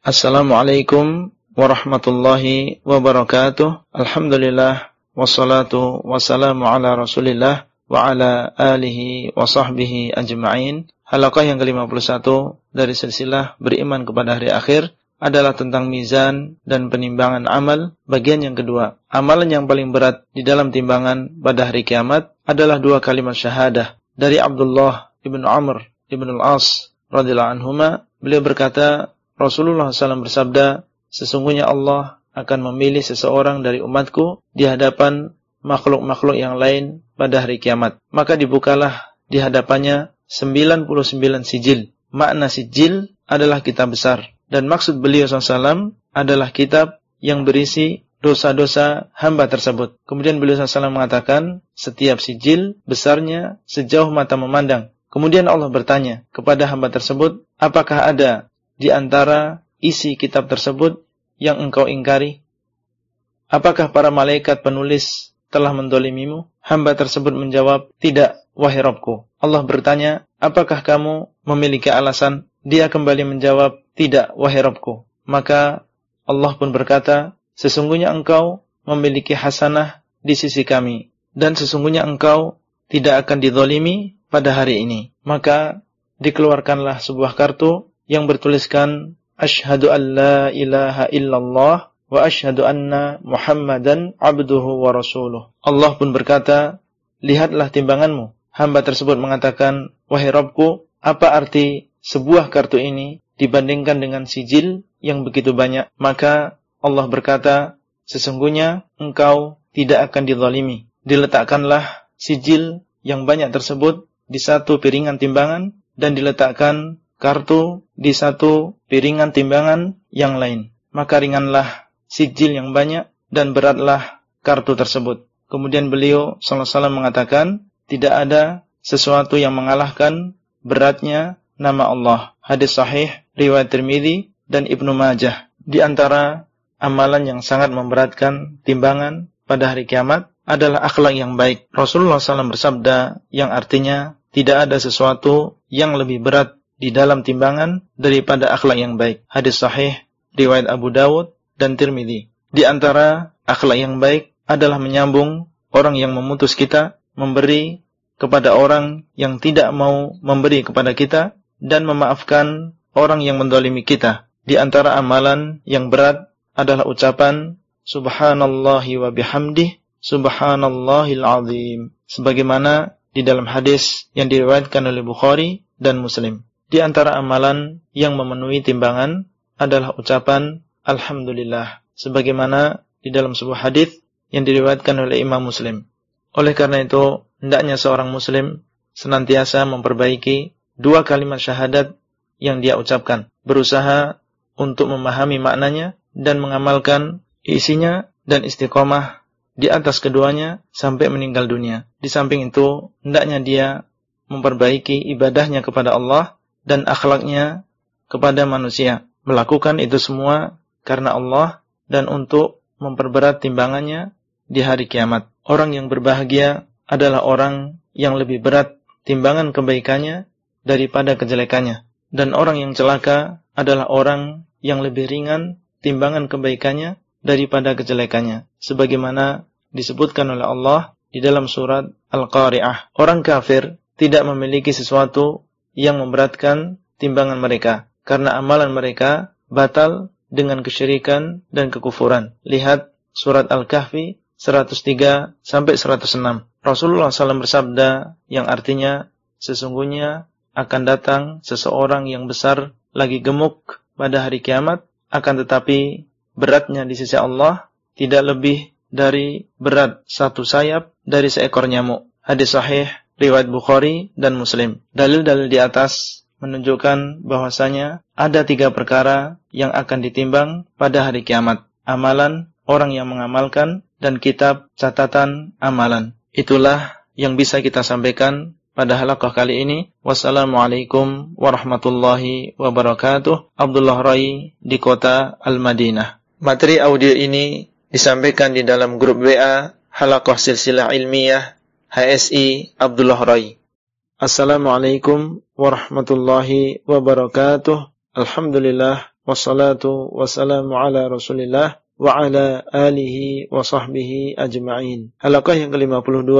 Assalamualaikum warahmatullahi wabarakatuh. Alhamdulillah wassalatu wassalamu ala Rasulillah wa ala alihi wa sahbihi ajma'in. Halaqah yang ke-51 dari silsilah beriman kepada hari akhir adalah tentang mizan dan penimbangan amal bagian yang kedua. Amalan yang paling berat di dalam timbangan pada hari kiamat adalah dua kalimat syahadah dari Abdullah ibn Amr ibn al-As radhiyallahu anhuma beliau berkata Rasulullah SAW bersabda sesungguhnya Allah akan memilih seseorang dari umatku di hadapan makhluk-makhluk yang lain pada hari kiamat maka dibukalah di hadapannya 99 sijil makna sijil adalah kitab besar dan maksud beliau SAW adalah kitab yang berisi dosa-dosa hamba tersebut. Kemudian beliau SAW mengatakan, setiap sijil besarnya sejauh mata memandang. Kemudian Allah bertanya kepada hamba tersebut, apakah ada di antara isi kitab tersebut yang engkau ingkari? Apakah para malaikat penulis telah mendolimimu? Hamba tersebut menjawab, tidak, wahai Rabbku. Allah bertanya, apakah kamu memiliki alasan? Dia kembali menjawab, tidak, wahai Rabbku. Maka Allah pun berkata, Sesungguhnya engkau memiliki hasanah di sisi kami. Dan sesungguhnya engkau tidak akan didolimi pada hari ini. Maka dikeluarkanlah sebuah kartu yang bertuliskan Ashhadu an la ilaha illallah wa ashhadu anna Muhammadan abduhu wa rasuluh. Allah pun berkata, lihatlah timbanganmu. Hamba tersebut mengatakan, wahai Rabbku, apa arti sebuah kartu ini dibandingkan dengan sijil yang begitu banyak? Maka Allah berkata, sesungguhnya engkau tidak akan dizalimi. Diletakkanlah sijil yang banyak tersebut di satu piringan timbangan dan diletakkan kartu di satu piringan timbangan yang lain. Maka ringanlah sijil yang banyak dan beratlah kartu tersebut. Kemudian beliau sallallahu mengatakan, tidak ada sesuatu yang mengalahkan beratnya nama Allah. Hadis sahih riwayat Tirmizi dan Ibnu Majah. Di antara amalan yang sangat memberatkan timbangan pada hari kiamat adalah akhlak yang baik. Rasulullah SAW bersabda yang artinya tidak ada sesuatu yang lebih berat di dalam timbangan daripada akhlak yang baik. Hadis sahih riwayat Abu Dawud dan Tirmidzi. Di antara akhlak yang baik adalah menyambung orang yang memutus kita, memberi kepada orang yang tidak mau memberi kepada kita dan memaafkan orang yang mendolimi kita. Di antara amalan yang berat adalah ucapan subhanallahi wa bihamdih subhanallahil azim sebagaimana di dalam hadis yang diriwayatkan oleh Bukhari dan Muslim. Di antara amalan yang memenuhi timbangan adalah ucapan alhamdulillah sebagaimana di dalam sebuah hadis yang diriwayatkan oleh Imam Muslim. Oleh karena itu, hendaknya seorang muslim senantiasa memperbaiki dua kalimat syahadat yang dia ucapkan, berusaha untuk memahami maknanya dan mengamalkan isinya dan istiqomah di atas keduanya sampai meninggal dunia. Di samping itu, hendaknya dia memperbaiki ibadahnya kepada Allah dan akhlaknya kepada manusia. Melakukan itu semua karena Allah dan untuk memperberat timbangannya di hari kiamat. Orang yang berbahagia adalah orang yang lebih berat timbangan kebaikannya daripada kejelekannya. Dan orang yang celaka adalah orang yang lebih ringan timbangan kebaikannya daripada kejelekannya sebagaimana disebutkan oleh Allah di dalam surat Al-Qari'ah orang kafir tidak memiliki sesuatu yang memberatkan timbangan mereka. Karena amalan mereka batal dengan kesyirikan dan kekufuran. Lihat surat Al-Kahfi 103 sampai 106 Rasulullah SAW bersabda yang artinya sesungguhnya akan datang seseorang yang besar lagi gemuk pada hari kiamat akan tetapi beratnya di sisi Allah tidak lebih dari berat satu sayap dari seekor nyamuk. Hadis sahih riwayat Bukhari dan Muslim. Dalil-dalil di atas menunjukkan bahwasanya ada tiga perkara yang akan ditimbang pada hari kiamat. Amalan orang yang mengamalkan dan kitab catatan amalan. Itulah yang bisa kita sampaikan pada halaqah kali ini. Wassalamualaikum warahmatullahi wabarakatuh. Abdullah Rai di kota Al-Madinah. Materi audio ini disampaikan di dalam grup WA halaqah silsilah ilmiah HSI Abdullah Rai. Assalamualaikum warahmatullahi wabarakatuh. Alhamdulillah wassalatu wassalamu ala Rasulillah wa ala alihi wa sahbihi ajma'in. Halaqah yang ke-52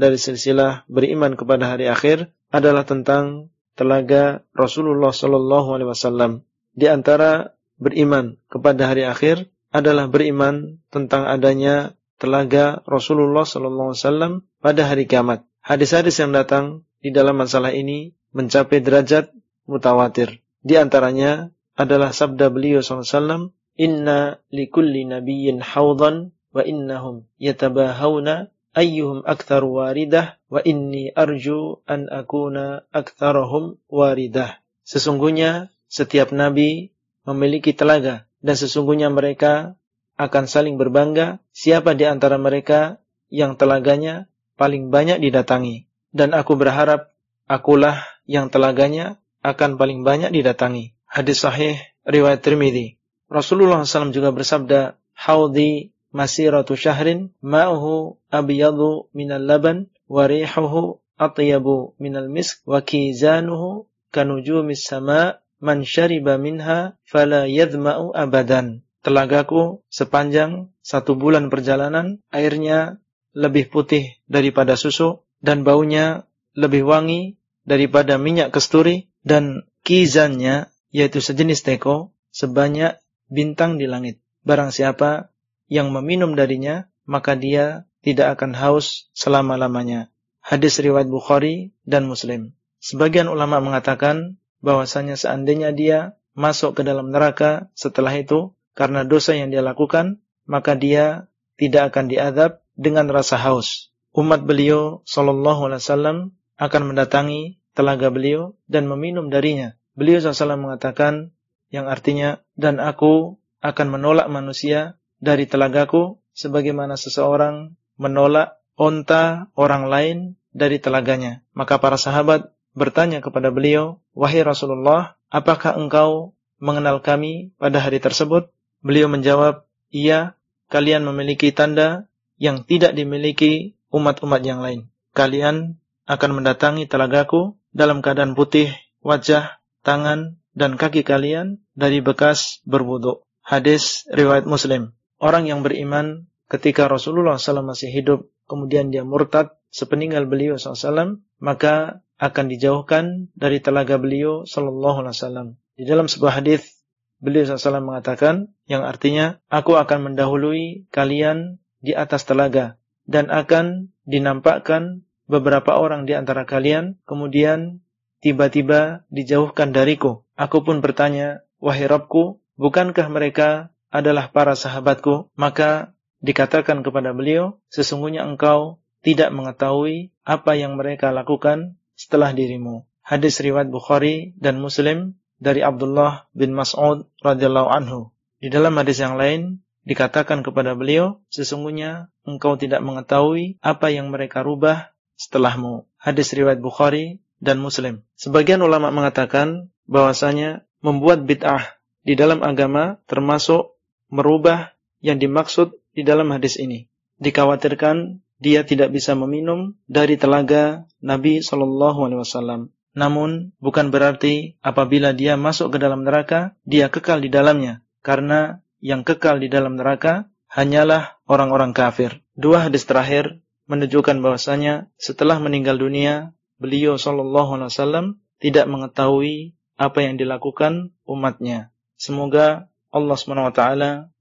dari silsilah beriman kepada hari akhir adalah tentang telaga Rasulullah sallallahu alaihi wasallam. Di antara beriman kepada hari akhir adalah beriman tentang adanya telaga Rasulullah sallallahu alaihi wasallam pada hari kiamat. Hadis-hadis yang datang di dalam masalah ini mencapai derajat mutawatir. Di antaranya adalah sabda beliau SAW, Inna likulli nabiyyin hawdan wa innahum yatabahawna ayyuhum akthar waridah wa inni arju an akuna aktharahum waridah. Sesungguhnya setiap nabi memiliki telaga dan sesungguhnya mereka akan saling berbangga siapa di antara mereka yang telaganya paling banyak didatangi. Dan aku berharap akulah yang telaganya akan paling banyak didatangi. Hadis sahih riwayat Tirmidzi. Rasulullah SAW juga bersabda, "Haudi masiratu syahrin ma'uhu abyadu minal laban wa rihuhu atyabu minal misk wa kizanuhu kanujumis sama man syariba minha fala yadhma'u abadan." Telagaku sepanjang satu bulan perjalanan, airnya lebih putih daripada susu dan baunya lebih wangi daripada minyak kesturi dan kizannya yaitu sejenis teko sebanyak bintang di langit. Barang siapa yang meminum darinya, maka dia tidak akan haus selama-lamanya. Hadis riwayat Bukhari dan Muslim. Sebagian ulama mengatakan bahwasanya seandainya dia masuk ke dalam neraka setelah itu karena dosa yang dia lakukan, maka dia tidak akan diadab dengan rasa haus. Umat beliau sallallahu alaihi wasallam akan mendatangi telaga beliau dan meminum darinya. Beliau SAW mengatakan yang artinya dan aku akan menolak manusia dari telagaku sebagaimana seseorang menolak onta orang lain dari telaganya. Maka para sahabat bertanya kepada beliau, "Wahai Rasulullah, apakah engkau mengenal kami pada hari tersebut?" Beliau menjawab, "Iya, kalian memiliki tanda yang tidak dimiliki umat-umat yang lain. Kalian akan mendatangi telagaku dalam keadaan putih wajah, tangan, dan kaki kalian dari bekas berwudu. Hadis riwayat Muslim. Orang yang beriman ketika Rasulullah SAW masih hidup, kemudian dia murtad sepeninggal beliau SAW, maka akan dijauhkan dari telaga beliau Wasallam. Di dalam sebuah hadis beliau SAW mengatakan yang artinya aku akan mendahului kalian di atas telaga dan akan dinampakkan beberapa orang di antara kalian kemudian tiba-tiba dijauhkan dariku. Aku pun bertanya, wahai Rabbku, bukankah mereka adalah para sahabatku? Maka dikatakan kepada beliau, sesungguhnya engkau tidak mengetahui apa yang mereka lakukan setelah dirimu. Hadis riwayat Bukhari dan Muslim dari Abdullah bin Mas'ud radhiyallahu anhu. Di dalam hadis yang lain dikatakan kepada beliau, sesungguhnya engkau tidak mengetahui apa yang mereka rubah setelahmu. Hadis riwayat Bukhari dan Muslim. Sebagian ulama mengatakan bahwasanya membuat bid'ah di dalam agama termasuk merubah yang dimaksud di dalam hadis ini. Dikhawatirkan dia tidak bisa meminum dari telaga Nabi Shallallahu Alaihi Wasallam. Namun bukan berarti apabila dia masuk ke dalam neraka dia kekal di dalamnya, karena yang kekal di dalam neraka hanyalah orang-orang kafir. Dua hadis terakhir menunjukkan bahwasanya setelah meninggal dunia beliau sallallahu alaihi wasallam tidak mengetahui apa yang dilakukan umatnya. Semoga Allah SWT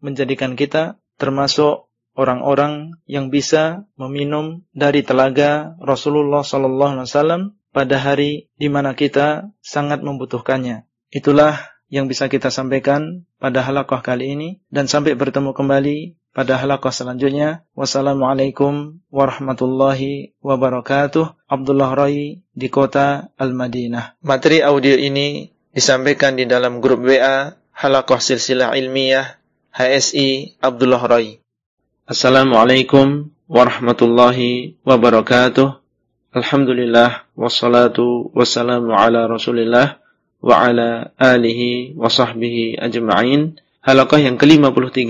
menjadikan kita termasuk orang-orang yang bisa meminum dari telaga Rasulullah sallallahu alaihi wasallam pada hari di mana kita sangat membutuhkannya. Itulah yang bisa kita sampaikan pada halaqah kali ini dan sampai bertemu kembali pada halaqah selanjutnya. Wassalamualaikum warahmatullahi wabarakatuh. Abdullah Rai di kota Al-Madinah. Materi audio ini disampaikan di dalam grup WA halaqah silsilah ilmiah HSI Abdullah Rai. Assalamualaikum warahmatullahi wabarakatuh. Alhamdulillah wassalatu wassalamu ala Rasulillah wa ala alihi wa sahbihi ajma'in. Halaqah yang ke-53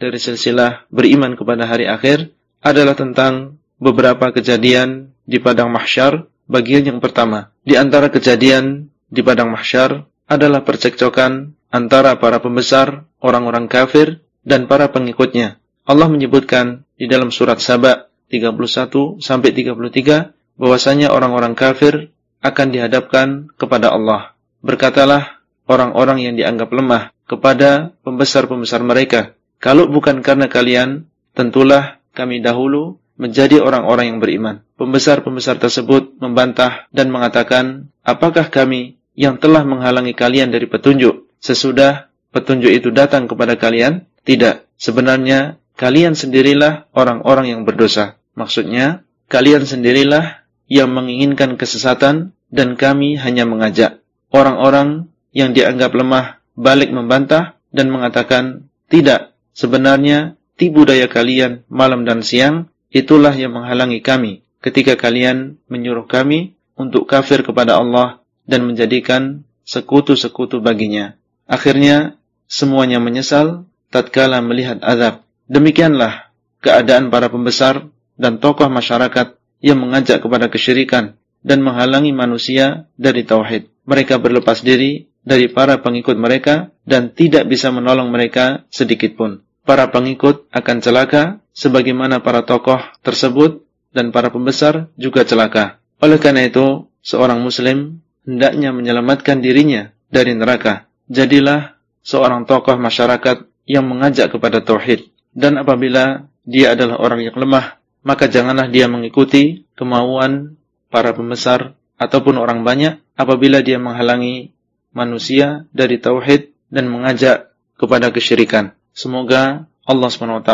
dari silsilah beriman kepada hari akhir adalah tentang beberapa kejadian di padang mahsyar. Bagian yang pertama, di antara kejadian di padang mahsyar adalah percekcokan antara para pembesar, orang-orang kafir, dan para pengikutnya. Allah menyebutkan di dalam surat Saba 31 sampai 33 bahwasanya orang-orang kafir akan dihadapkan kepada Allah. Berkatalah orang-orang yang dianggap lemah kepada pembesar-pembesar mereka, kalau bukan karena kalian, tentulah kami dahulu menjadi orang-orang yang beriman. Pembesar-pembesar tersebut membantah dan mengatakan, apakah kami yang telah menghalangi kalian dari petunjuk sesudah petunjuk itu datang kepada kalian? Tidak. Sebenarnya kalian sendirilah orang-orang yang berdosa. Maksudnya, kalian sendirilah yang menginginkan kesesatan dan kami hanya mengajak. Orang-orang yang dianggap lemah balik membantah dan mengatakan, tidak, sebenarnya tipu daya kalian malam dan siang itulah yang menghalangi kami ketika kalian menyuruh kami untuk kafir kepada Allah dan menjadikan sekutu-sekutu baginya. Akhirnya semuanya menyesal tatkala melihat azab. Demikianlah keadaan para pembesar dan tokoh masyarakat yang mengajak kepada kesyirikan dan menghalangi manusia dari tauhid. Mereka berlepas diri dari para pengikut mereka dan tidak bisa menolong mereka sedikit pun. Para pengikut akan celaka sebagaimana para tokoh tersebut dan para pembesar juga celaka. Oleh karena itu, seorang muslim hendaknya menyelamatkan dirinya dari neraka. Jadilah seorang tokoh masyarakat yang mengajak kepada tauhid. Dan apabila dia adalah orang yang lemah, maka janganlah dia mengikuti kemauan para pembesar ataupun orang banyak apabila dia menghalangi manusia dari tauhid dan mengajak kepada kesyirikan. Semoga Allah SWT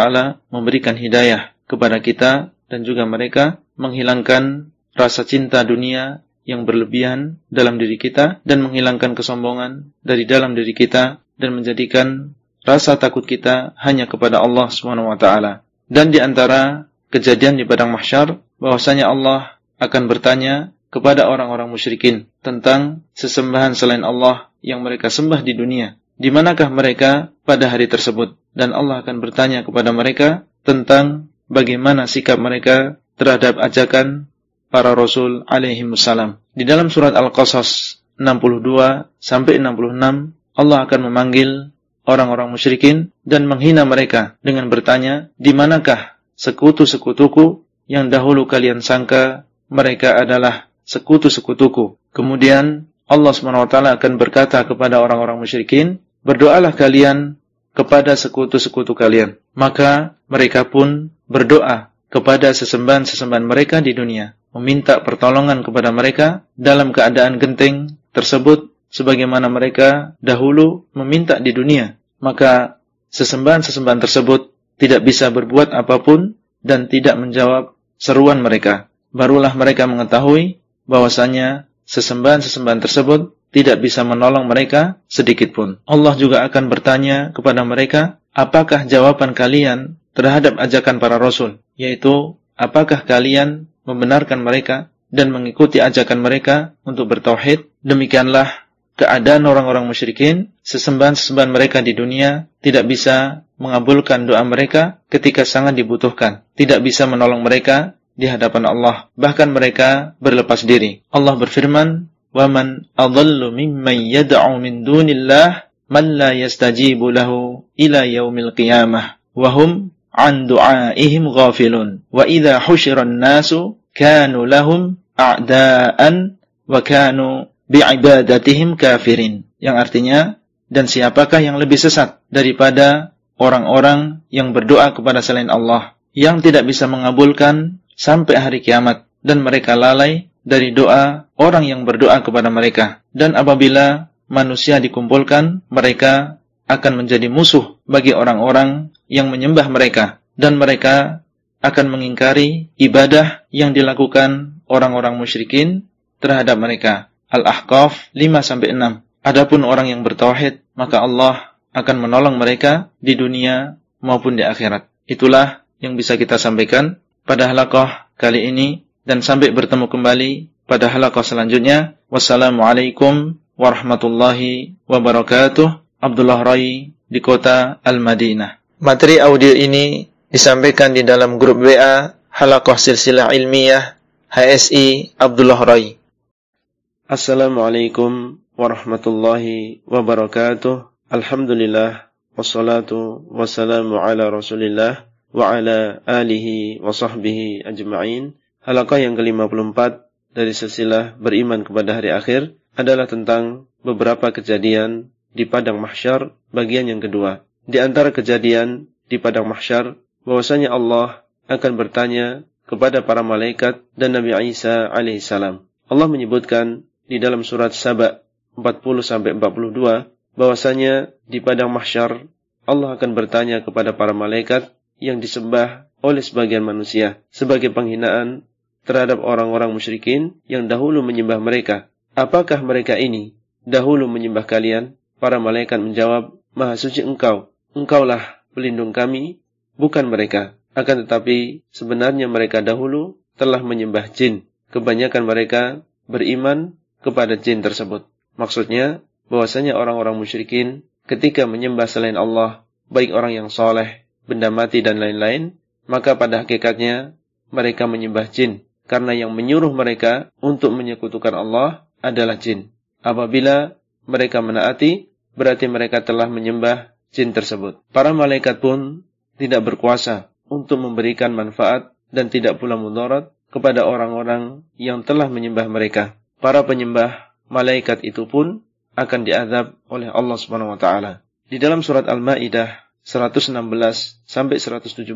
memberikan hidayah kepada kita dan juga mereka menghilangkan rasa cinta dunia yang berlebihan dalam diri kita dan menghilangkan kesombongan dari dalam diri kita dan menjadikan rasa takut kita hanya kepada Allah taala. Dan di antara kejadian di padang mahsyar bahwasanya Allah akan bertanya kepada orang-orang musyrikin tentang sesembahan selain Allah yang mereka sembah di dunia. Di manakah mereka pada hari tersebut? Dan Allah akan bertanya kepada mereka tentang bagaimana sikap mereka terhadap ajakan para rasul alaihi wasallam. Di dalam surat Al-Qasas 62 sampai 66 Allah akan memanggil orang-orang musyrikin dan menghina mereka dengan bertanya, "Di manakah sekutu-sekutuku yang dahulu kalian sangka mereka adalah sekutu-sekutuku?" Kemudian Allah SWT akan berkata kepada orang-orang musyrikin, "Berdoalah kalian kepada sekutu-sekutu kalian." Maka mereka pun berdoa kepada sesembahan-sesembahan mereka di dunia meminta pertolongan kepada mereka dalam keadaan genting tersebut sebagaimana mereka dahulu meminta di dunia. Maka sesembahan-sesembahan tersebut tidak bisa berbuat apa pun dan tidak menjawab seruan mereka. Barulah mereka mengetahui bahwasanya sesembahan-sesembahan tersebut tidak bisa menolong mereka sedikit pun. Allah juga akan bertanya kepada mereka, apakah jawaban kalian terhadap ajakan para rasul? Yaitu, apakah kalian membenarkan mereka dan mengikuti ajakan mereka untuk bertauhid. Demikianlah keadaan orang-orang musyrikin, sesembahan-sesembahan mereka di dunia tidak bisa mengabulkan doa mereka ketika sangat dibutuhkan, tidak bisa menolong mereka di hadapan Allah, bahkan mereka berlepas diri. Allah berfirman, "Waman adallu mimman yad'u min dunillah man la yastajibu lahu ila yaumil qiyamah wa hum an du'aihim ghafilun. Wa idza husyiran nasu kanu lahum a'daan wa kanu bi'ibadatihim kafirin. Yang artinya dan siapakah yang lebih sesat daripada orang-orang yang berdoa kepada selain Allah yang tidak bisa mengabulkan sampai hari kiamat dan mereka lalai dari doa orang yang berdoa kepada mereka dan apabila manusia dikumpulkan mereka akan menjadi musuh bagi orang-orang yang menyembah mereka dan mereka akan mengingkari ibadah yang dilakukan orang-orang musyrikin terhadap mereka. Al-Ahqaf 5 sampai 6. Adapun orang yang bertauhid, maka Allah akan menolong mereka di dunia maupun di akhirat. Itulah yang bisa kita sampaikan pada halaqah kali ini dan sampai bertemu kembali pada halaqah selanjutnya. Wassalamualaikum warahmatullahi wabarakatuh. Abdullah Rai di kota Al-Madinah. Materi audio ini disampaikan di dalam grup WA Halakoh Silsilah Ilmiah HSI Abdullah Rai. Assalamualaikum warahmatullahi wabarakatuh. Alhamdulillah wassalatu wassalamu ala Rasulillah wa ala alihi wa sahbihi ajma'in. Halaqah yang ke-54 dari silsilah beriman kepada hari akhir adalah tentang beberapa kejadian di padang mahsyar bagian yang kedua. Di antara kejadian di padang mahsyar bahwasanya Allah akan bertanya kepada para malaikat dan Nabi Isa alaihissalam. Allah menyebutkan di dalam surat Saba 40 sampai 42 bahwasanya di padang mahsyar Allah akan bertanya kepada para malaikat yang disembah oleh sebagian manusia sebagai penghinaan terhadap orang-orang musyrikin yang dahulu menyembah mereka. Apakah mereka ini dahulu menyembah kalian? Para malaikat menjawab, Maha suci engkau, engkaulah pelindung kami, bukan mereka. Akan tetapi sebenarnya mereka dahulu telah menyembah jin. Kebanyakan mereka beriman kepada jin tersebut. Maksudnya, bahwasanya orang-orang musyrikin ketika menyembah selain Allah, baik orang yang soleh, benda mati dan lain-lain, maka pada hakikatnya mereka menyembah jin, karena yang menyuruh mereka untuk menyekutukan Allah adalah jin. Apabila mereka menaati, berarti mereka telah menyembah jin tersebut. Para malaikat pun tidak berkuasa untuk memberikan manfaat dan tidak pula mudarat kepada orang-orang yang telah menyembah mereka. Para penyembah malaikat itu pun akan diazab oleh Allah Subhanahu wa taala. Di dalam surat Al-Maidah 116 sampai 117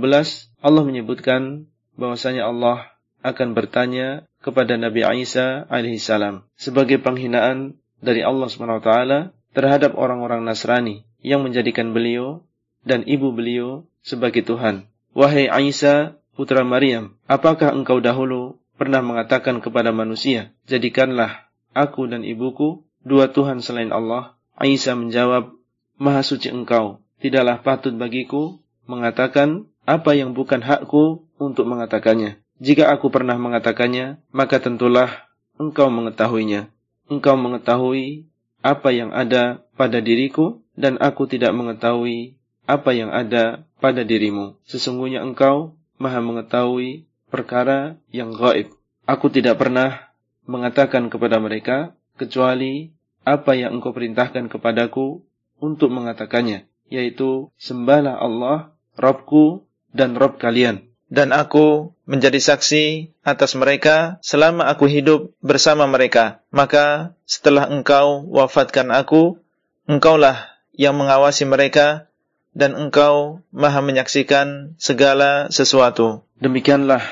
Allah menyebutkan bahwasanya Allah akan bertanya kepada Nabi Isa alaihissalam sebagai penghinaan dari Allah taala terhadap orang-orang Nasrani yang menjadikan beliau dan ibu beliau sebagai Tuhan. Wahai Isa putra Maryam, apakah engkau dahulu pernah mengatakan kepada manusia, jadikanlah aku dan ibuku dua Tuhan selain Allah? Aisyah menjawab, Maha suci engkau, tidaklah patut bagiku mengatakan apa yang bukan hakku untuk mengatakannya. Jika aku pernah mengatakannya, maka tentulah engkau mengetahuinya. Engkau mengetahui apa yang ada pada diriku, dan aku tidak mengetahui apa yang ada pada dirimu. Sesungguhnya engkau maha mengetahui perkara yang gaib. Aku tidak pernah mengatakan kepada mereka, kecuali apa yang engkau perintahkan kepadaku untuk mengatakannya, yaitu sembahlah Allah, Robku dan Rob kalian. Dan aku menjadi saksi atas mereka selama aku hidup bersama mereka. Maka setelah engkau wafatkan aku, engkaulah yang mengawasi mereka dan engkau maha menyaksikan segala sesuatu. Demikianlah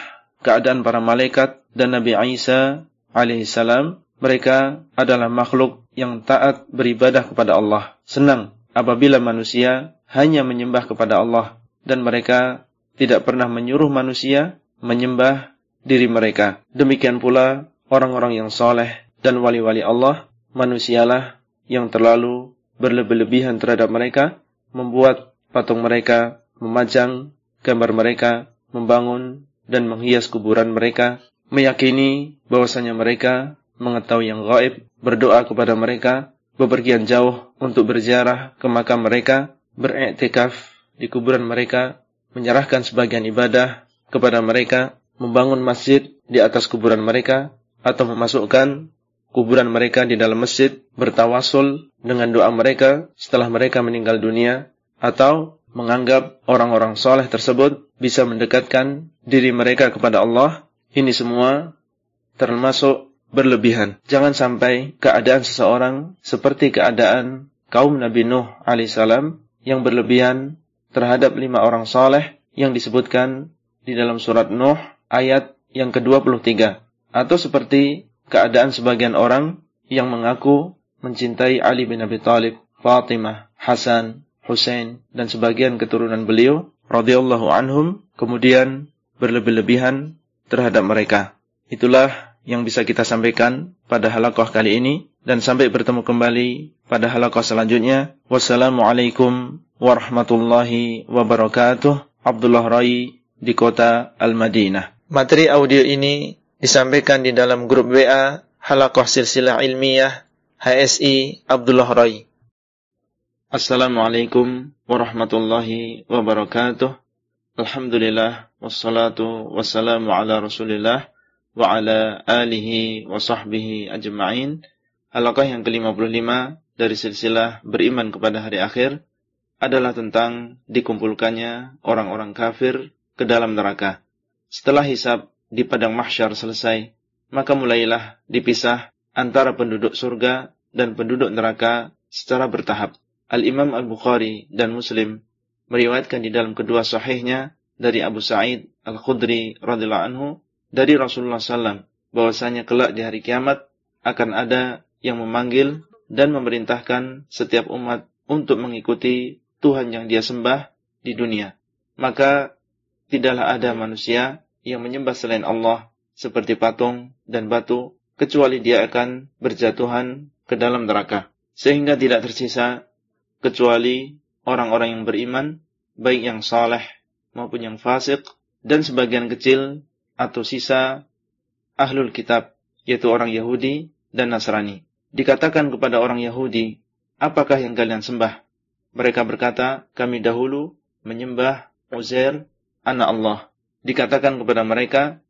keadaan para malaikat dan Nabi Isa alaihissalam mereka adalah makhluk yang taat beribadah kepada Allah. Senang apabila manusia hanya menyembah kepada Allah dan mereka tidak pernah menyuruh manusia menyembah diri mereka. Demikian pula orang-orang yang soleh dan wali-wali Allah, manusialah yang terlalu berlebih-lebihan terhadap mereka, membuat patung mereka, memajang gambar mereka, membangun dan menghias kuburan mereka, meyakini bahwasanya mereka mengetahui yang gaib, berdoa kepada mereka, bepergian jauh untuk berziarah ke makam mereka, beriktikaf di kuburan mereka, menyerahkan sebagian ibadah kepada mereka, membangun masjid di atas kuburan mereka, atau memasukkan kuburan mereka di dalam masjid, bertawasul dengan doa mereka setelah mereka meninggal dunia, atau menganggap orang-orang soleh tersebut bisa mendekatkan diri mereka kepada Allah, ini semua termasuk berlebihan. Jangan sampai keadaan seseorang seperti keadaan kaum Nabi Nuh alaihissalam yang berlebihan terhadap lima orang soleh yang disebutkan di dalam surat Nuh ayat yang ke-23. Atau seperti keadaan sebagian orang yang mengaku mencintai Ali bin Abi Thalib, Fatimah, Hasan, Hussein, dan sebagian keturunan beliau, radhiyallahu anhum, kemudian berlebih-lebihan terhadap mereka. Itulah yang bisa kita sampaikan pada halakoh kali ini dan sampai bertemu kembali pada halakoh selanjutnya. Wassalamualaikum warahmatullahi wabarakatuh. Abdullah Rai di kota Al-Madinah. Materi audio ini disampaikan di dalam grup WA Halakoh Silsilah Ilmiah HSI Abdullah Rai. Assalamualaikum warahmatullahi wabarakatuh. Alhamdulillah wassalatu wassalamu ala Rasulillah wa ala alihi wa sahbihi ajma'in. Halaqah yang ke-55 dari silsilah beriman kepada hari akhir adalah tentang dikumpulkannya orang-orang kafir ke dalam neraka. Setelah hisab di padang mahsyar selesai, maka mulailah dipisah antara penduduk surga dan penduduk neraka secara bertahap. Al-Imam Al-Bukhari dan Muslim meriwayatkan di dalam kedua sahihnya dari Abu Sa'id Al-Khudri radhiyallahu anhu dari Rasulullah SAW bahwasanya kelak di hari kiamat akan ada yang memanggil dan memerintahkan setiap umat untuk mengikuti Tuhan yang dia sembah di dunia. Maka tidaklah ada manusia yang menyembah selain Allah seperti patung dan batu kecuali dia akan berjatuhan ke dalam neraka. Sehingga tidak tersisa kecuali orang-orang yang beriman, baik yang saleh maupun yang fasik, dan sebagian kecil atau sisa ahlul kitab, yaitu orang Yahudi dan Nasrani. Dikatakan kepada orang Yahudi, apakah yang kalian sembah? Mereka berkata, kami dahulu menyembah Uzair, anak Allah. Dikatakan kepada mereka,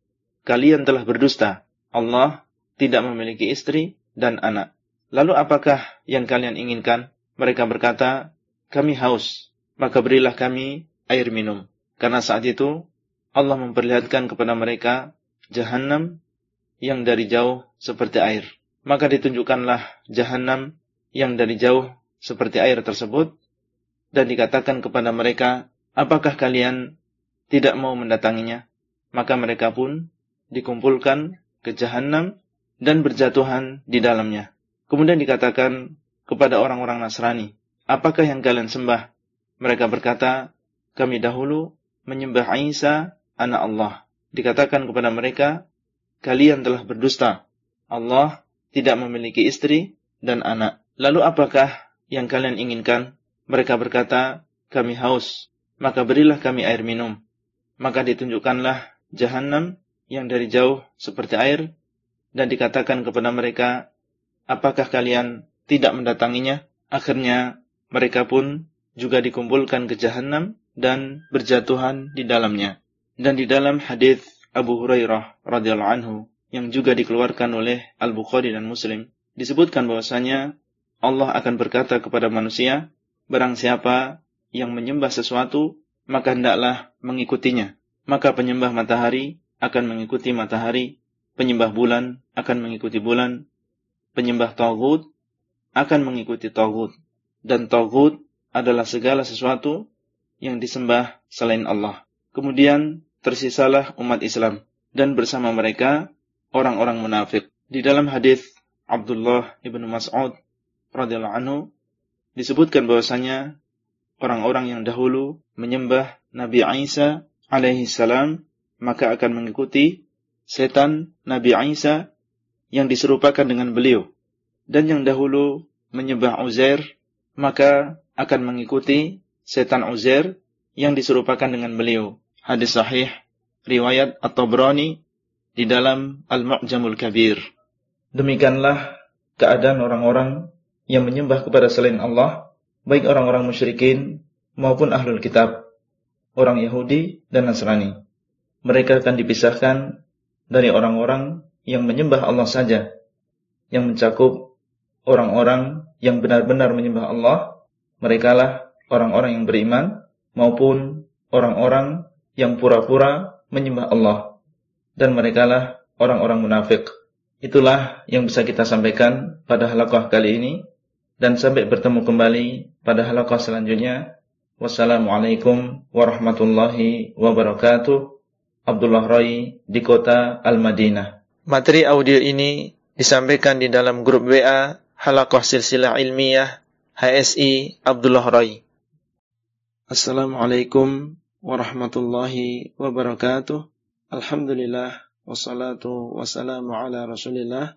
kalian telah berdusta. Allah tidak memiliki istri dan anak. Lalu apakah yang kalian inginkan? Mereka berkata, kami haus, maka berilah kami air minum. Karena saat itu, Allah memperlihatkan kepada mereka jahanam yang dari jauh seperti air maka ditunjukkanlah jahanam yang dari jauh seperti air tersebut dan dikatakan kepada mereka, apakah kalian tidak mau mendatanginya? Maka mereka pun dikumpulkan ke jahanam dan berjatuhan di dalamnya. Kemudian dikatakan kepada orang-orang Nasrani, apakah yang kalian sembah? Mereka berkata, kami dahulu menyembah Isa, anak Allah. Dikatakan kepada mereka, kalian telah berdusta. Allah tidak memiliki istri dan anak. Lalu apakah yang kalian inginkan? Mereka berkata, kami haus, maka berilah kami air minum. Maka ditunjukkanlah jahanam yang dari jauh seperti air, dan dikatakan kepada mereka, apakah kalian tidak mendatanginya? Akhirnya mereka pun juga dikumpulkan ke jahanam dan berjatuhan di dalamnya. Dan di dalam hadis Abu Hurairah radhiyallahu anhu yang juga dikeluarkan oleh Al-Bukhari dan Muslim, disebutkan bahwasanya Allah akan berkata kepada manusia, barang siapa yang menyembah sesuatu, maka hendaklah mengikutinya. Maka penyembah matahari akan mengikuti matahari, penyembah bulan akan mengikuti bulan, penyembah Tauhud akan mengikuti Tauhud. Dan Tauhud adalah segala sesuatu yang disembah selain Allah. Kemudian tersisalah umat Islam. Dan bersama mereka orang-orang munafik. Di dalam hadis Abdullah ibnu Mas'ud radhiyallahu anhu disebutkan bahwasanya orang-orang yang dahulu menyembah Nabi Isa alaihi salam maka akan mengikuti setan Nabi Isa yang diserupakan dengan beliau dan yang dahulu menyembah Uzair maka akan mengikuti setan Uzair yang diserupakan dengan beliau. Hadis sahih riwayat At-Tabrani di dalam Al-Mu'jamul Kabir. Demikianlah keadaan orang-orang yang menyembah kepada selain Allah, baik orang-orang musyrikin maupun ahlul kitab, orang Yahudi dan Nasrani. Mereka akan dipisahkan dari orang-orang yang menyembah Allah saja, yang mencakup orang-orang yang benar-benar menyembah Allah, mereka lah orang-orang yang beriman, maupun orang-orang yang pura-pura menyembah Allah dan merekalah orang-orang munafik. Itulah yang bisa kita sampaikan pada halaqah kali ini dan sampai bertemu kembali pada halaqah selanjutnya. Wassalamualaikum warahmatullahi wabarakatuh. Abdullah Rai di kota Al-Madinah. Materi audio ini disampaikan di dalam grup WA Halaqah Silsilah Ilmiah HSI Abdullah Rai. Assalamualaikum warahmatullahi wabarakatuh. Alhamdulillah wassalatu wassalamu ala Rasulillah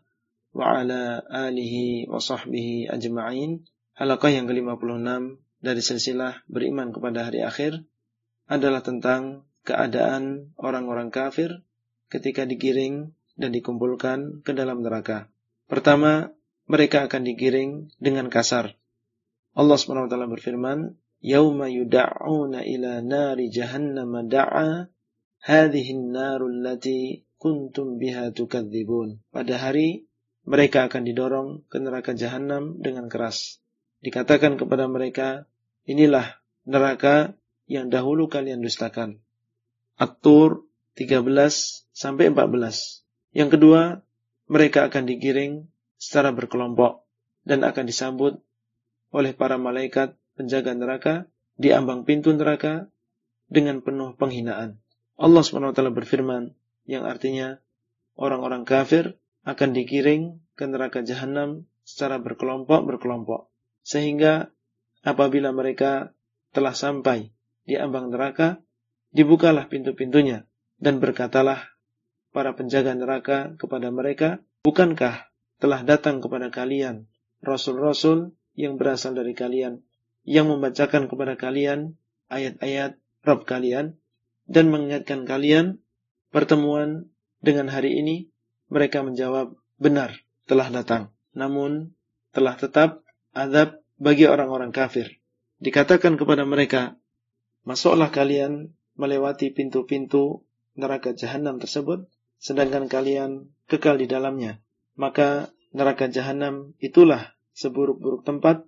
wa ala alihi wa sahbihi ajma'in. Halaqah yang ke-56 dari silsilah beriman kepada hari akhir adalah tentang keadaan orang-orang kafir ketika digiring dan dikumpulkan ke dalam neraka. Pertama, mereka akan digiring dengan kasar. Allah SWT berfirman, "Yauma yud'auna ila nari jahannam da'a hadhihi narul lati kuntum biha tukadzibun. Pada hari mereka akan didorong ke neraka jahanam dengan keras. Dikatakan kepada mereka, inilah neraka yang dahulu kalian dustakan. At-Tur 13 sampai 14. Yang kedua, mereka akan digiring secara berkelompok dan akan disambut oleh para malaikat penjaga neraka di ambang pintu neraka dengan penuh penghinaan. Allah SWT berfirman yang artinya orang-orang kafir akan digiring ke neraka jahanam secara berkelompok-berkelompok. Sehingga apabila mereka telah sampai di ambang neraka, dibukalah pintu-pintunya dan berkatalah para penjaga neraka kepada mereka, bukankah telah datang kepada kalian rasul-rasul yang berasal dari kalian yang membacakan kepada kalian ayat-ayat Rabb kalian dan mengingatkan kalian pertemuan dengan hari ini mereka menjawab, benar, telah datang. Namun, telah tetap azab bagi orang-orang kafir. Dikatakan kepada mereka, masuklah kalian melewati pintu-pintu neraka jahanam tersebut, sedangkan kalian kekal di dalamnya. Maka neraka jahanam itulah seburuk-buruk tempat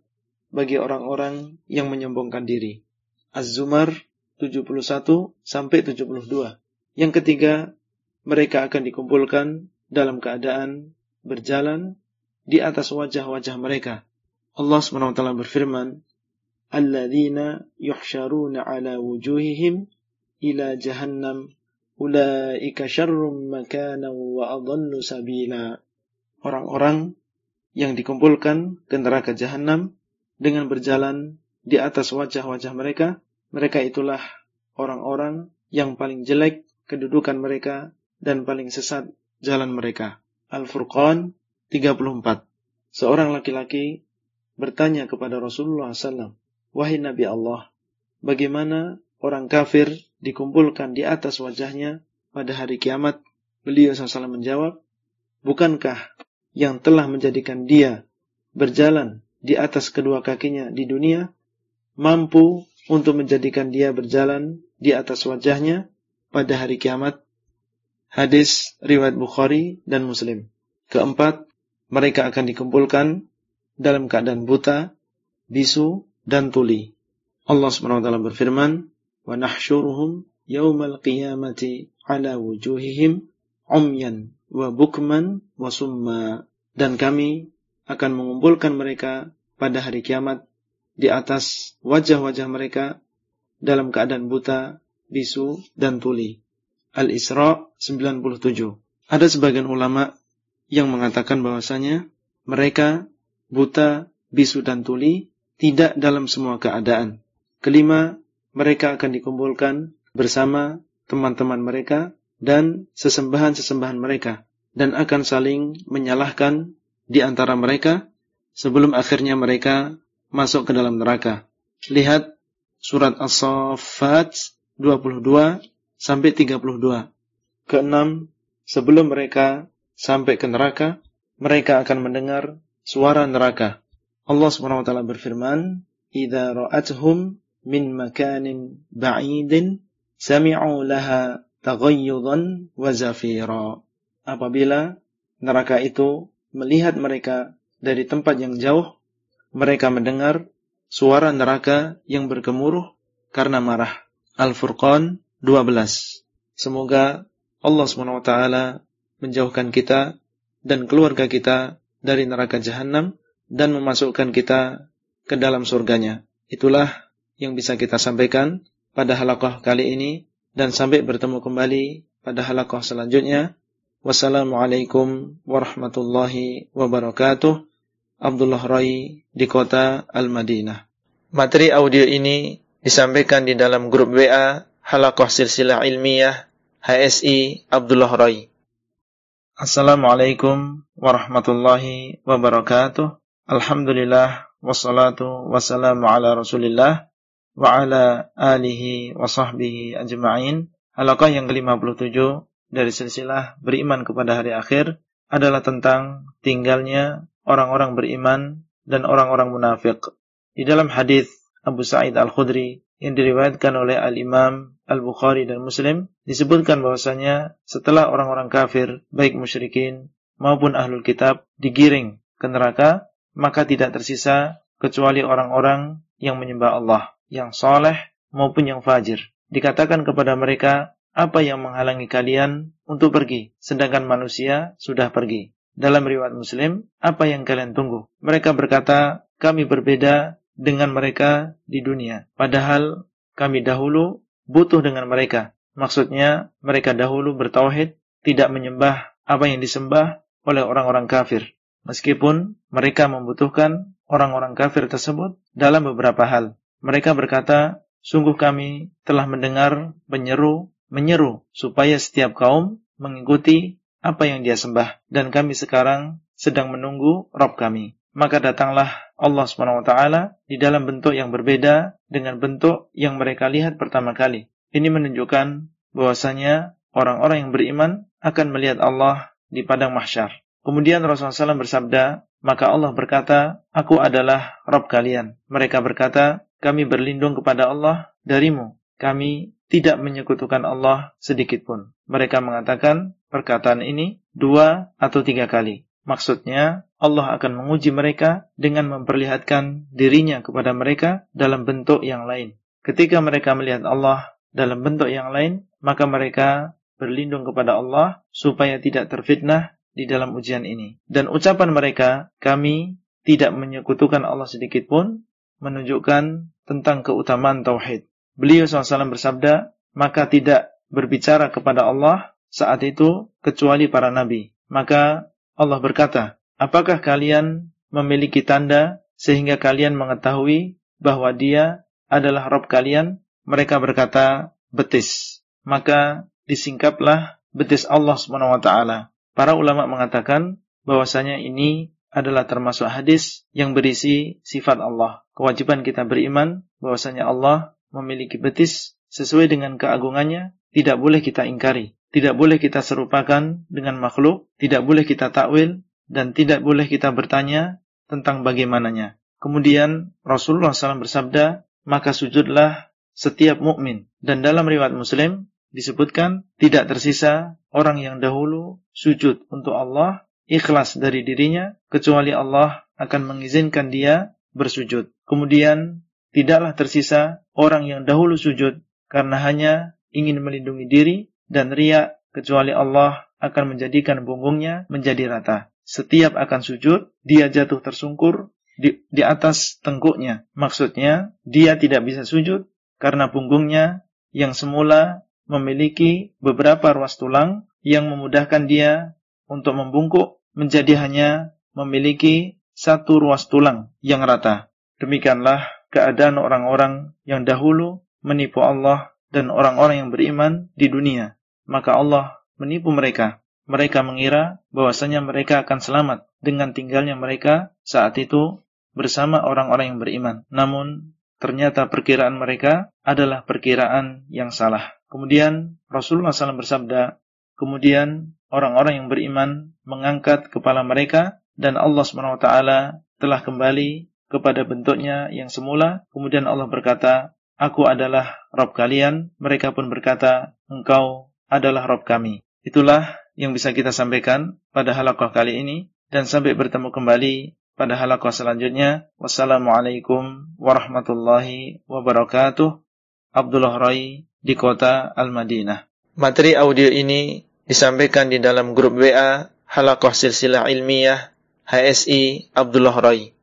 bagi orang-orang yang menyombongkan diri. Az-Zumar 71 sampai 72. Yang ketiga, mereka akan dikumpulkan dalam keadaan berjalan di atas wajah-wajah mereka. Allah SWT berfirman, Alladzina yuhsyaruna ala wujuhihim ila jahannam ulaika syarrum makanan wa adallu sabila. Orang-orang yang dikumpulkan ke neraka jahanam dengan berjalan di atas wajah-wajah mereka, mereka itulah orang-orang yang paling jelek kedudukan mereka dan paling sesat jalan mereka. Al-Furqan 34. Seorang laki-laki bertanya kepada Rasulullah SAW, Wahai Nabi Allah, bagaimana orang kafir dikumpulkan di atas wajahnya pada hari kiamat? Beliau SAW menjawab, Bukankah yang telah menjadikan dia berjalan di atas kedua kakinya di dunia, mampu untuk menjadikan dia berjalan di atas wajahnya pada hari kiamat Hadis riwayat Bukhari dan Muslim. Keempat, mereka akan dikumpulkan dalam keadaan buta, bisu, dan tuli. Allah SWT berfirman, "Wa nahsyuruhum yaumal qiyamati ala wujuhihim umyan wa bukman wa summa." Dan kami akan mengumpulkan mereka pada hari kiamat di atas wajah-wajah mereka dalam keadaan buta, bisu, dan tuli. Al-Isra 97. Ada sebagian ulama yang mengatakan bahwasanya mereka buta, bisu dan tuli tidak dalam semua keadaan. Kelima, mereka akan dikumpulkan bersama teman-teman mereka dan sesembahan-sesembahan mereka dan akan saling menyalahkan di antara mereka sebelum akhirnya mereka masuk ke dalam neraka. Lihat surat As-Saffat 22 sampai 32. Keenam, sebelum mereka sampai ke neraka, mereka akan mendengar suara neraka. Allah SWT berfirman, "Idza ra'atuhum min makanin ba'idin sami'u laha taghayyudan wa zafira." Apabila neraka itu melihat mereka dari tempat yang jauh, mereka mendengar suara neraka yang bergemuruh karena marah. Al-Furqan 12. Semoga Allah SWT menjauhkan kita dan keluarga kita dari neraka jahanam dan memasukkan kita ke dalam surganya. Itulah yang bisa kita sampaikan pada halaqah kali ini dan sampai bertemu kembali pada halaqah selanjutnya. Wassalamualaikum warahmatullahi wabarakatuh. Abdullah Rai di kota Al-Madinah. Materi audio ini disampaikan di dalam grup WA Halakoh Silsilah Ilmiah HSI Abdullah Rai. Assalamualaikum warahmatullahi wabarakatuh. Alhamdulillah wassalatu wassalamu ala Rasulillah wa ala alihi wa sahbihi ajma'in. Halaqah yang ke-57 dari silsilah beriman kepada hari akhir adalah tentang tinggalnya orang-orang beriman dan orang-orang munafik. Di dalam hadis Abu Sa'id Al-Khudri yang diriwayatkan oleh Al-Imam Al-Bukhari dan Muslim disebutkan bahwasanya setelah orang-orang kafir baik musyrikin maupun ahlul kitab digiring ke neraka, maka tidak tersisa kecuali orang-orang yang menyembah Allah, yang soleh maupun yang fajir. Dikatakan kepada mereka, apa yang menghalangi kalian untuk pergi, sedangkan manusia sudah pergi. Dalam riwayat Muslim, apa yang kalian tunggu? Mereka berkata, kami berbeda dengan mereka di dunia. Padahal kami dahulu butuh dengan mereka. Maksudnya, mereka dahulu bertauhid, tidak menyembah apa yang disembah oleh orang-orang kafir. Meskipun mereka membutuhkan orang-orang kafir tersebut dalam beberapa hal. Mereka berkata, sungguh kami telah mendengar menyeru, menyeru supaya setiap kaum mengikuti apa yang dia sembah. Dan kami sekarang sedang menunggu Rob kami. Maka datanglah Allah SWT di dalam bentuk yang berbeda dengan bentuk yang mereka lihat pertama kali. Ini menunjukkan bahwasanya orang-orang yang beriman akan melihat Allah di padang mahsyar. Kemudian Rasulullah SAW bersabda, maka Allah berkata, Aku adalah Rabb kalian. Mereka berkata, kami berlindung kepada Allah darimu. Kami tidak menyekutukan Allah sedikit pun. Mereka mengatakan perkataan ini dua atau tiga kali. Maksudnya, Allah akan menguji mereka dengan memperlihatkan dirinya kepada mereka dalam bentuk yang lain. Ketika mereka melihat Allah dalam bentuk yang lain, maka mereka berlindung kepada Allah supaya tidak terfitnah di dalam ujian ini. Dan ucapan mereka, kami tidak menyekutukan Allah sedikit pun, menunjukkan tentang keutamaan tauhid. Beliau SAW bersabda, maka tidak berbicara kepada Allah saat itu kecuali para nabi. Maka Allah berkata, apakah kalian memiliki tanda sehingga kalian mengetahui bahwa dia adalah Rob kalian? Mereka berkata, betis. Maka disingkaplah betis Allah SWT. Para ulama mengatakan bahwasanya ini adalah termasuk hadis yang berisi sifat Allah. Kewajiban kita beriman bahwasanya Allah memiliki betis sesuai dengan keagungannya, tidak boleh kita ingkari. Tidak boleh kita serupakan dengan makhluk, tidak boleh kita takwil, dan tidak boleh kita bertanya tentang bagaimananya. Kemudian Rasulullah SAW bersabda, maka sujudlah setiap mukmin. Dan dalam riwayat Muslim disebutkan tidak tersisa orang yang dahulu sujud untuk Allah ikhlas dari dirinya kecuali Allah akan mengizinkan dia bersujud. Kemudian tidaklah tersisa orang yang dahulu sujud karena hanya ingin melindungi diri dan riak kecuali Allah akan menjadikan punggungnya menjadi rata. Setiap akan sujud, dia jatuh tersungkur di, di atas tengkuknya. Maksudnya, dia tidak bisa sujud karena punggungnya yang semula memiliki beberapa ruas tulang yang memudahkan dia untuk membungkuk menjadi hanya memiliki satu ruas tulang yang rata. Demikianlah keadaan orang-orang yang dahulu menipu Allah dan orang-orang yang beriman di dunia. Maka Allah menipu mereka. Mereka mengira bahwasanya mereka akan selamat dengan tinggalnya mereka saat itu bersama orang-orang yang beriman. Namun ternyata perkiraan mereka adalah perkiraan yang salah. Kemudian Rasulullah SAW bersabda, kemudian orang-orang yang beriman mengangkat kepala mereka dan Allah SWT telah kembali kepada bentuknya yang semula. Kemudian Allah berkata, Aku adalah Rob kalian. Mereka pun berkata, Engkau adalah Rob kami. Itulah yang bisa kita sampaikan pada halaqah kali ini. Dan sampai bertemu kembali pada halaqah selanjutnya. Wassalamualaikum warahmatullahi wabarakatuh. Abdullah Rai di kota Al-Madinah. Materi audio ini disampaikan di dalam grup WA Halaqah Silsilah Ilmiah HSI Abdullah Rai.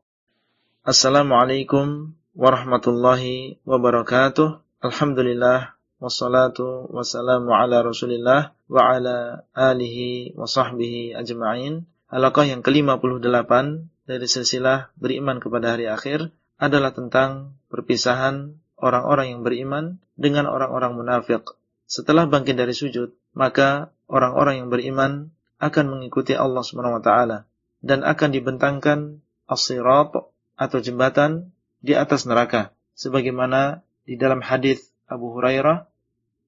Assalamualaikum warahmatullahi wabarakatuh. Alhamdulillah wassalatu wassalamu ala Rasulillah wa ala alihi wa sahbihi ajma'in. Halaqah yang ke-58 dari silsilah beriman kepada hari akhir adalah tentang perpisahan orang-orang yang beriman dengan orang-orang munafik. Setelah bangkit dari sujud, maka orang-orang yang beriman akan mengikuti Allah SWT dan akan dibentangkan as-sirat atau jembatan di atas neraka sebagaimana di dalam hadis Abu Hurairah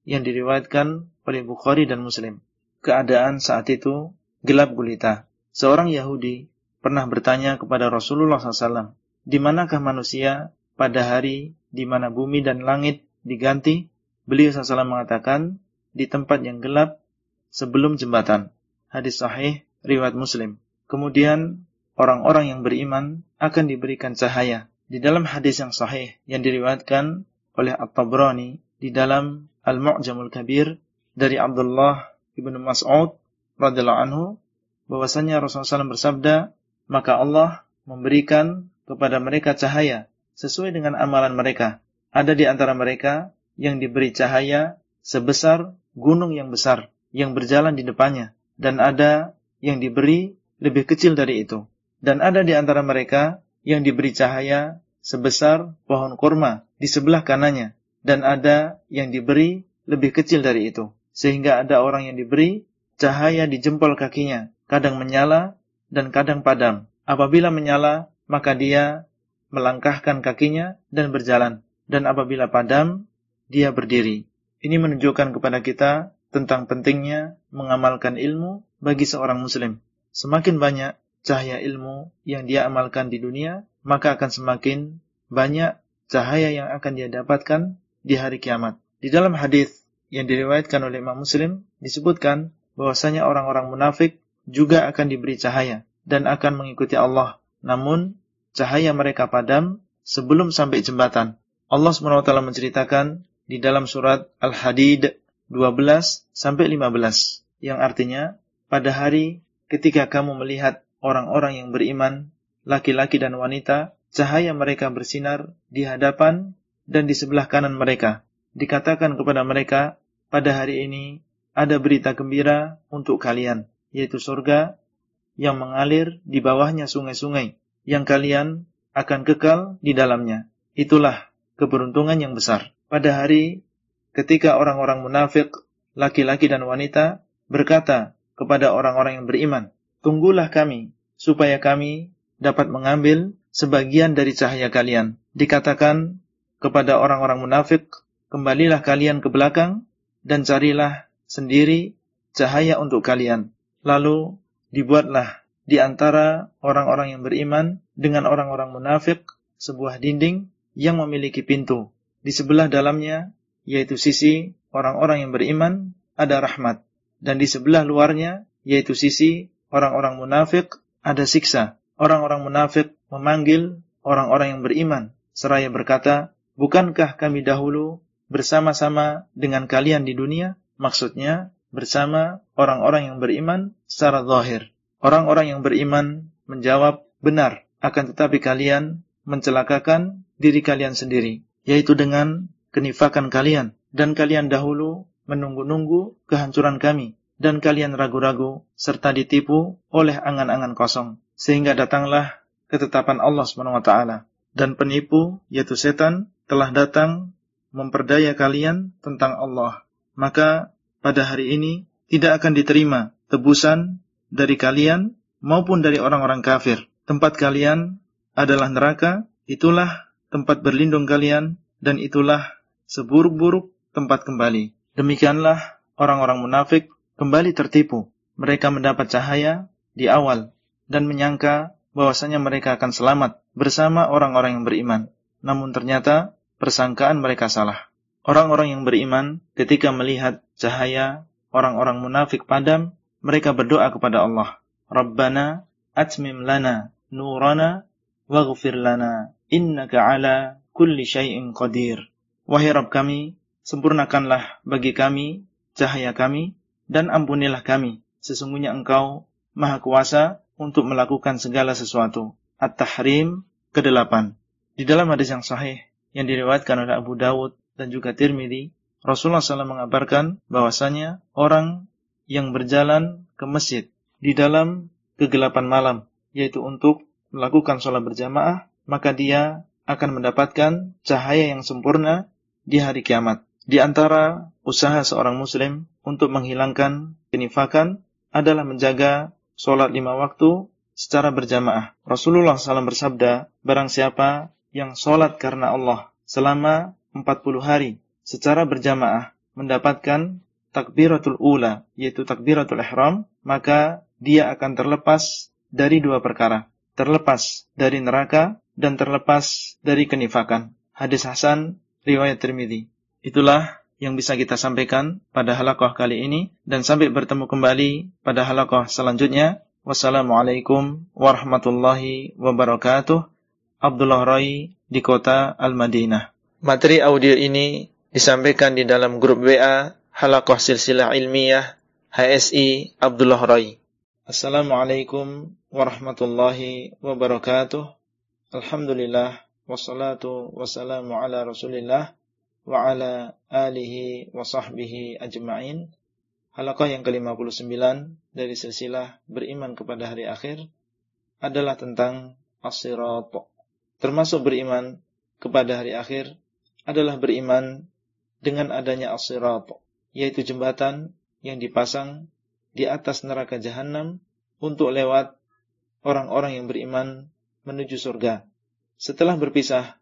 yang diriwayatkan oleh Bukhari dan Muslim. Keadaan saat itu gelap gulita. Seorang Yahudi pernah bertanya kepada Rasulullah SAW, di manakah manusia pada hari di mana bumi dan langit diganti? Beliau SAW mengatakan, di tempat yang gelap sebelum jembatan. Hadis sahih riwayat Muslim. Kemudian orang-orang yang beriman akan diberikan cahaya. Di dalam hadis yang sahih yang diriwayatkan oleh At-Tabrani di dalam Al-Mu'jamul Kabir dari Abdullah ibnu Mas'ud radhiyallahu anhu bahwasanya Rasulullah SAW bersabda, maka Allah memberikan kepada mereka cahaya sesuai dengan amalan mereka. Ada di antara mereka yang diberi cahaya sebesar gunung yang besar yang berjalan di depannya dan ada yang diberi lebih kecil dari itu. Dan ada di antara mereka yang diberi cahaya sebesar pohon kurma di sebelah kanannya dan ada yang diberi lebih kecil dari itu. Sehingga ada orang yang diberi cahaya di jempol kakinya, kadang menyala dan kadang padam. Apabila menyala, maka dia melangkahkan kakinya dan berjalan. Dan apabila padam, dia berdiri. Ini menunjukkan kepada kita tentang pentingnya mengamalkan ilmu bagi seorang muslim. Semakin banyak cahaya ilmu yang dia amalkan di dunia, maka akan semakin banyak cahaya yang akan dia dapatkan di hari kiamat. Di dalam hadis yang diriwayatkan oleh Imam Muslim disebutkan bahwasanya orang-orang munafik juga akan diberi cahaya dan akan mengikuti Allah. Namun cahaya mereka padam sebelum sampai jembatan. Allah SWT menceritakan di dalam surat Al-Hadid 12 sampai 15 yang artinya pada hari ketika kamu melihat orang-orang yang beriman, laki-laki dan wanita, cahaya mereka bersinar di hadapan dan di sebelah kanan mereka. Dikatakan kepada mereka, pada hari ini ada berita gembira untuk kalian, yaitu surga yang mengalir di bawahnya sungai-sungai yang kalian akan kekal di dalamnya. Itulah keberuntungan yang besar. Pada hari ketika orang-orang munafik, laki-laki dan wanita berkata kepada orang-orang yang beriman, "Tunggulah kami supaya kami dapat mengambil sebagian dari cahaya kalian." Dikatakan kepada orang-orang munafik, "Kembalilah kalian ke belakang dan carilah sendiri cahaya untuk kalian." Lalu dibuatlah di antara orang-orang yang beriman dengan orang-orang munafik sebuah dinding yang memiliki pintu. Di sebelah dalamnya, yaitu sisi orang-orang yang beriman, ada rahmat. Dan di sebelah luarnya, yaitu sisi orang-orang munafik, ada siksa. Orang-orang munafik memanggil orang-orang yang beriman, seraya berkata, Bukankah kami dahulu bersama-sama dengan kalian di dunia? Maksudnya, bersama orang-orang yang beriman secara zahir. Orang-orang yang beriman menjawab benar, akan tetapi kalian mencelakakan diri kalian sendiri, yaitu dengan kenifakan kalian. Dan kalian dahulu menunggu-nunggu kehancuran kami. Dan kalian ragu-ragu serta ditipu oleh angan-angan kosong. Sehingga datanglah ketetapan Allah SWT. Dan penipu, yaitu setan, telah datang memperdaya kalian tentang Allah. Maka pada hari ini tidak akan diterima tebusan dari kalian maupun dari orang-orang kafir. Tempat kalian adalah neraka, itulah tempat berlindung kalian dan itulah seburuk-buruk tempat kembali. Demikianlah orang-orang munafik kembali tertipu. Mereka mendapat cahaya di awal dan menyangka bahwasanya mereka akan selamat bersama orang-orang yang beriman. Namun ternyata persangkaan mereka salah. Orang-orang yang beriman ketika melihat cahaya orang-orang munafik padam, mereka berdoa kepada Allah, Rabbana atmim lana nurana waghfir lana innaka ala kulli syai'in qadir. Wahai Rabb kami, sempurnakanlah bagi kami cahaya kami dan ampunilah kami. Sesungguhnya Engkau Maha Kuasa untuk melakukan segala sesuatu. At-Tahrim ke-8. Di dalam hadis yang sahih yang diriwayatkan oleh Abu Dawud dan juga Tirmidzi, Rasulullah SAW mengabarkan bahwasanya orang yang berjalan ke masjid di dalam kegelapan malam, yaitu untuk melakukan sholat berjamaah, maka dia akan mendapatkan cahaya yang sempurna di hari kiamat. Di antara usaha seorang muslim untuk menghilangkan kenifakan adalah menjaga sholat lima waktu secara berjamaah. Rasulullah SAW bersabda, barang siapa yang sholat karena Allah selama 40 hari secara berjamaah mendapatkan takbiratul ula, yaitu takbiratul ihram, maka dia akan terlepas dari dua perkara. Terlepas dari neraka dan terlepas dari kenifakan. Hadis Hasan, riwayat Tirmidzi. Itulah yang bisa kita sampaikan pada halakoh kali ini dan sampai bertemu kembali pada halakoh selanjutnya. Wassalamualaikum warahmatullahi wabarakatuh. Abdullah Rai di kota Al-Madinah. Materi audio ini disampaikan di dalam grup WA Halakoh Silsilah Ilmiah HSI Abdullah Rai. Assalamualaikum warahmatullahi wabarakatuh. Alhamdulillah wassalatu wassalamu ala Rasulillah wa ala alihi wa sahbihi ajma'in. Halakah yang ke-59 dari silsilah beriman kepada hari akhir adalah tentang as-sirat. Termasuk beriman kepada hari akhir adalah beriman dengan adanya as-sirat, yaitu jembatan yang dipasang di atas neraka jahanam untuk lewat orang-orang yang beriman menuju surga. Setelah berpisah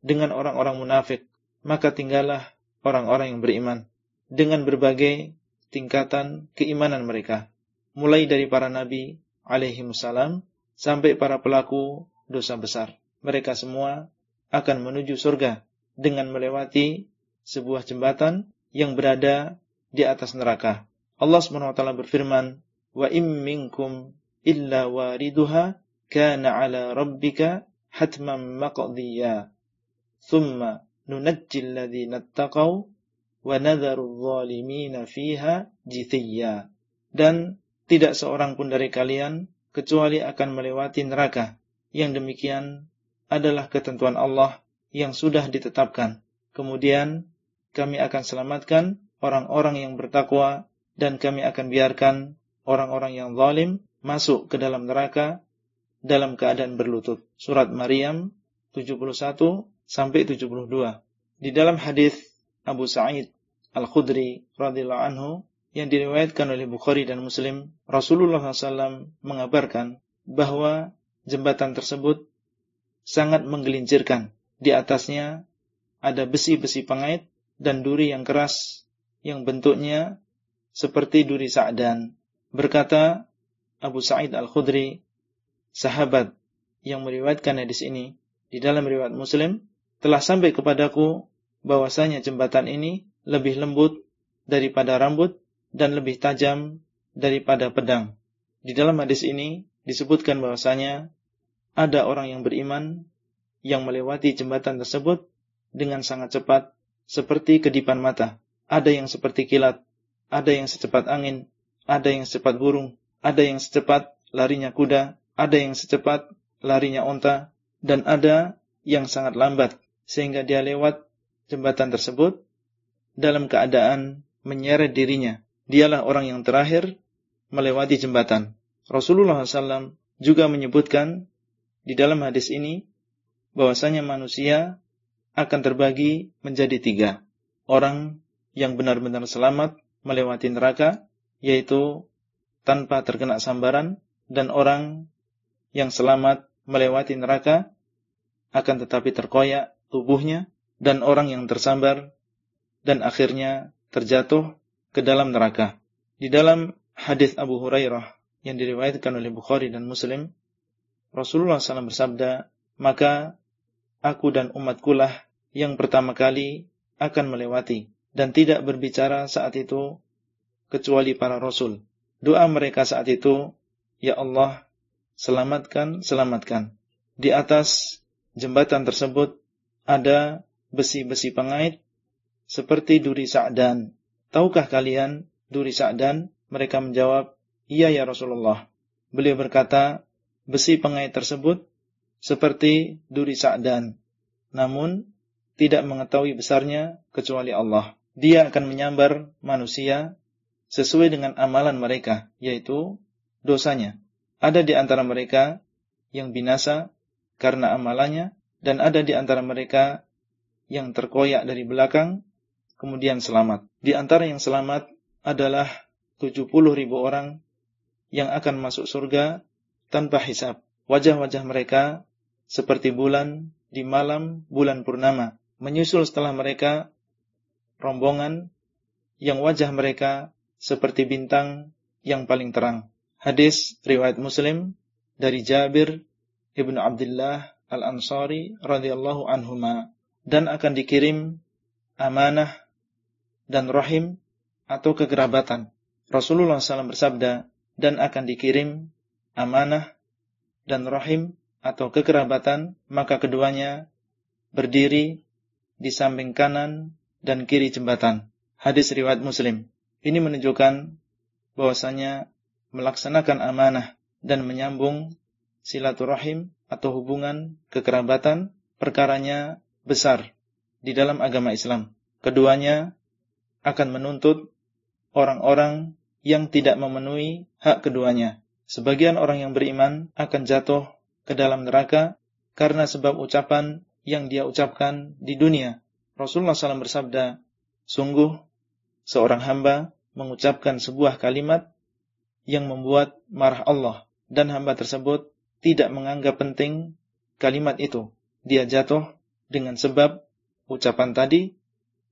dengan orang-orang munafik, maka tinggallah orang-orang yang beriman dengan berbagai tingkatan keimanan mereka, mulai dari para nabi alaihi salam sampai para pelaku dosa besar. Mereka semua akan menuju surga dengan melewati sebuah jembatan yang berada di atas neraka. Allah SWT berfirman, "Wa im minkum illa wariduha kana 'ala rabbika hatman maqdiya." Thumma Dan tidak seorang pun dari kalian kecuali akan melewati neraka. Yang demikian adalah ketentuan Allah yang sudah ditetapkan. Kemudian kami akan selamatkan orang-orang yang bertakwa dan kami akan biarkan orang-orang yang zalim masuk ke dalam neraka dalam keadaan berlutut. Surat Maryam 71 sampai 72. Di dalam hadis Abu Sa'id Al-Khudri radhiyallahu anhu yang diriwayatkan oleh Bukhari dan Muslim, Rasulullah SAW mengabarkan bahwa jembatan tersebut sangat menggelincirkan. Di atasnya ada besi-besi pengait dan duri yang keras yang bentuknya seperti duri sa'dan. Berkata Abu Sa'id Al-Khudri, sahabat yang meriwayatkan hadis ini di dalam riwayat Muslim, telah sampai kepadaku bahwasanya jembatan ini lebih lembut daripada rambut dan lebih tajam daripada pedang. Di dalam hadis ini disebutkan bahwasanya ada orang yang beriman yang melewati jembatan tersebut dengan sangat cepat seperti kedipan mata. Ada yang seperti kilat, ada yang secepat angin, ada yang secepat burung, ada yang secepat larinya kuda, ada yang secepat larinya onta, dan ada yang sangat lambat sehingga dia lewat jembatan tersebut dalam keadaan menyeret dirinya. Dialah orang yang terakhir melewati jembatan. Rasulullah SAW juga menyebutkan di dalam hadis ini bahwasanya manusia akan terbagi menjadi tiga. Orang yang benar-benar selamat melewati neraka, yaitu tanpa terkena sambaran, dan orang yang selamat melewati neraka, akan tetapi terkoyak tubuhnya, dan orang yang tersambar dan akhirnya terjatuh ke dalam neraka. Di dalam hadis Abu Hurairah yang diriwayatkan oleh Bukhari dan Muslim, Rasulullah SAW bersabda, maka aku dan umatkulah yang pertama kali akan melewati dan tidak berbicara saat itu kecuali para rasul. Doa mereka saat itu, Ya Allah, selamatkan, selamatkan. Di atas jembatan tersebut ada besi-besi pengait seperti duri Sa'dan. Tahukah kalian duri Sa'dan? Mereka menjawab, iya ya Rasulullah. Beliau berkata, besi pengait tersebut seperti duri Sa'dan. Namun, tidak mengetahui besarnya kecuali Allah. Dia akan menyambar manusia sesuai dengan amalan mereka, yaitu dosanya. Ada di antara mereka yang binasa karena amalannya, dan ada di antara mereka yang terkoyak dari belakang, kemudian selamat. Di antara yang selamat adalah 70 ribu orang yang akan masuk surga tanpa hisab. Wajah-wajah mereka seperti bulan di malam bulan purnama. Menyusul setelah mereka rombongan yang wajah mereka seperti bintang yang paling terang. Hadis riwayat Muslim dari Jabir ibnu Abdullah Al-Ansari radhiyallahu anhuma dan akan dikirim amanah dan rahim atau kekerabatan. Rasulullah SAW bersabda, dan akan dikirim amanah dan rahim atau kekerabatan, maka keduanya berdiri di samping kanan dan kiri jembatan. Hadis riwayat Muslim. Ini menunjukkan bahwasanya melaksanakan amanah dan menyambung silaturahim atau hubungan kekerabatan perkaranya besar di dalam agama Islam. Keduanya akan menuntut orang-orang yang tidak memenuhi hak keduanya. Sebagian orang yang beriman akan jatuh ke dalam neraka karena sebab ucapan yang dia ucapkan di dunia. Rasulullah SAW bersabda, sungguh seorang hamba mengucapkan sebuah kalimat yang membuat marah Allah dan hamba tersebut tidak menganggap penting kalimat itu. Dia jatuh dengan sebab ucapan tadi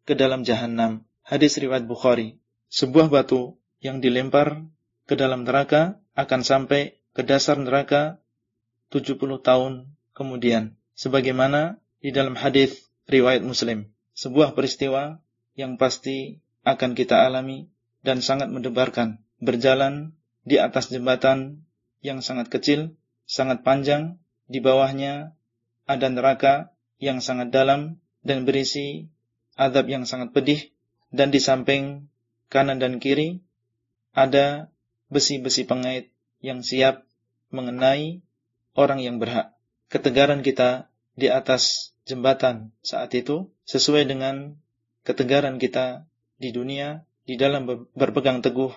ke dalam jahanam. Hadis riwayat Bukhari. Sebuah batu yang dilempar ke dalam neraka akan sampai ke dasar neraka 70 tahun kemudian. Sebagaimana di dalam hadis riwayat Muslim. Sebuah peristiwa yang pasti akan kita alami dan sangat mendebarkan. Berjalan di atas jembatan yang sangat kecil, sangat panjang, di bawahnya ada neraka yang sangat dalam dan berisi adab yang sangat pedih dan di samping kanan dan kiri ada besi-besi pengait yang siap mengenai orang yang berhak. Ketegaran kita di atas jembatan saat itu sesuai dengan ketegaran kita di dunia di dalam berpegang teguh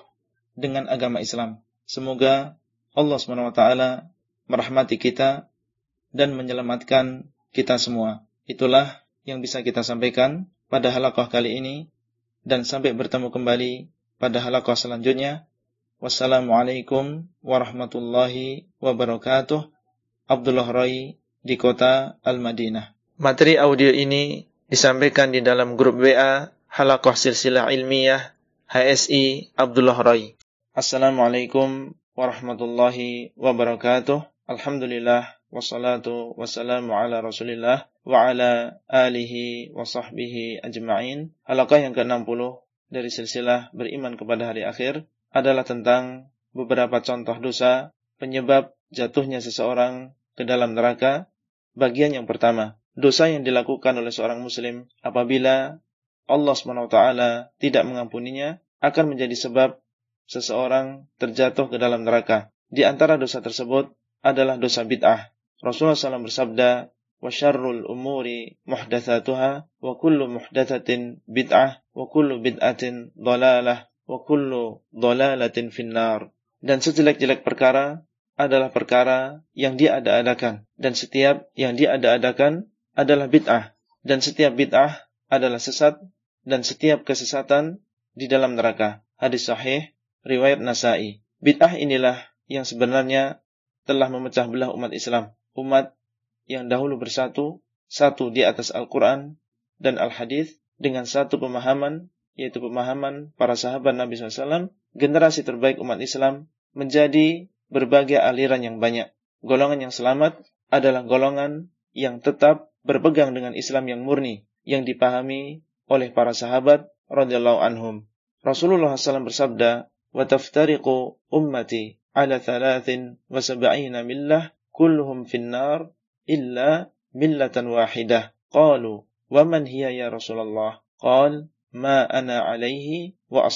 dengan agama Islam. Semoga Allah SWT merahmati kita dan menyelamatkan kita semua. Itulah yang bisa kita sampaikan pada halaqah kali ini dan sampai bertemu kembali pada halaqah selanjutnya. Wassalamualaikum warahmatullahi wabarakatuh. Abdullah Rai di kota Al-Madinah. Materi audio ini disampaikan di dalam grup WA Halaqah Silsilah Ilmiah HSI Abdullah Rai. Assalamualaikum warahmatullahi wabarakatuh. Alhamdulillah wassalatu wassalamu ala Rasulillah wa ala alihi wa sahbihi ajma'in. Halaqah yang ke-60 dari silsilah beriman kepada hari akhir adalah tentang beberapa contoh dosa penyebab jatuhnya seseorang ke dalam neraka. Bagian yang pertama, dosa yang dilakukan oleh seorang muslim apabila Allah SWT tidak mengampuninya akan menjadi sebab seseorang terjatuh ke dalam neraka. Di antara dosa tersebut adalah dosa bid'ah. Rasulullah SAW bersabda, وشر الأمور محدثاتها وكل محدثة بدعة وكل بدعة ضلالة وكل ضلالة في النار dan sejelek-jelek perkara adalah perkara yang diada-adakan dan setiap yang diada-adakan adalah bid'ah dan setiap bid'ah adalah sesat dan setiap kesesatan di dalam neraka hadis sahih riwayat Nasai bid'ah inilah yang sebenarnya telah memecah belah umat Islam. Umat yang dahulu bersatu, satu di atas Al-Quran dan Al-Hadith dengan satu pemahaman, yaitu pemahaman para sahabat Nabi SAW, generasi terbaik umat Islam menjadi berbagai aliran yang banyak. Golongan yang selamat adalah golongan yang tetap berpegang dengan Islam yang murni, yang dipahami oleh para sahabat radhiyallahu anhum. Rasulullah SAW bersabda, "Wa ummati ala thalathin wa sab'ina millah kulluhum finnar illa millatan wahidah. Qalu, wa man hiya ya Rasulullah? Qal, ma ana alaihi wa.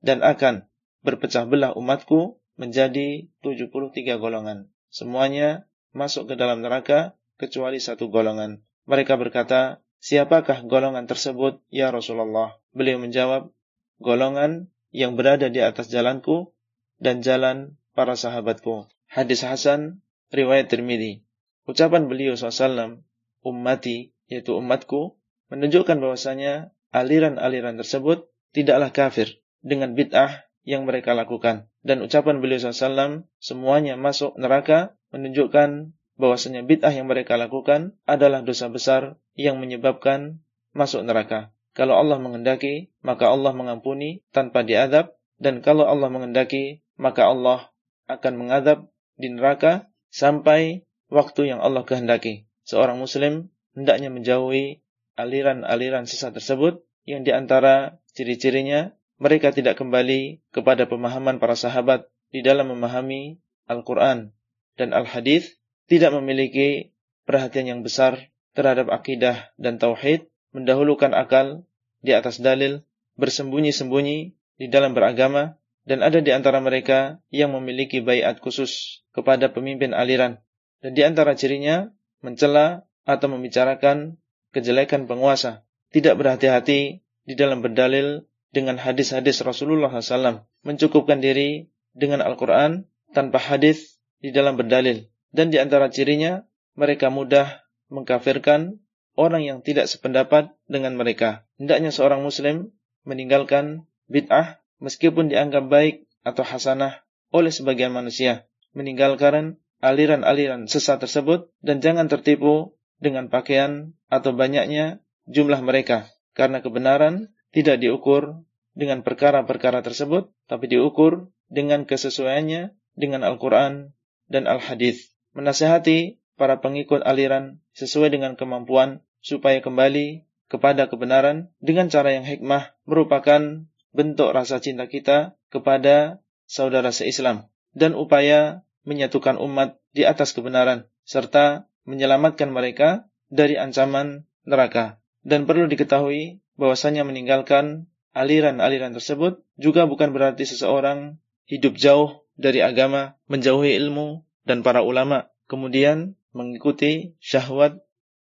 Dan akan berpecah belah umatku menjadi 73 golongan. Semuanya masuk ke dalam neraka kecuali satu golongan. Mereka berkata, siapakah golongan tersebut ya Rasulullah? Beliau menjawab, golongan yang berada di atas jalanku dan jalan para sahabatku. Hadis Hasan riwayat Tirmidzi. Ucapan beliau SAW, ummati, yaitu umatku, menunjukkan bahwasanya aliran-aliran tersebut tidaklah kafir dengan bid'ah yang mereka lakukan. Dan ucapan beliau SAW, semuanya masuk neraka, menunjukkan bahwasanya bid'ah yang mereka lakukan adalah dosa besar yang menyebabkan masuk neraka. Kalau Allah mengendaki, maka Allah mengampuni tanpa diadab, dan kalau Allah mengendaki, maka Allah akan mengadab di neraka sampai waktu yang Allah kehendaki. Seorang muslim hendaknya menjauhi aliran-aliran sesat tersebut yang di antara ciri-cirinya mereka tidak kembali kepada pemahaman para sahabat di dalam memahami Al-Quran dan Al-Hadis tidak memiliki perhatian yang besar terhadap akidah dan tauhid, mendahulukan akal di atas dalil, bersembunyi-sembunyi di dalam beragama, dan ada di antara mereka yang memiliki bayat khusus kepada pemimpin aliran. Dan di antara cirinya, mencela atau membicarakan kejelekan penguasa, tidak berhati-hati di dalam berdalil dengan hadis-hadis Rasulullah SAW, mencukupkan diri dengan Al-Quran tanpa hadis di dalam berdalil. Dan di antara cirinya, mereka mudah mengkafirkan orang yang tidak sependapat dengan mereka. Hendaknya seorang muslim meninggalkan bid'ah meskipun dianggap baik atau hasanah oleh sebagian manusia. Meninggalkan aliran-aliran sesat tersebut dan jangan tertipu dengan pakaian atau banyaknya jumlah mereka. Karena kebenaran tidak diukur dengan perkara-perkara tersebut, tapi diukur dengan kesesuaiannya dengan Al-Quran dan Al-Hadis. Menasehati para pengikut aliran sesuai dengan kemampuan supaya kembali kepada kebenaran dengan cara yang hikmah merupakan bentuk rasa cinta kita kepada saudara seislam dan upaya menyatukan umat di atas kebenaran serta menyelamatkan mereka dari ancaman neraka. Dan perlu diketahui bahwasanya meninggalkan aliran-aliran tersebut juga bukan berarti seseorang hidup jauh dari agama, menjauhi ilmu dan para ulama, kemudian mengikuti syahwat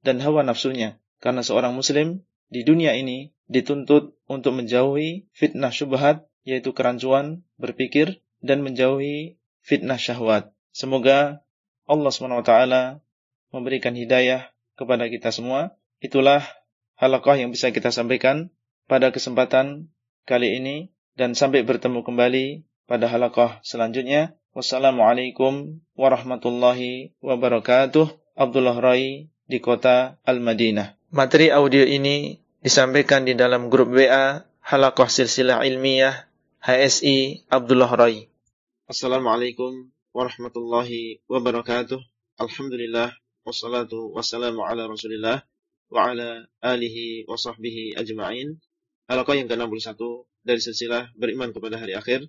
dan hawa nafsunya. Karena seorang muslim di dunia ini dituntut untuk menjauhi fitnah syubhat, yaitu kerancuan berpikir, dan menjauhi fitnah syahwat. Semoga Allah SWT memberikan hidayah kepada kita semua. Itulah halakah yang bisa kita sampaikan pada kesempatan kali ini dan sampai bertemu kembali pada halakah selanjutnya. Wassalamualaikum warahmatullahi wabarakatuh. Abdullah Rai di kota Al-Madinah. Materi audio ini disampaikan di dalam grup WA Halakah Silsilah Ilmiah HSI Abdullah Rai. Assalamualaikum warahmatullahi wabarakatuh. Alhamdulillah wassalatu wassalamu ala Rasulillah wa ala alihi wa sahbihi ajma'in. Halaqah yang ke-61 dari silsilah beriman kepada hari akhir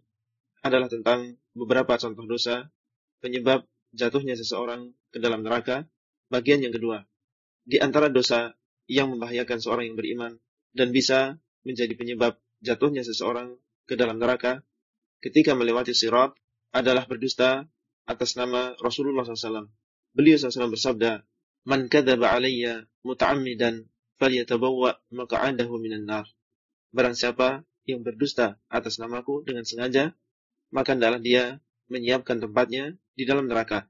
adalah tentang beberapa contoh dosa penyebab jatuhnya seseorang ke dalam neraka. Bagian yang kedua, di antara dosa yang membahayakan seorang yang beriman dan bisa menjadi penyebab jatuhnya seseorang ke dalam neraka ketika melewati sirat adalah berdusta atas nama Rasulullah SAW. Beliau SAW bersabda, Man kadzaba alayya muta'ammidan falyatabawwa maq'adahu minan nar. Barang siapa yang berdusta atas namaku dengan sengaja, maka hendaklah dia menyiapkan tempatnya di dalam neraka.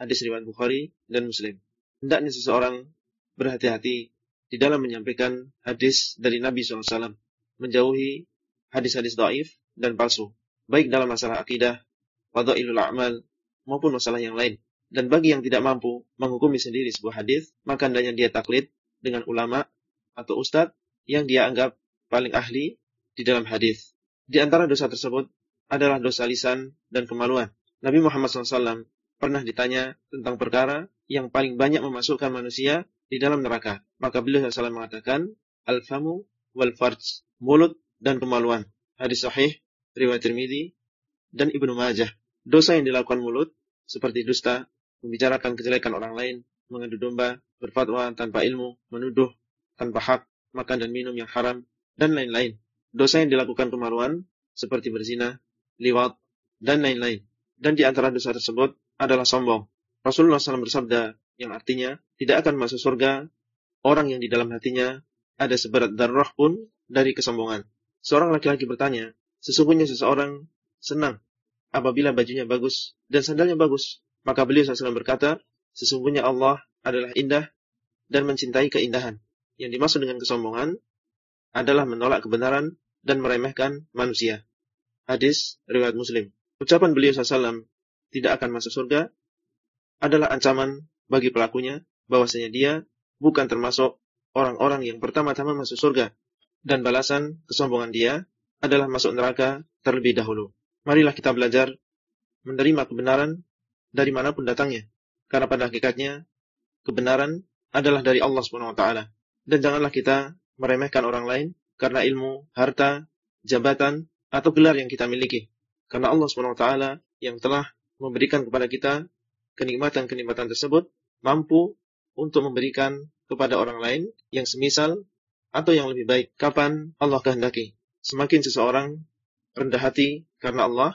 Hadis riwayat Bukhari dan Muslim. Hendaknya seseorang berhati-hati di dalam menyampaikan hadis dari Nabi SAW, menjauhi hadis-hadis daif dan palsu, baik dalam masalah akidah, fadailul a'mal, maupun masalah yang lain. Dan bagi yang tidak mampu menghukumi sendiri sebuah hadis, maka hendaknya dia taklid dengan ulama atau ustadz yang dia anggap paling ahli di dalam hadis. Di antara dosa tersebut adalah dosa lisan dan kemaluan. Nabi Muhammad SAW pernah ditanya tentang perkara yang paling banyak memasukkan manusia di dalam neraka. Maka beliau SAW mengatakan, Al-famu wal farj, mulut dan kemaluan. Hadis sahih, riwayat Tirmidzi dan Ibnu Majah. Dosa yang dilakukan mulut seperti dusta, membicarakan kejelekan orang lain, mengadu domba, berfatwa tanpa ilmu, menuduh tanpa hak, makan dan minum yang haram, dan lain-lain. Dosa yang dilakukan kemaluan, seperti berzina, liwat, dan lain-lain. Dan di antara dosa tersebut adalah sombong. Rasulullah SAW bersabda, yang artinya, tidak akan masuk surga orang yang di dalam hatinya ada seberat darah pun dari kesombongan. Seorang laki-laki bertanya, sesungguhnya seseorang senang apabila bajunya bagus dan sandalnya bagus, maka beliau SAW berkata, sesungguhnya Allah adalah indah dan mencintai keindahan. Yang dimaksud dengan kesombongan adalah menolak kebenaran dan meremehkan manusia. Hadis riwayat Muslim. Ucapan beliau SAW tidak akan masuk surga adalah ancaman bagi pelakunya bahwasanya dia bukan termasuk orang-orang yang pertama-tama masuk surga dan balasan kesombongan dia adalah masuk neraka terlebih dahulu. Marilah kita belajar menerima kebenaran dari mana pun datangnya. Karena pada hakikatnya, kebenaran adalah dari Allah SWT. Dan janganlah kita meremehkan orang lain karena ilmu, harta, jabatan, atau gelar yang kita miliki. Karena Allah SWT yang telah memberikan kepada kita kenikmatan-kenikmatan tersebut mampu untuk memberikan kepada orang lain yang semisal atau yang lebih baik kapan Allah kehendaki. Semakin seseorang rendah hati karena Allah,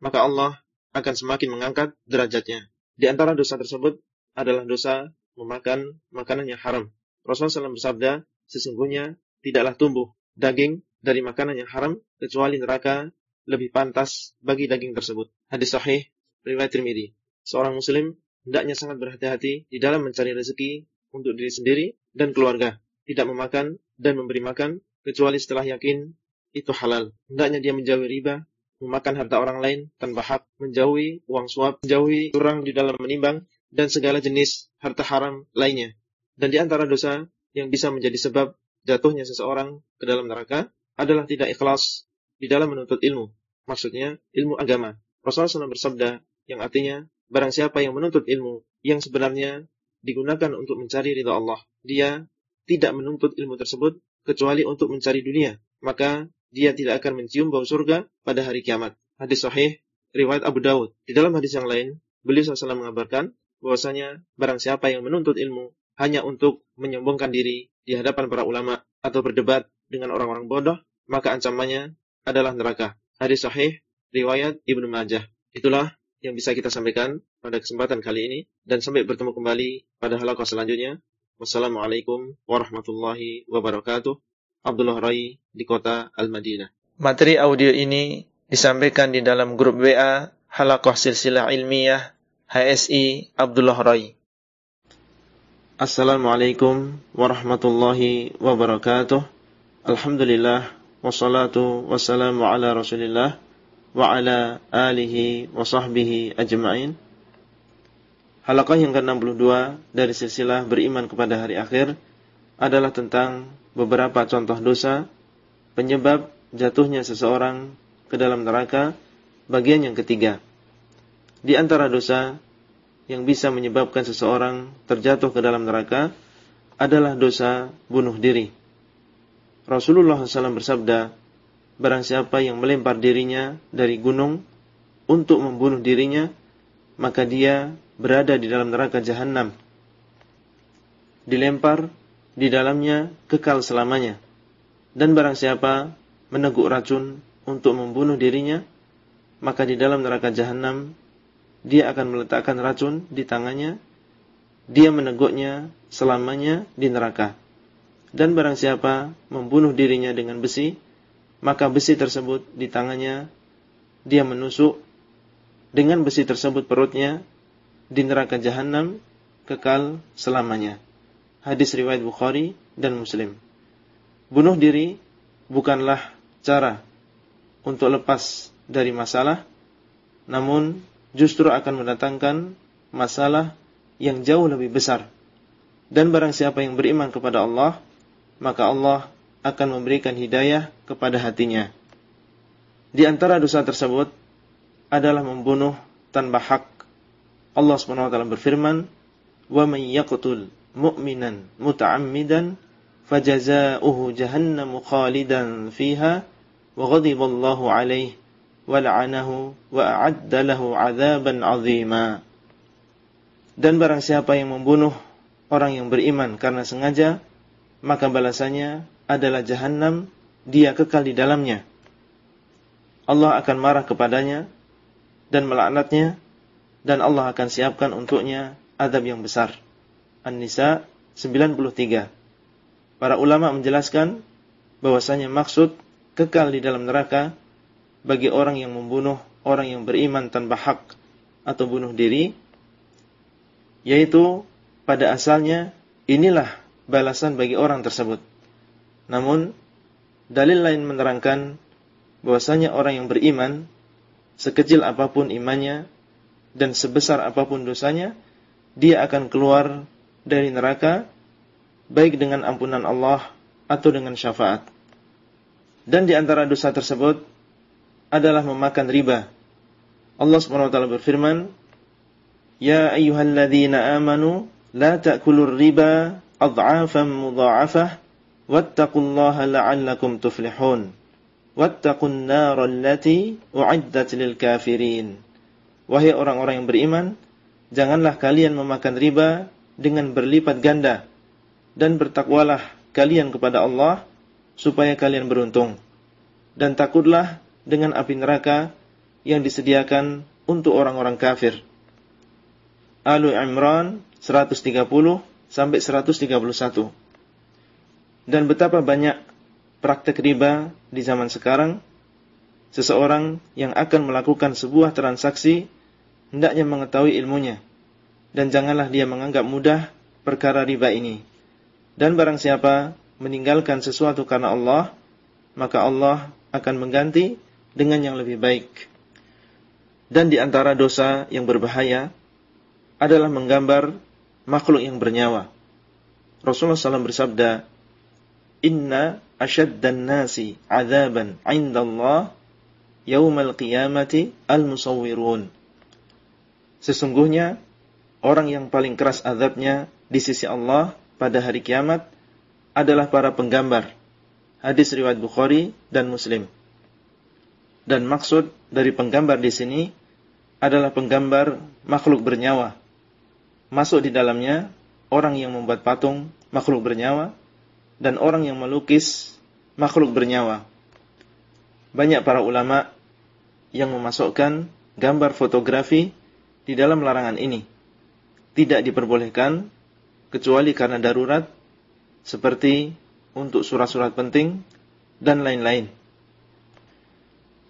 maka Allah akan semakin mengangkat derajatnya. Di antara dosa tersebut adalah dosa memakan makanan yang haram. Rasulullah SAW bersabda, sesungguhnya tidaklah tumbuh daging dari makanan yang haram kecuali neraka lebih pantas bagi daging tersebut. Hadis sahih riwayat Tirmidzi. Seorang muslim hendaknya sangat berhati-hati di dalam mencari rezeki untuk diri sendiri dan keluarga, tidak memakan dan memberi makan kecuali setelah yakin itu halal. Hendaknya dia menjauhi riba, memakan harta orang lain tanpa hak, menjauhi uang suap, menjauhi curang di dalam menimbang, dan segala jenis harta haram lainnya. Dan di antara dosa yang bisa menjadi sebab jatuhnya seseorang ke dalam neraka adalah tidak ikhlas di dalam menuntut ilmu. Maksudnya ilmu agama. Rasulullah SAW bersabda yang artinya barang siapa yang menuntut ilmu yang sebenarnya digunakan untuk mencari ridha Allah, dia tidak menuntut ilmu tersebut kecuali untuk mencari dunia, maka dia tidak akan mencium bau surga pada hari kiamat. Hadis sahih riwayat Abu Dawud. Di dalam hadis yang lain, beliau SAW mengabarkan bahwasanya barang siapa yang menuntut ilmu hanya untuk menyombongkan diri di hadapan para ulama atau berdebat dengan orang-orang bodoh, maka ancamannya adalah neraka. Hadis sahih riwayat Ibnu Majah. Itulah yang bisa kita sampaikan pada kesempatan kali ini dan sampai bertemu kembali pada halaqah selanjutnya. Wassalamualaikum warahmatullahi wabarakatuh. Abdullah Rai di kota Al-Madinah. Materi audio ini disampaikan di dalam grup WA Halaqah Silsilah Ilmiah HSI Abdullah Rai. Assalamualaikum warahmatullahi wabarakatuh. Alhamdulillah wassalatu wassalamu ala Rasulillah wa ala alihi wa sahbihi ajma'in. Halaqah yang ke-62 dari silsilah beriman kepada hari akhir adalah tentang beberapa contoh dosa penyebab jatuhnya seseorang ke dalam neraka bagian yang ketiga. Di antara dosa yang bisa menyebabkan seseorang terjatuh ke dalam neraka adalah dosa bunuh diri. Rasulullah SAW bersabda, Barang siapa yang melempar dirinya dari gunung untuk membunuh dirinya, maka dia berada di dalam neraka jahanam. Dilempar di dalamnya kekal selamanya. Dan barang siapa meneguk racun untuk membunuh dirinya, maka di dalam neraka jahanam dia akan meletakkan racun di tangannya, dia meneguknya selamanya di neraka. Dan barang siapa membunuh dirinya dengan besi, maka besi tersebut di tangannya dia menusuk dengan besi tersebut perutnya di neraka jahanam kekal selamanya. Hadis riwayat Bukhari dan Muslim. Bunuh diri bukanlah cara untuk lepas dari masalah, namun justru akan mendatangkan masalah yang jauh lebih besar. Dan barang siapa yang beriman kepada Allah, maka Allah akan memberikan hidayah kepada hatinya. Di antara dosa tersebut adalah membunuh tanpa hak. Allah SWT berfirman, "Wa man yaqtul mu'minan muta'ammidan fajaza'uhu jahannamu khalidan fiha wa ghadiba Allahu 'alaihi wa la'anahu wa a'adda lahu 'adzaban 'azima." Dan barang siapa yang membunuh orang yang beriman karena sengaja, maka balasannya adalah jahanam, dia kekal di dalamnya. Allah akan marah kepadanya dan melaknatnya dan Allah akan siapkan untuknya adab yang besar. An-Nisa 93. Para ulama menjelaskan bahwasanya maksud kekal di dalam neraka bagi orang yang membunuh orang yang beriman tanpa hak atau bunuh diri yaitu pada asalnya inilah balasan bagi orang tersebut. Namun dalil lain menerangkan bahwasanya orang yang beriman sekecil apa pun imannya dan sebesar apa pun dosanya dia akan keluar dari neraka baik dengan ampunan Allah atau dengan syafaat. Dan di antara dosa tersebut adalah memakan riba. Allah Subhanahu wa taala berfirman, "Ya ayyuhalladzina amanu la ta'kulur riba adhafan mudha'afah." wattaqullaha la'allakum tuflihun. Wattaqun nar allati u'iddat lil kafirin. Wahai orang-orang yang beriman janganlah kalian memakan riba dengan berlipat ganda dan bertakwalah kalian kepada Allah supaya kalian beruntung. Dan takutlah dengan api neraka yang disediakan untuk orang-orang kafir. Al-Imran 130 sampai 131 dan betapa banyak praktek riba di zaman sekarang seseorang yang akan melakukan sebuah transaksi hendaknya mengetahui ilmunya dan janganlah dia menganggap mudah perkara riba ini. Dan barang siapa meninggalkan sesuatu karena Allah, maka Allah akan mengganti dengan yang lebih baik. Dan di antara dosa yang berbahaya adalah menggambar makhluk yang bernyawa. Rasulullah SAW bersabda, Inna asyaddan nasi azaban indallah yaumal qiyamati al-musawwirun. Sesungguhnya orang yang paling keras azabnya di sisi Allah pada hari kiamat adalah para penggambar. Hadis riwayat Bukhari dan Muslim. Dan maksud dari penggambar di sini adalah penggambar makhluk bernyawa. Masuk di dalamnya orang yang membuat patung makhluk bernyawa dan orang yang melukis makhluk bernyawa. Banyak para ulama yang memasukkan gambar fotografi di dalam larangan ini. Tidak diperbolehkan kecuali karena darurat seperti untuk surat-surat penting dan lain-lain.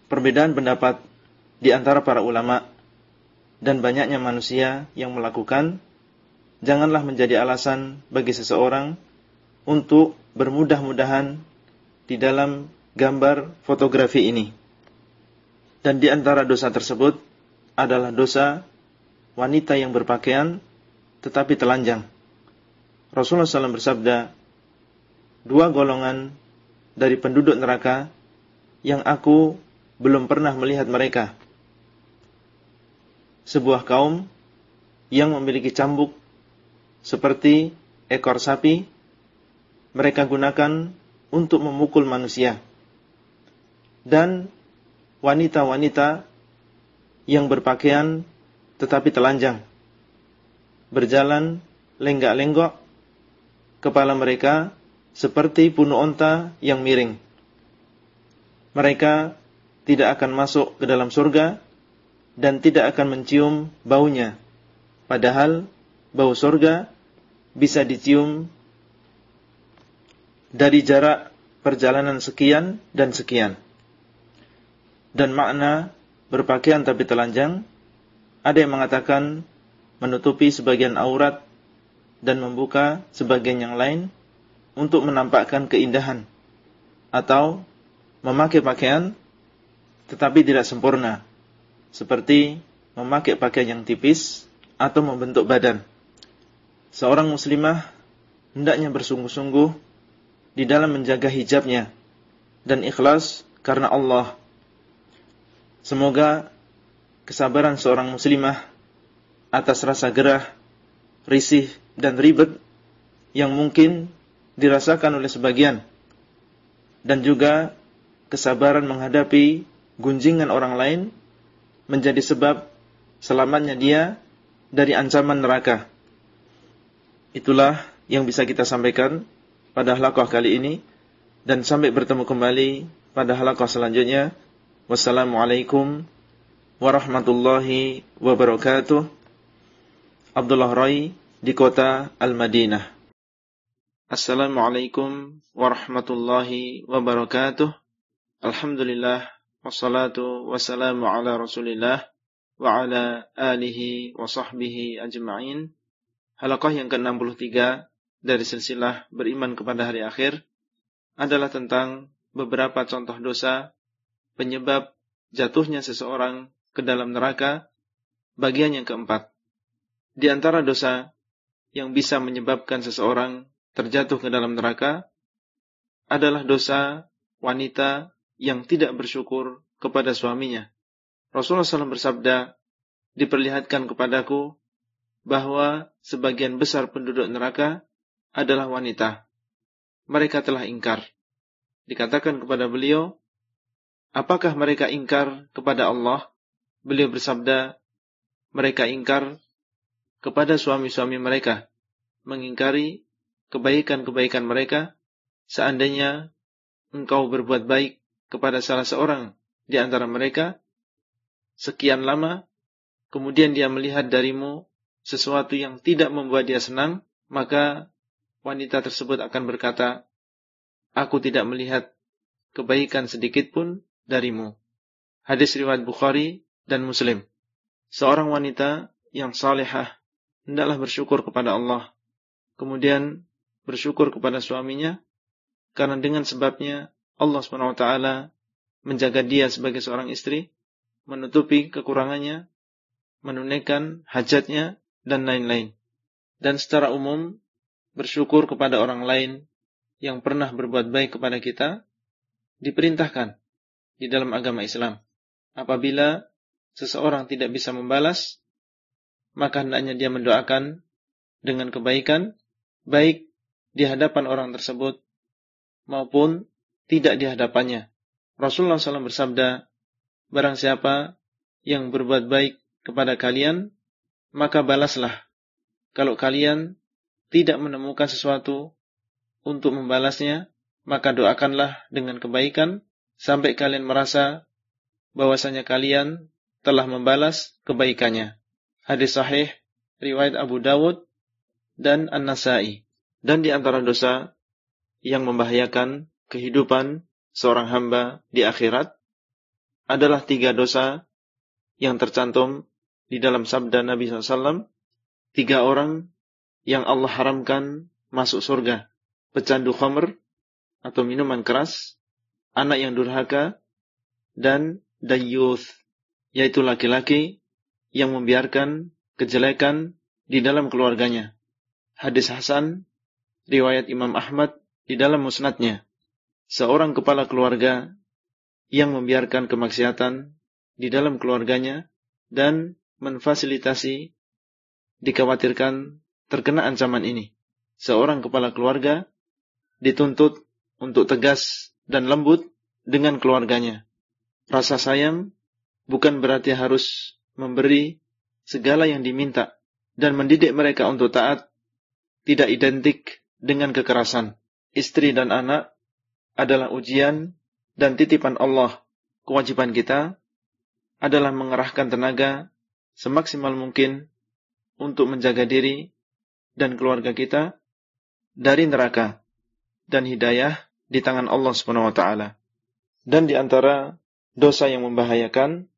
Perbedaan pendapat di antara para ulama dan banyaknya manusia yang melakukan janganlah menjadi alasan bagi seseorang untuk bermudah-mudahan di dalam gambar fotografi ini. Dan di antara dosa tersebut adalah dosa wanita yang berpakaian tetapi telanjang. Rasulullah SAW bersabda, dua golongan dari penduduk neraka yang aku belum pernah melihat mereka. Sebuah kaum yang memiliki cambuk seperti ekor sapi mereka gunakan untuk memukul manusia. Dan wanita-wanita yang berpakaian tetapi telanjang. Berjalan lenggak-lenggok, kepala mereka seperti punu onta yang miring. Mereka tidak akan masuk ke dalam surga dan tidak akan mencium baunya. Padahal bau surga bisa dicium dari jarak perjalanan sekian dan sekian. Dan makna berpakaian tapi telanjang, ada yang mengatakan menutupi sebagian aurat dan membuka sebagian yang lain untuk menampakkan keindahan atau memakai pakaian tetapi tidak sempurna seperti memakai pakaian yang tipis atau membentuk badan. Seorang muslimah hendaknya bersungguh-sungguh di dalam menjaga hijabnya dan ikhlas karena Allah. Semoga kesabaran seorang muslimah atas rasa gerah, risih dan ribet yang mungkin dirasakan oleh sebagian dan juga kesabaran menghadapi gunjingan orang lain menjadi sebab selamatnya dia dari ancaman neraka. Itulah yang bisa kita sampaikan pada halaqah kali ini dan sampai bertemu kembali pada halaqah selanjutnya. Wassalamualaikum warahmatullahi wabarakatuh. Abdullah Rai di kota Al-Madinah. Assalamualaikum warahmatullahi wabarakatuh. Alhamdulillah wassalatu wassalamu ala Rasulillah wa ala alihi wa sahbihi ajma'in. Halaqah yang ke-63 dari silsilah beriman kepada hari akhir adalah tentang beberapa contoh dosa penyebab jatuhnya seseorang ke dalam neraka bagian yang keempat. Di antara dosa yang bisa menyebabkan seseorang terjatuh ke dalam neraka adalah dosa wanita yang tidak bersyukur kepada suaminya. Rasulullah SAW bersabda, diperlihatkan kepadaku bahwa sebagian besar penduduk neraka adalah wanita. Mereka telah ingkar. Dikatakan kepada beliau, apakah mereka ingkar kepada Allah? Beliau bersabda, mereka ingkar kepada suami-suami mereka, mengingkari kebaikan-kebaikan mereka, seandainya engkau berbuat baik kepada salah seorang di antara mereka, sekian lama, kemudian dia melihat darimu sesuatu yang tidak membuat dia senang, maka wanita tersebut akan berkata, Aku tidak melihat kebaikan sedikit pun darimu. Hadis riwayat Bukhari dan Muslim. Seorang wanita yang salihah hendaklah bersyukur kepada Allah. Kemudian bersyukur kepada suaminya karena dengan sebabnya Allah SWT menjaga dia sebagai seorang istri, menutupi kekurangannya, menunaikan hajatnya dan lain-lain. Dan secara umum bersyukur kepada orang lain yang pernah berbuat baik kepada kita diperintahkan di dalam agama Islam. Apabila seseorang tidak bisa membalas, maka hendaknya dia mendoakan dengan kebaikan, baik di hadapan orang tersebut maupun tidak di hadapannya. Rasulullah SAW bersabda, Barang siapa yang berbuat baik kepada kalian, maka balaslah. Kalau kalian tidak menemukan sesuatu untuk membalasnya, maka doakanlah dengan kebaikan sampai kalian merasa bahwasanya kalian telah membalas kebaikannya. Hadis sahih riwayat Abu Dawud dan An-Nasai. Dan di antara dosa yang membahayakan kehidupan seorang hamba di akhirat adalah tiga dosa yang tercantum di dalam sabda Nabi SAW. Tiga orang yang Allah haramkan masuk surga. Pecandu khamr atau minuman keras, anak yang durhaka, dan dayyuth, yaitu laki-laki yang membiarkan kejelekan di dalam keluarganya. Hadis Hasan, riwayat Imam Ahmad di dalam musnadnya. Seorang kepala keluarga yang membiarkan kemaksiatan di dalam keluarganya dan memfasilitasi dikhawatirkan terkena ancaman ini. Seorang kepala keluarga dituntut untuk tegas dan lembut dengan keluarganya. Rasa sayang bukan berarti harus memberi segala yang diminta dan mendidik mereka untuk taat tidak identik dengan kekerasan. Istri dan anak adalah ujian dan titipan Allah. Kewajiban kita adalah mengerahkan tenaga semaksimal mungkin untuk menjaga diri dan keluarga kita dari neraka dan hidayah di tangan Allah Subhanahu wa taala. Dan di antara dosa yang membahayakan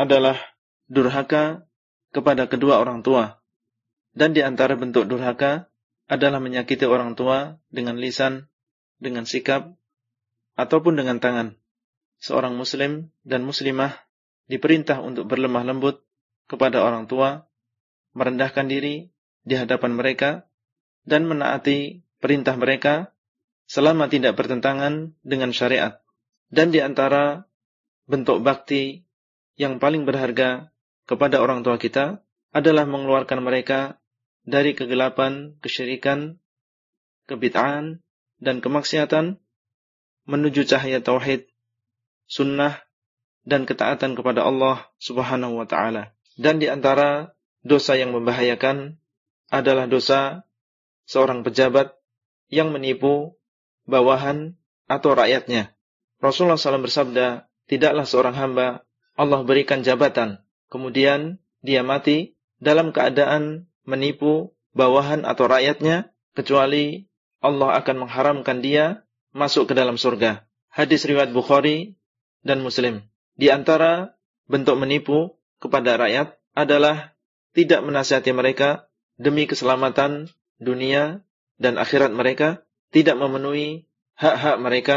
adalah durhaka kepada kedua orang tua. Dan di antara bentuk durhaka adalah menyakiti orang tua dengan lisan, dengan sikap, ataupun dengan tangan. Seorang muslim dan muslimah diperintah untuk berlemah lembut kepada orang tua, merendahkan diri di hadapan mereka, dan menaati perintah mereka selama tidak bertentangan dengan syariat. Dan di antara bentuk bakti yang paling berharga kepada orang tua kita adalah mengeluarkan mereka dari kegelapan, kesyirikan, kebid'ahan, dan kemaksiatan menuju cahaya tauhid, sunnah, dan ketaatan kepada Allah Subhanahu wa taala. Dan di antara dosa yang membahayakan adalah dosa seorang pejabat yang menipu bawahan atau rakyatnya. Rasulullah SAW bersabda, tidaklah seorang hamba Allah berikan jabatan, kemudian dia mati dalam keadaan menipu bawahan atau rakyatnya, kecuali Allah akan mengharamkan dia masuk ke dalam surga. Hadis riwayat Bukhari dan Muslim. Di antara bentuk menipu kepada rakyat adalah tidak menasihati mereka demi keselamatan dunia dan akhirat mereka, tidak memenuhi hak-hak mereka,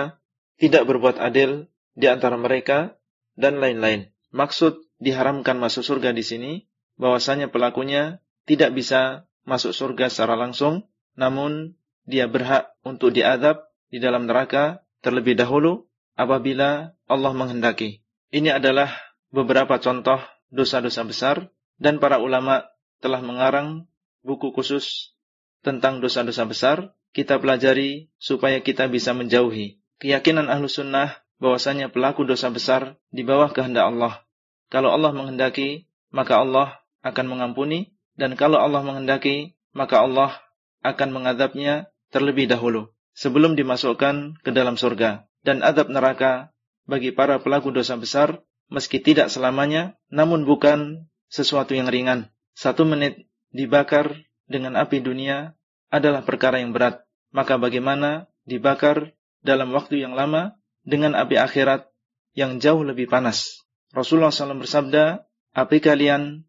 tidak berbuat adil di antara mereka, dan lain-lain. Maksud diharamkan masuk surga di sini, bahwasanya pelakunya tidak bisa masuk surga secara langsung, namun dia berhak untuk diadab di dalam neraka terlebih dahulu apabila Allah menghendaki. Ini adalah beberapa contoh dosa-dosa besar dan para ulama telah mengarang buku khusus tentang dosa-dosa besar kita pelajari supaya kita bisa menjauhi. Keyakinan ahlu sunnah bahwasanya pelaku dosa besar di bawah kehendak Allah. Kalau Allah menghendaki, maka Allah akan mengampuni dan kalau Allah menghendaki maka Allah akan mengadabnya terlebih dahulu sebelum dimasukkan ke dalam surga dan adab neraka bagi para pelaku dosa besar meski tidak selamanya namun bukan sesuatu yang ringan satu menit dibakar dengan api dunia adalah perkara yang berat maka bagaimana dibakar dalam waktu yang lama dengan api akhirat yang jauh lebih panas Rasulullah SAW bersabda api kalian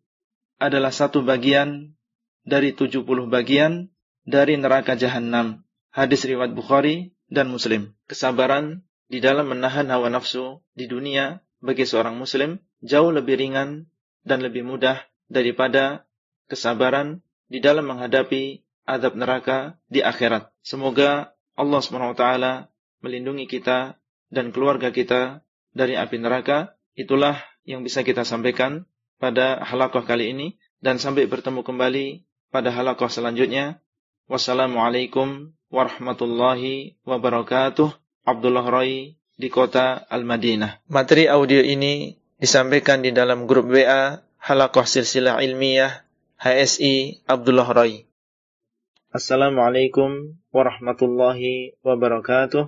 adalah satu bagian dari 70 bagian dari neraka jahanam. Hadis riwayat Bukhari dan Muslim. Kesabaran di dalam menahan hawa nafsu di dunia bagi seorang muslim jauh lebih ringan dan lebih mudah daripada kesabaran di dalam menghadapi adab neraka di akhirat. Semoga Allah SWT melindungi kita dan keluarga kita dari api neraka. Itulah yang bisa kita sampaikan pada halakoh kali ini dan sampai bertemu kembali pada halakoh selanjutnya. Wassalamualaikum warahmatullahi wabarakatuh. Abdullah Roy di kota Al-Madinah. Materi audio ini disampaikan di dalam grup WA Halakoh Silsilah Ilmiah HSI Abdullah Roy. Assalamualaikum warahmatullahi wabarakatuh.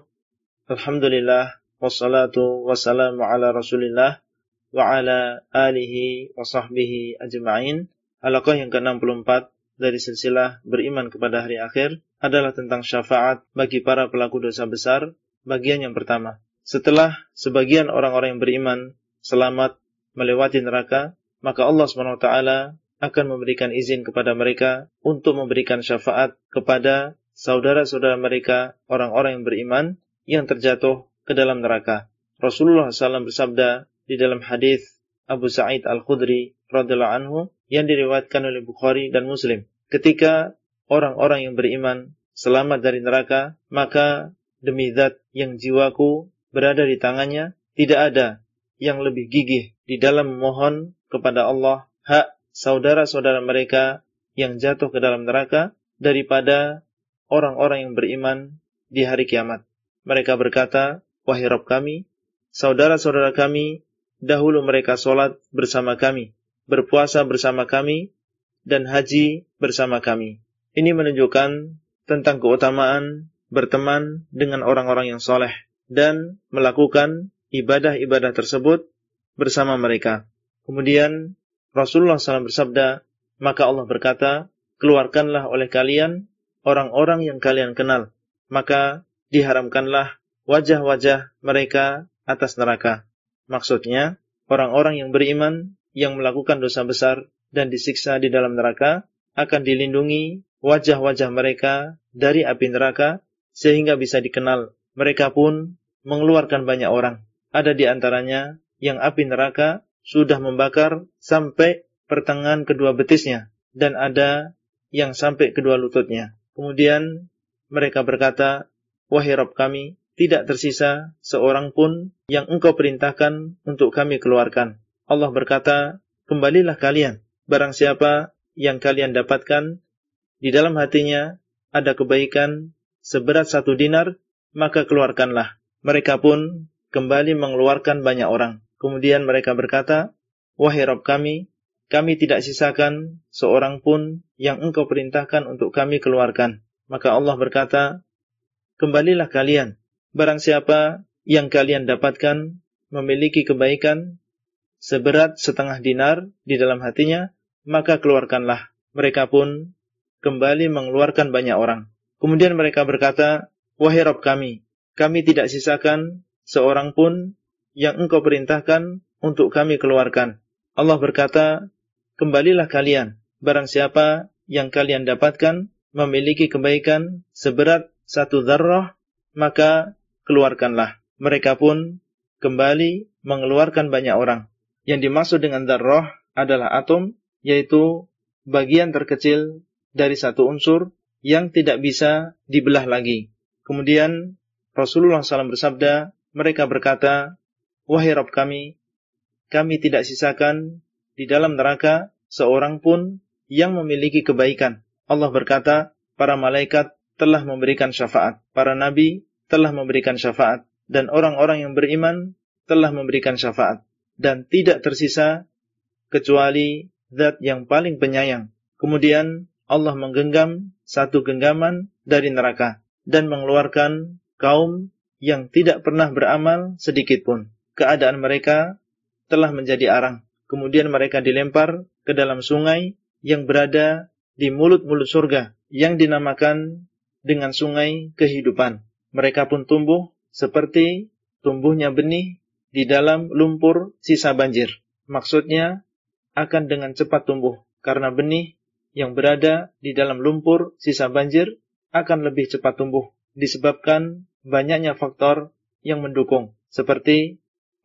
Alhamdulillah wassalatu wassalamu ala Rasulillah wa ala alihi wa sahbihi ajma'in. Halaqah yang ke-64 dari silsilah beriman kepada hari akhir adalah tentang syafaat bagi para pelaku dosa besar. Bagian yang pertama. Setelah sebagian orang-orang yang beriman selamat melewati neraka, maka Allah SWT akan memberikan izin kepada mereka untuk memberikan syafaat kepada saudara-saudara mereka, orang-orang yang beriman yang terjatuh ke dalam neraka. Rasulullah SAW bersabda, di dalam hadis Abu Sa'id Al-Khudri radhiyallahu anhu yang diriwayatkan oleh Bukhari dan Muslim. Ketika orang-orang yang beriman selamat dari neraka, maka demi zat yang jiwaku berada di tangannya, tidak ada yang lebih gigih di dalam memohon kepada Allah hak saudara-saudara mereka yang jatuh ke dalam neraka daripada orang-orang yang beriman di hari kiamat. Mereka berkata, Wahai Rabb kami, saudara-saudara kami dahulu mereka sholat bersama kami, berpuasa bersama kami, dan haji bersama kami. Ini menunjukkan tentang keutamaan berteman dengan orang-orang yang soleh dan melakukan ibadah-ibadah tersebut bersama mereka. Kemudian Rasulullah SAW bersabda, maka Allah berkata, keluarkanlah oleh kalian orang-orang yang kalian kenal, maka diharamkanlah wajah-wajah mereka atas neraka. Maksudnya, orang-orang yang beriman yang melakukan dosa besar dan disiksa di dalam neraka akan dilindungi wajah-wajah mereka dari api neraka sehingga bisa dikenal. Mereka pun mengeluarkan banyak orang. Ada di antaranya yang api neraka sudah membakar sampai pertengahan kedua betisnya dan ada yang sampai kedua lututnya. Kemudian mereka berkata, Wahai Rabb kami, tidak tersisa seorang pun yang engkau perintahkan untuk kami keluarkan. Allah berkata, kembalilah kalian. Barang siapa yang kalian dapatkan, di dalam hatinya ada kebaikan seberat satu dinar, maka keluarkanlah. Mereka pun kembali mengeluarkan banyak orang. Kemudian mereka berkata, Wahai Rabb kami, kami tidak sisakan seorang pun yang engkau perintahkan untuk kami keluarkan. Maka Allah berkata, Kembalilah kalian Barang siapa yang kalian dapatkan memiliki kebaikan seberat setengah dinar di dalam hatinya, maka keluarkanlah. Mereka pun kembali mengeluarkan banyak orang. Kemudian mereka berkata, Wahai Rob kami, kami tidak sisakan seorang pun yang engkau perintahkan untuk kami keluarkan. Allah berkata, Kembalilah kalian, barang siapa yang kalian dapatkan memiliki kebaikan seberat satu darah, maka keluarkanlah. Mereka pun kembali mengeluarkan banyak orang. Yang dimaksud dengan darroh adalah atom, yaitu bagian terkecil dari satu unsur yang tidak bisa dibelah lagi. Kemudian Rasulullah SAW bersabda, mereka berkata, Wahai Rabb kami, kami tidak sisakan di dalam neraka seorang pun yang memiliki kebaikan. Allah berkata, para malaikat telah memberikan syafaat. Para nabi telah memberikan syafaat dan orang-orang yang beriman telah memberikan syafaat dan tidak tersisa kecuali zat yang paling penyayang. Kemudian Allah menggenggam satu genggaman dari neraka dan mengeluarkan kaum yang tidak pernah beramal sedikit pun. Keadaan mereka telah menjadi arang. Kemudian mereka dilempar ke dalam sungai yang berada di mulut-mulut surga yang dinamakan dengan sungai kehidupan. Mereka pun tumbuh seperti tumbuhnya benih di dalam lumpur sisa banjir. Maksudnya akan dengan cepat tumbuh karena benih yang berada di dalam lumpur sisa banjir akan lebih cepat tumbuh disebabkan banyaknya faktor yang mendukung seperti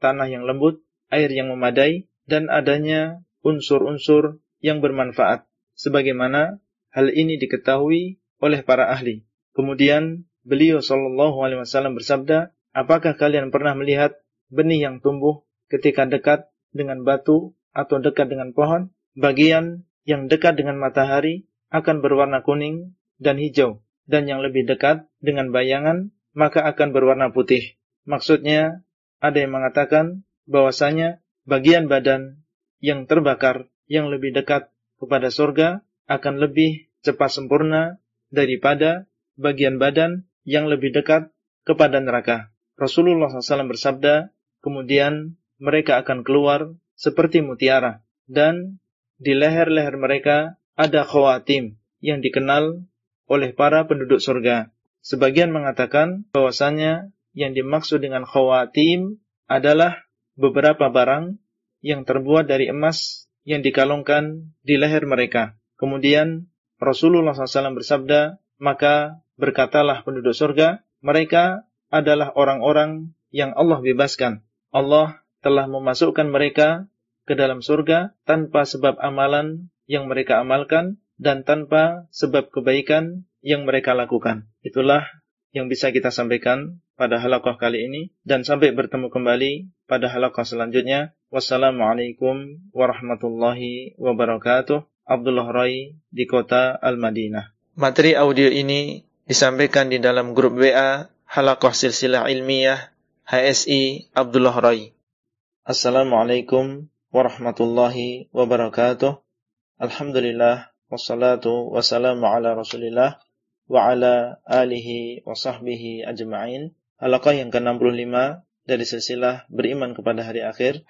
tanah yang lembut, air yang memadai dan adanya unsur-unsur yang bermanfaat sebagaimana hal ini diketahui oleh para ahli. Kemudian beliau sallallahu alaihi wasallam bersabda, "Apakah kalian pernah melihat benih yang tumbuh ketika dekat dengan batu atau dekat dengan pohon? Bagian yang dekat dengan matahari akan berwarna kuning dan hijau, dan yang lebih dekat dengan bayangan maka akan berwarna putih." Maksudnya, ada yang mengatakan bahwasanya bagian badan yang terbakar yang lebih dekat kepada surga akan lebih cepat sempurna daripada bagian badan yang lebih dekat kepada neraka. Rasulullah SAW bersabda, kemudian mereka akan keluar seperti mutiara, dan di leher-leher mereka ada khawatim yang dikenal oleh para penduduk surga. Sebagian mengatakan bahwasanya yang dimaksud dengan khawatim adalah beberapa barang yang terbuat dari emas yang dikalungkan di leher mereka. Kemudian Rasulullah SAW bersabda, maka berkatalah penduduk surga, mereka adalah orang-orang yang Allah bebaskan. Allah telah memasukkan mereka ke dalam surga tanpa sebab amalan yang mereka amalkan dan tanpa sebab kebaikan yang mereka lakukan. Itulah yang bisa kita sampaikan pada halaqah kali ini dan sampai bertemu kembali pada halaqah selanjutnya. Wassalamualaikum warahmatullahi wabarakatuh. Abdullah Rai di kota Al-Madinah. Materi audio ini disampaikan di dalam grup WA Halaqah Silsilah Ilmiah HSI Abdullah Rai. Assalamualaikum warahmatullahi wabarakatuh. Alhamdulillah wassalatu wassalamu ala Rasulillah wa ala alihi wa sahbihi ajma'in. Halaqah yang ke-65 dari silsilah beriman kepada hari akhir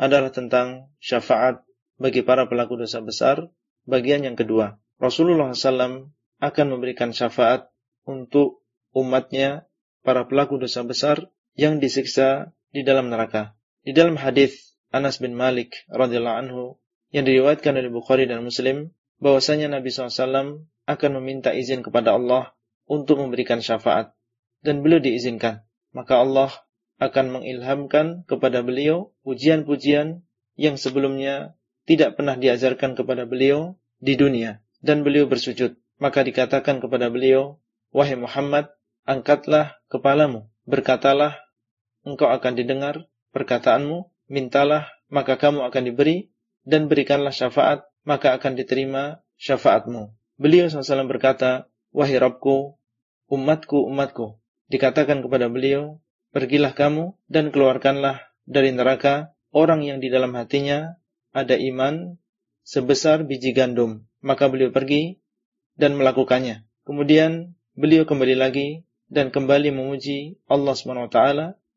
adalah tentang syafaat bagi para pelaku dosa besar. Bagian yang kedua, Rasulullah SAW akan memberikan syafaat untuk umatnya para pelaku dosa besar yang disiksa di dalam neraka. Di dalam hadis Anas bin Malik radhiyallahu anhu yang diriwayatkan oleh Bukhari dan Muslim bahwasanya Nabi SAW akan meminta izin kepada Allah untuk memberikan syafaat dan beliau diizinkan. Maka Allah akan mengilhamkan kepada beliau pujian-pujian yang sebelumnya tidak pernah diajarkan kepada beliau di dunia dan beliau bersujud. Maka dikatakan kepada beliau, "Wahai Muhammad, angkatlah kepalamu, berkatalah, engkau akan didengar perkataanmu, mintalah, maka kamu akan diberi, dan berikanlah syafaat, maka akan diterima syafaatmu." Beliau SAW berkata, "Wahai Rabbku, umatku, umatku." Dikatakan kepada beliau, Pergilah kamu dan keluarkanlah dari neraka orang yang di dalam hatinya ada iman sebesar biji gandum. Maka beliau pergi dan melakukannya. Kemudian beliau kembali lagi dan kembali memuji Allah SWT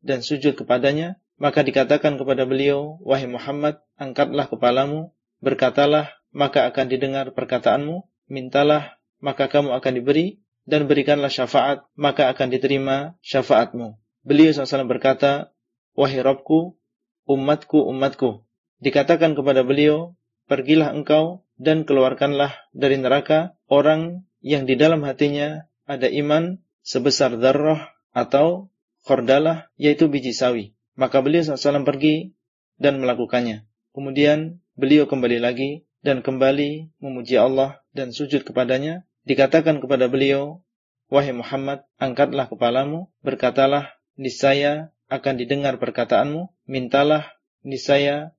dan sujud kepadanya. Maka dikatakan kepada beliau, Wahai Muhammad, angkatlah kepalamu, berkatalah, maka akan didengar perkataanmu, mintalah, maka kamu akan diberi, dan berikanlah syafaat, maka akan diterima syafaatmu. Beliau SAW berkata, Wahai Rabbku, umatku, umatku. Dikatakan kepada beliau, Pergilah engkau dan keluarkanlah dari neraka orang yang di dalam hatinya ada iman sebesar darah atau khordalah, yaitu biji sawi. Maka beliau SAW pergi dan melakukannya. Kemudian beliau kembali lagi dan kembali memuji Allah dan sujud kepadanya. Dikatakan kepada beliau, Wahai Muhammad, angkatlah kepalamu, berkatalah, niscaya akan didengar perkataanmu, mintalah, niscaya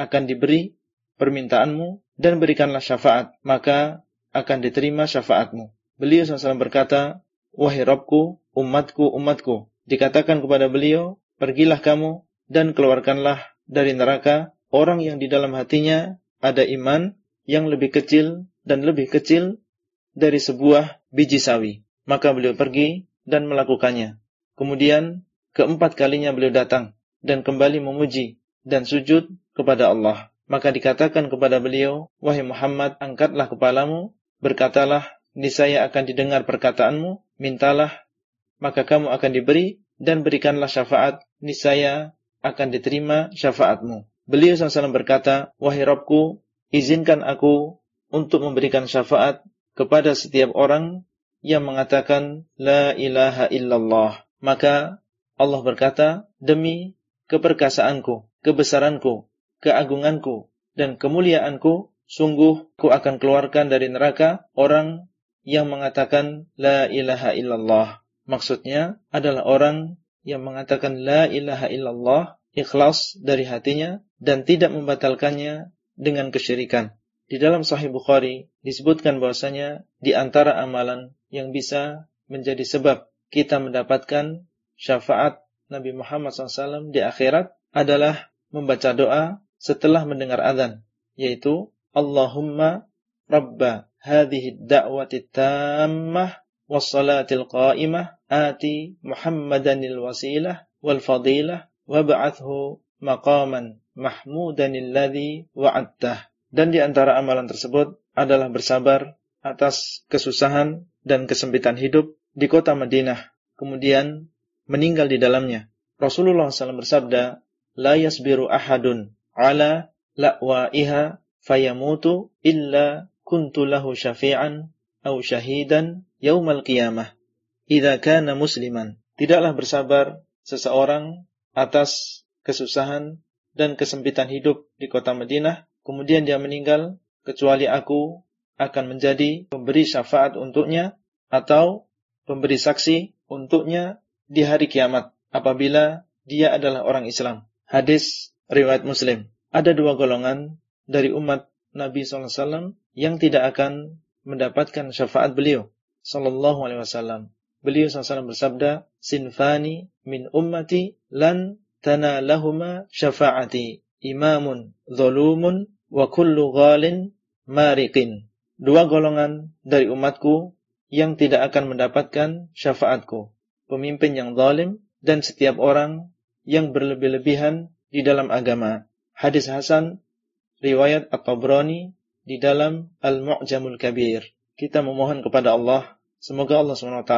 akan diberi permintaanmu, dan berikanlah syafaat, maka akan diterima syafaatmu. Beliau SAW berkata, Wahai Rabbku, umatku, umatku. Dikatakan kepada beliau, pergilah kamu dan keluarkanlah dari neraka orang yang di dalam hatinya ada iman yang lebih kecil dan lebih kecil dari sebuah biji sawi. Maka beliau pergi dan melakukannya. Kemudian keempat kalinya beliau datang dan kembali memuji dan sujud kepada Allah. Maka dikatakan kepada beliau, Wahai Muhammad, angkatlah kepalamu, berkatalah, niscaya akan didengar perkataanmu, mintalah, maka kamu akan diberi, dan berikanlah syafaat, niscaya akan diterima syafaatmu. Beliau SAW berkata, Wahai Rabbku, izinkan aku untuk memberikan syafaat kepada setiap orang yang mengatakan, La ilaha illallah. Maka Allah berkata, Demi keperkasaanku, kebesaranku, keagunganku, dan kemuliaanku, sungguh ku akan keluarkan dari neraka orang yang mengatakan La ilaha illallah. Maksudnya adalah orang yang mengatakan La ilaha illallah ikhlas dari hatinya dan tidak membatalkannya dengan kesyirikan. Di dalam Sahih Bukhari disebutkan bahwasanya di antara amalan yang bisa menjadi sebab kita mendapatkan syafaat Nabi Muhammad SAW di akhirat adalah membaca doa setelah mendengar azan, yaitu Allahumma Rabba hadhihi da'wati tammah wassalatil qa'imah ati Muhammadanil wasilah wal fadilah wab'athu maqaman mahmudan alladhi wa'adtah. Dan di antara amalan tersebut adalah bersabar atas kesusahan dan kesempitan hidup di kota Madinah, kemudian meninggal di dalamnya. Rasulullah SAW bersabda, La yasbiru ahadun ala la'wa'iha fayamutu illa kuntu lahu syafi'an au syahidan yaumal qiyamah idza kana musliman tidaklah bersabar seseorang atas kesusahan dan kesempitan hidup di kota Madinah kemudian dia meninggal kecuali aku akan menjadi pemberi syafaat untuknya atau pemberi saksi untuknya di hari kiamat apabila dia adalah orang Islam hadis riwayat Muslim. Ada dua golongan dari umat Nabi SAW yang tidak akan mendapatkan syafaat beliau Sallallahu Alaihi Wasallam. Beliau SAW bersabda, Sinfani min ummati lan tanalahuma syafaati imamun zolumun wa kullu ghalin mariqin. Dua golongan dari umatku yang tidak akan mendapatkan syafaatku. Pemimpin yang zalim dan setiap orang yang berlebih-lebihan di dalam agama. Hadis Hasan riwayat At-Tabrani di dalam Al-Mu'jamul Kabir. Kita memohon kepada Allah semoga Allah SWT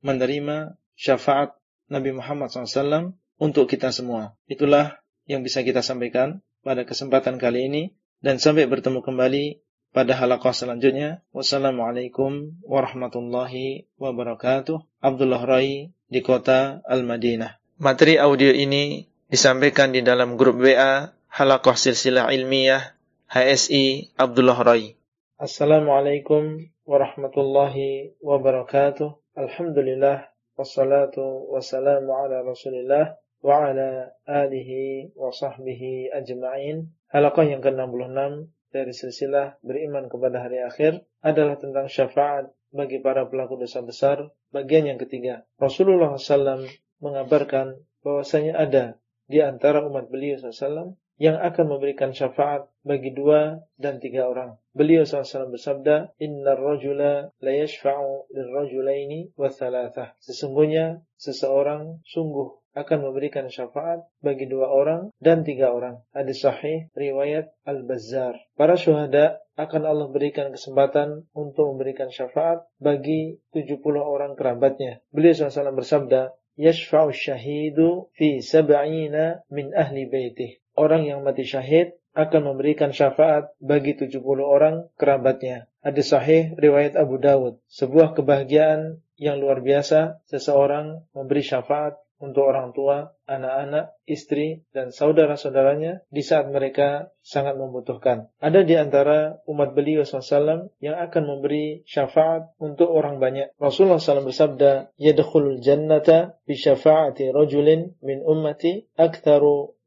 menerima syafaat Nabi Muhammad SAW untuk kita semua. Itulah yang bisa kita sampaikan pada kesempatan kali ini dan sampai bertemu kembali pada halaqah selanjutnya. Wassalamualaikum warahmatullahi wabarakatuh. Abdullah Rai di kota Al-Madinah. Materi audio ini disampaikan di dalam grup WA Halakoh Silsilah Ilmiah HSI Abdullah Rai. Assalamualaikum warahmatullahi wabarakatuh. Alhamdulillah wassalatu wassalamu ala Rasulillah wa ala alihi wa sahbihi ajma'in. Halaqah yang ke-66 dari silsilah beriman kepada hari akhir adalah tentang syafaat bagi para pelaku dosa besar. Bagian yang ketiga, Rasulullah SAW mengabarkan bahwasanya ada di antara umat beliau SAW yang akan memberikan syafaat bagi dua dan tiga orang. Beliau SAW bersabda, Inna rajula la yashfa'u lirrajulaini wa thalathah. Sesungguhnya seseorang sungguh akan memberikan syafaat bagi dua orang dan tiga orang. Hadis sahih riwayat Al-Bazzar. Para syuhada akan Allah berikan kesempatan untuk memberikan syafaat bagi 70 orang kerabatnya. Beliau SAW bersabda, yashfa'u syahidu fi sab'ina min ahli baitih. Orang yang mati syahid akan memberikan syafaat bagi 70 orang kerabatnya. Hadis sahih riwayat Abu Dawud. Sebuah kebahagiaan yang luar biasa seseorang memberi syafaat untuk orang tua, anak-anak, istri, dan saudara-saudaranya di saat mereka sangat membutuhkan. Ada di antara umat beliau SAW yang akan memberi syafaat untuk orang banyak. Rasulullah SAW bersabda, Yadkhulul jannata bi rajulin min ummati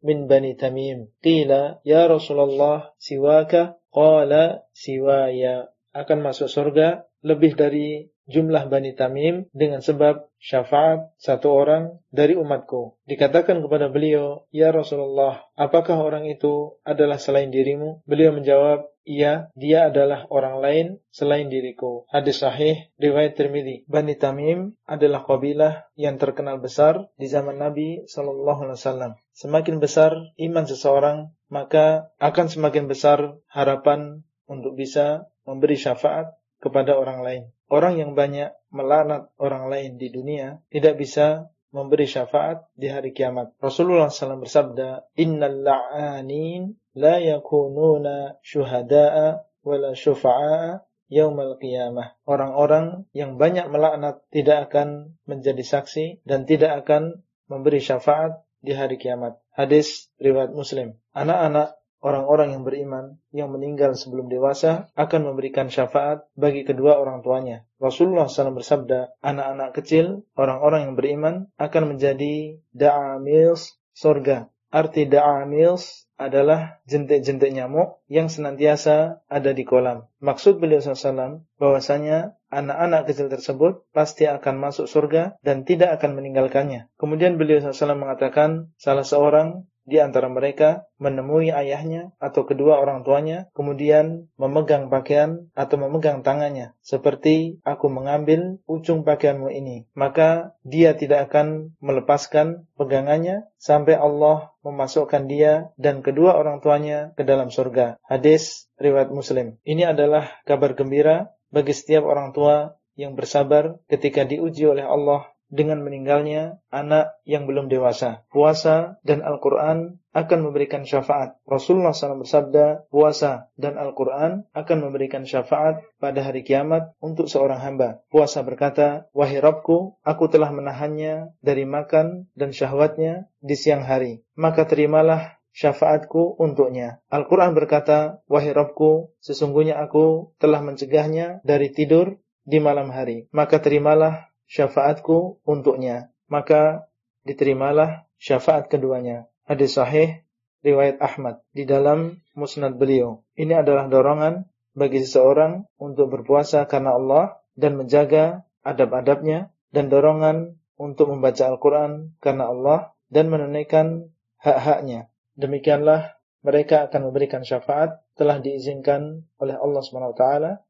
min bani tamim. Qila, ya Rasulullah, siwaka? Qala, siwaya. Akan masuk surga lebih dari jumlah Bani Tamim dengan sebab syafaat satu orang dari umatku. Dikatakan kepada beliau, Ya Rasulullah, apakah orang itu adalah selain dirimu? Beliau menjawab, Iya, dia adalah orang lain selain diriku. Hadis sahih riwayat Tirmidzi. Bani Tamim adalah kabilah yang terkenal besar di zaman Nabi Shallallahu alaihi wasallam. Semakin besar iman seseorang, maka akan semakin besar harapan untuk bisa memberi syafaat kepada orang lain. Orang yang banyak melanat orang lain di dunia tidak bisa memberi syafaat di hari kiamat. Rasulullah SAW bersabda, Innal la'anin la yakununa syuhada'a wala syufa'a yaumal qiyamah. Orang-orang yang banyak melaknat tidak akan menjadi saksi dan tidak akan memberi syafaat di hari kiamat. Hadis riwayat Muslim. Anak-anak orang-orang yang beriman yang meninggal sebelum dewasa akan memberikan syafaat bagi kedua orang tuanya. Rasulullah SAW bersabda, anak-anak kecil, orang-orang yang beriman akan menjadi da'amils surga. Arti da'amils adalah jentik-jentik nyamuk yang senantiasa ada di kolam. Maksud beliau SAW bahwasanya anak-anak kecil tersebut pasti akan masuk surga dan tidak akan meninggalkannya. Kemudian beliau SAW mengatakan salah seorang di antara mereka menemui ayahnya atau kedua orang tuanya, kemudian memegang pakaian atau memegang tangannya, seperti aku mengambil ujung pakaianmu ini. Maka dia tidak akan melepaskan pegangannya sampai Allah memasukkan dia dan kedua orang tuanya ke dalam surga. Hadis riwayat Muslim. Ini adalah kabar gembira bagi setiap orang tua yang bersabar ketika diuji oleh Allah dengan meninggalnya anak yang belum dewasa. Puasa dan Al-Quran akan memberikan syafaat. Rasulullah SAW bersabda, puasa dan Al-Quran akan memberikan syafaat pada hari kiamat untuk seorang hamba. Puasa berkata, Wahai Rabbku, aku telah menahannya dari makan dan syahwatnya di siang hari. Maka terimalah syafaatku untuknya. Al-Quran berkata, Wahai Rabbku, sesungguhnya aku telah mencegahnya dari tidur di malam hari. Maka terimalah syafaatku untuknya. Maka diterimalah syafaat keduanya. Hadis sahih riwayat Ahmad di dalam musnad beliau. Ini adalah dorongan bagi seseorang untuk berpuasa karena Allah dan menjaga adab-adabnya dan dorongan untuk membaca Al-Quran karena Allah dan menunaikan hak-haknya. Demikianlah mereka akan memberikan syafaat telah diizinkan oleh Allah SWT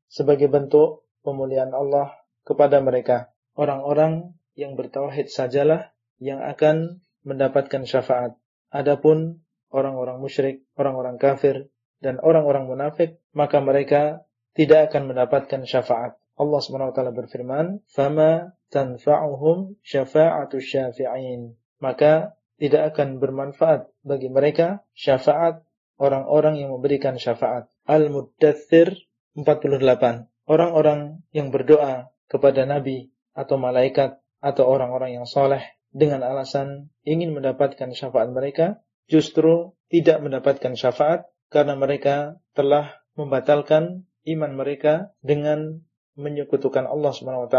sebagai bentuk pemulihan Allah kepada mereka orang-orang yang bertauhid sajalah yang akan mendapatkan syafaat. Adapun orang-orang musyrik, orang-orang kafir, dan orang-orang munafik, maka mereka tidak akan mendapatkan syafaat. Allah SWT berfirman, "Fama tanfa'uhum syafa'atu syafi'in." Maka tidak akan bermanfaat bagi mereka syafaat orang-orang yang memberikan syafaat. Al-Muddathir 48. Orang-orang yang berdoa kepada Nabi atau malaikat atau orang-orang yang soleh dengan alasan ingin mendapatkan syafaat mereka, justru tidak mendapatkan syafaat karena mereka telah membatalkan iman mereka dengan menyekutukan Allah SWT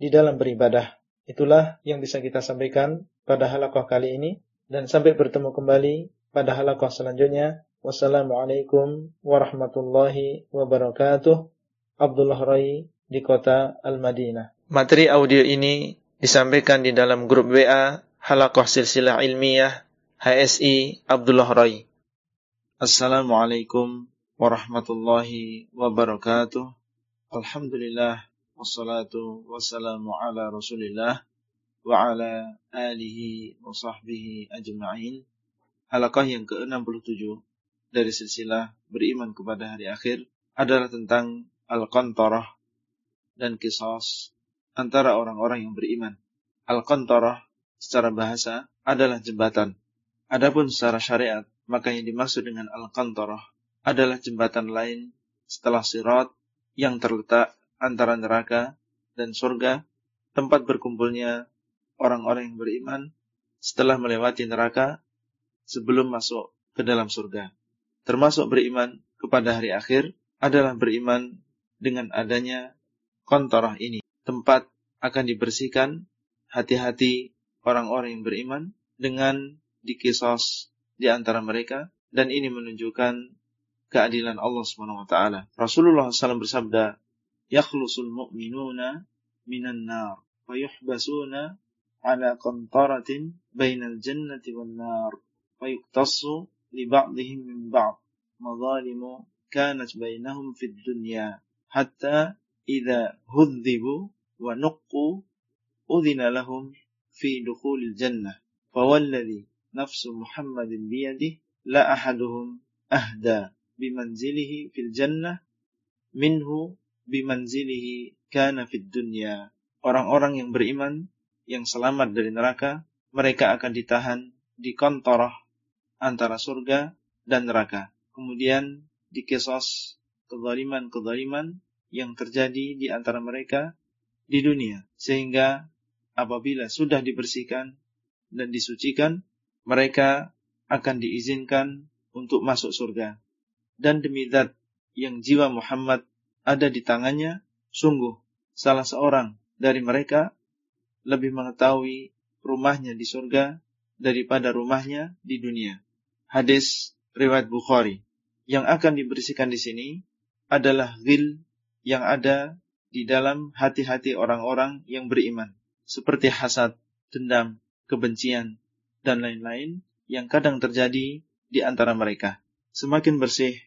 di dalam beribadah. Itulah yang bisa kita sampaikan pada halakoh kali ini dan sampai bertemu kembali pada halakoh selanjutnya. Wassalamualaikum warahmatullahi wabarakatuh. Abdullah Rai di kota Al-Madinah. Materi audio ini disampaikan di dalam grup WA Halakoh Silsilah Ilmiah HSI Abdullah Rai. Assalamualaikum warahmatullahi wabarakatuh. Alhamdulillah wassalatu wassalamu ala Rasulillah wa ala alihi wa sahbihi ajma'in. Halakah yang ke-67 dari silsilah beriman kepada hari akhir adalah tentang al-qantarah dan kisos antara orang-orang yang beriman. Al-Qantarah secara bahasa adalah jembatan. Adapun secara syariat, maka yang dimaksud dengan Al-Qantarah adalah jembatan lain setelah sirat yang terletak antara neraka dan surga, tempat berkumpulnya orang-orang yang beriman setelah melewati neraka sebelum masuk ke dalam surga. Termasuk beriman kepada hari akhir adalah beriman dengan adanya kontorah ini tempat akan dibersihkan hati-hati orang-orang yang beriman dengan dikisos di antara mereka dan ini menunjukkan keadilan Allah Subhanahu wa taala. Rasulullah SAW bersabda, yakhlusul mu'minuna minan nar fayuhbasuna ala qantaratin bainal jannati wan nar fayuktassu li ba'dihim min ba'd madalimu kanat bainahum fid dunya hatta idza hudhibu wa nuqqu udhina lahum fi dukhulil jannah fawalladhi nafsu Muhammadin biyadihi la ahaduhum ahda bimanzilihi fil jannah minhu bimanzilihi kana fid dunya. Orang-orang yang beriman yang selamat dari neraka, mereka akan ditahan di kontorah antara surga dan neraka. Kemudian dikesos kezaliman-kezaliman yang terjadi di antara mereka di dunia. Sehingga apabila sudah dibersihkan dan disucikan, mereka akan diizinkan untuk masuk surga. Dan demi zat yang jiwa Muhammad ada di tangannya, sungguh salah seorang dari mereka lebih mengetahui rumahnya di surga daripada rumahnya di dunia. Hadis riwayat Bukhari. Yang akan dibersihkan di sini adalah ghil yang ada di dalam hati-hati orang-orang yang beriman. Seperti hasad, dendam, kebencian, dan lain-lain yang kadang terjadi di antara mereka. Semakin bersih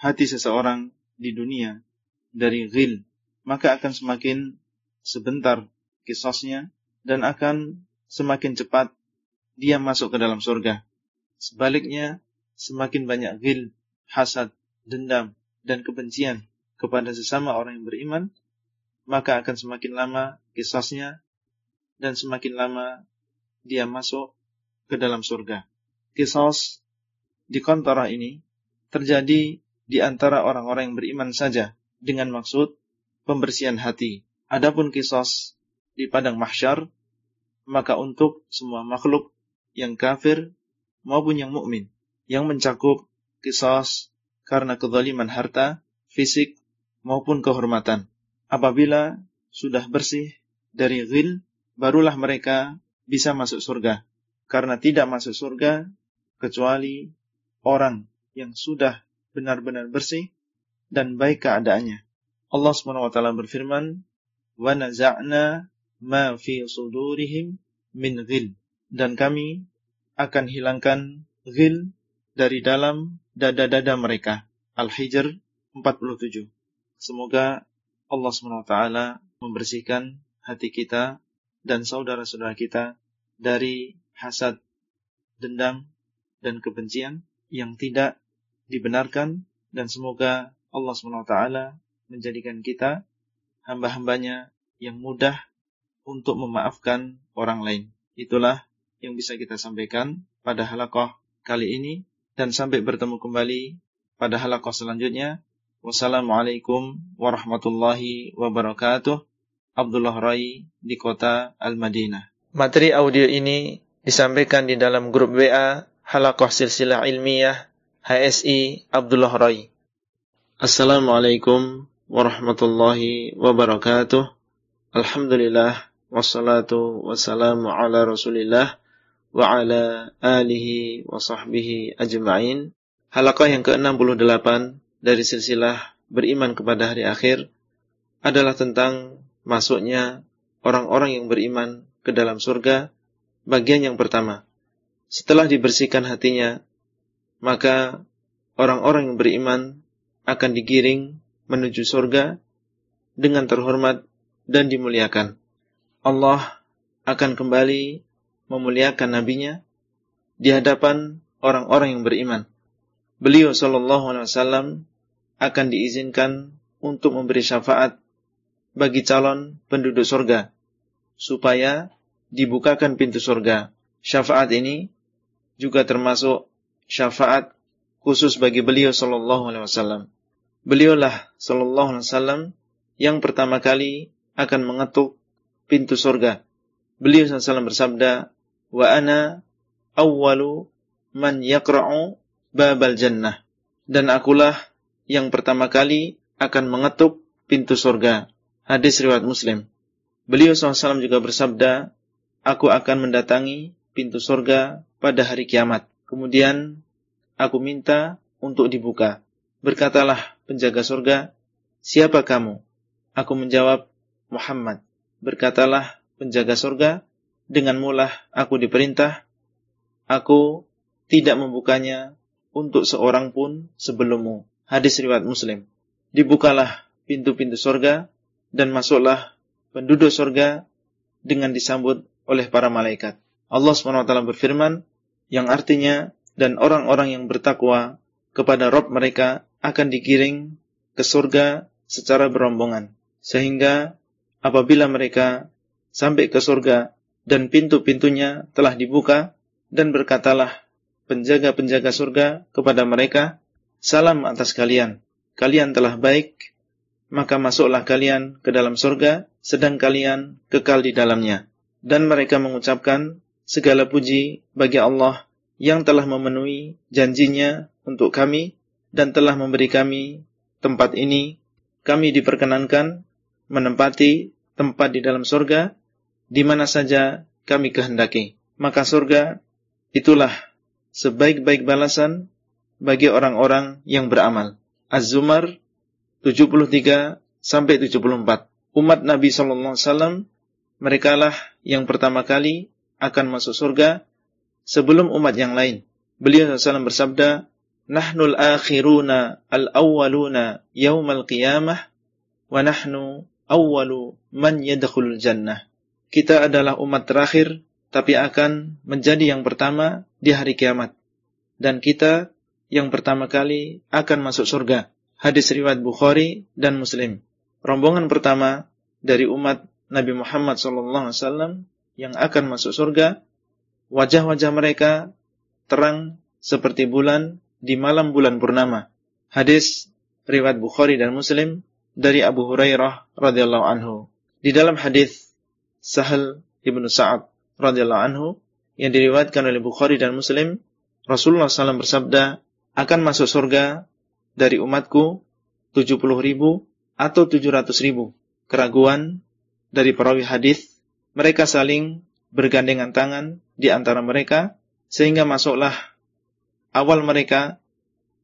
hati seseorang di dunia, dari ghil, maka akan semakin sebentar kisosnya dan akan semakin cepat dia masuk ke dalam surga. Sebaliknya, semakin banyak ghil, hasad, dendam, dan kebencian kepada sesama orang yang beriman, maka akan semakin lama kisosnya dan semakin lama dia masuk ke dalam surga. Kisos di kontara ini terjadi di antara orang-orang yang beriman saja dengan maksud pembersihan hati. Adapun kisos di padang mahsyar, maka untuk semua makhluk yang kafir maupun yang mukmin yang mencakup kisos karena kezaliman harta, fisik maupun kehormatan. Apabila sudah bersih dari ghil, barulah mereka bisa masuk surga. Karena tidak masuk surga kecuali orang yang sudah benar-benar bersih dan baik keadaannya. Allah taala berfirman, "Wa naza'na ma fi sudurihim min ghil." Dan kami akan hilangkan ghil dari dalam dada-dada mereka. Al-Hijr 47. Semoga Allah taala membersihkan hati kita dan saudara-saudara kita dari hasad, dendam, dan kebencian yang tidak dibenarkan dan semoga Allah SWT menjadikan kita hamba-hambanya yang mudah untuk memaafkan orang lain. Itulah yang bisa kita sampaikan pada halakoh kali ini dan sampai bertemu kembali pada halakoh selanjutnya. Wassalamualaikum warahmatullahi wabarakatuh. Abdullah Rai di kota Al-Madinah. Materi audio ini disampaikan di dalam grup WA Halakoh Silsilah Ilmiah HSI Abdullah Rai. Assalamualaikum warahmatullahi wabarakatuh. Alhamdulillah wassalatu wassalamu ala Rasulillah wa ala alihi wa sahbihi ajma'in. Halaqah yang ke-68 dari silsilah beriman kepada hari akhir adalah tentang masuknya orang-orang yang beriman ke dalam surga. Bagian yang pertama, setelah dibersihkan hatinya, maka orang-orang yang beriman akan digiring menuju surga dengan terhormat dan dimuliakan. Allah akan kembali memuliakan nabinya di hadapan orang-orang yang beriman. Beliau sallallahu alaihi wasallam akan diizinkan untuk memberi syafaat bagi calon penduduk surga supaya dibukakan pintu surga. Syafaat ini juga termasuk syafaat khusus bagi beliau sallallahu alaihi wasallam. Beliaulah sallallahu alaihi wasallam yang pertama kali akan mengetuk pintu surga. Beliau sallallahu bersabda, "Wa ana awwalu man yaqra'u babal jannah." Dan akulah yang pertama kali akan mengetuk pintu surga. Hadis riwayat Muslim. Beliau SAW juga bersabda, Aku akan mendatangi pintu surga pada hari kiamat. Kemudian aku minta untuk dibuka. Berkatalah penjaga surga, siapa kamu? Aku menjawab, Muhammad, berkatalah penjaga surga, dengan mulah aku diperintah, aku tidak membukanya untuk seorang pun sebelummu. Hadis riwayat Muslim. Dibukalah pintu-pintu surga dan masuklah penduduk surga dengan disambut oleh para malaikat. Allah SWT berfirman yang artinya dan orang-orang yang bertakwa kepada Rob mereka akan digiring ke surga secara berombongan. Sehingga apabila mereka sampai ke surga dan pintu-pintunya telah dibuka dan berkatalah penjaga-penjaga surga kepada mereka, salam atas kalian. Kalian telah baik, maka masuklah kalian ke dalam surga, sedang kalian kekal di dalamnya. Dan mereka mengucapkan, segala puji bagi Allah yang telah memenuhi janjinya untuk kami dan telah memberi kami tempat ini. Kami diperkenankan menempati tempat di dalam surga di mana saja kami kehendaki. Maka surga itulah sebaik-baik balasan bagi orang-orang yang beramal. Az-Zumar 73 sampai 74. Umat Nabi sallallahu alaihi wasallam merekalah yang pertama kali akan masuk surga sebelum umat yang lain. Beliau SAW bersabda, Nahnul akhiruna al-awwaluna yawmal qiyamah, wa nahnu awwalu man yadkhulul jannah. Kita adalah umat terakhir, tapi akan menjadi yang pertama di hari kiamat. Dan kita yang pertama kali akan masuk surga. Hadis riwayat Bukhari dan Muslim. Rombongan pertama dari umat Nabi Muhammad SAW yang akan masuk surga, wajah-wajah mereka terang seperti bulan di malam bulan purnama. Hadis riwayat Bukhari dan Muslim dari Abu Hurairah radhiyallahu anhu. Di dalam hadis Sahal ibnu Sa'ad radhiyallahu anhu yang diriwayatkan oleh Bukhari dan Muslim, Rasulullah SAW bersabda, akan masuk surga dari umatku 70 ribu atau 700 ribu. Keraguan dari perawi hadis mereka saling bergandengan tangan di antara mereka sehingga masuklah awal mereka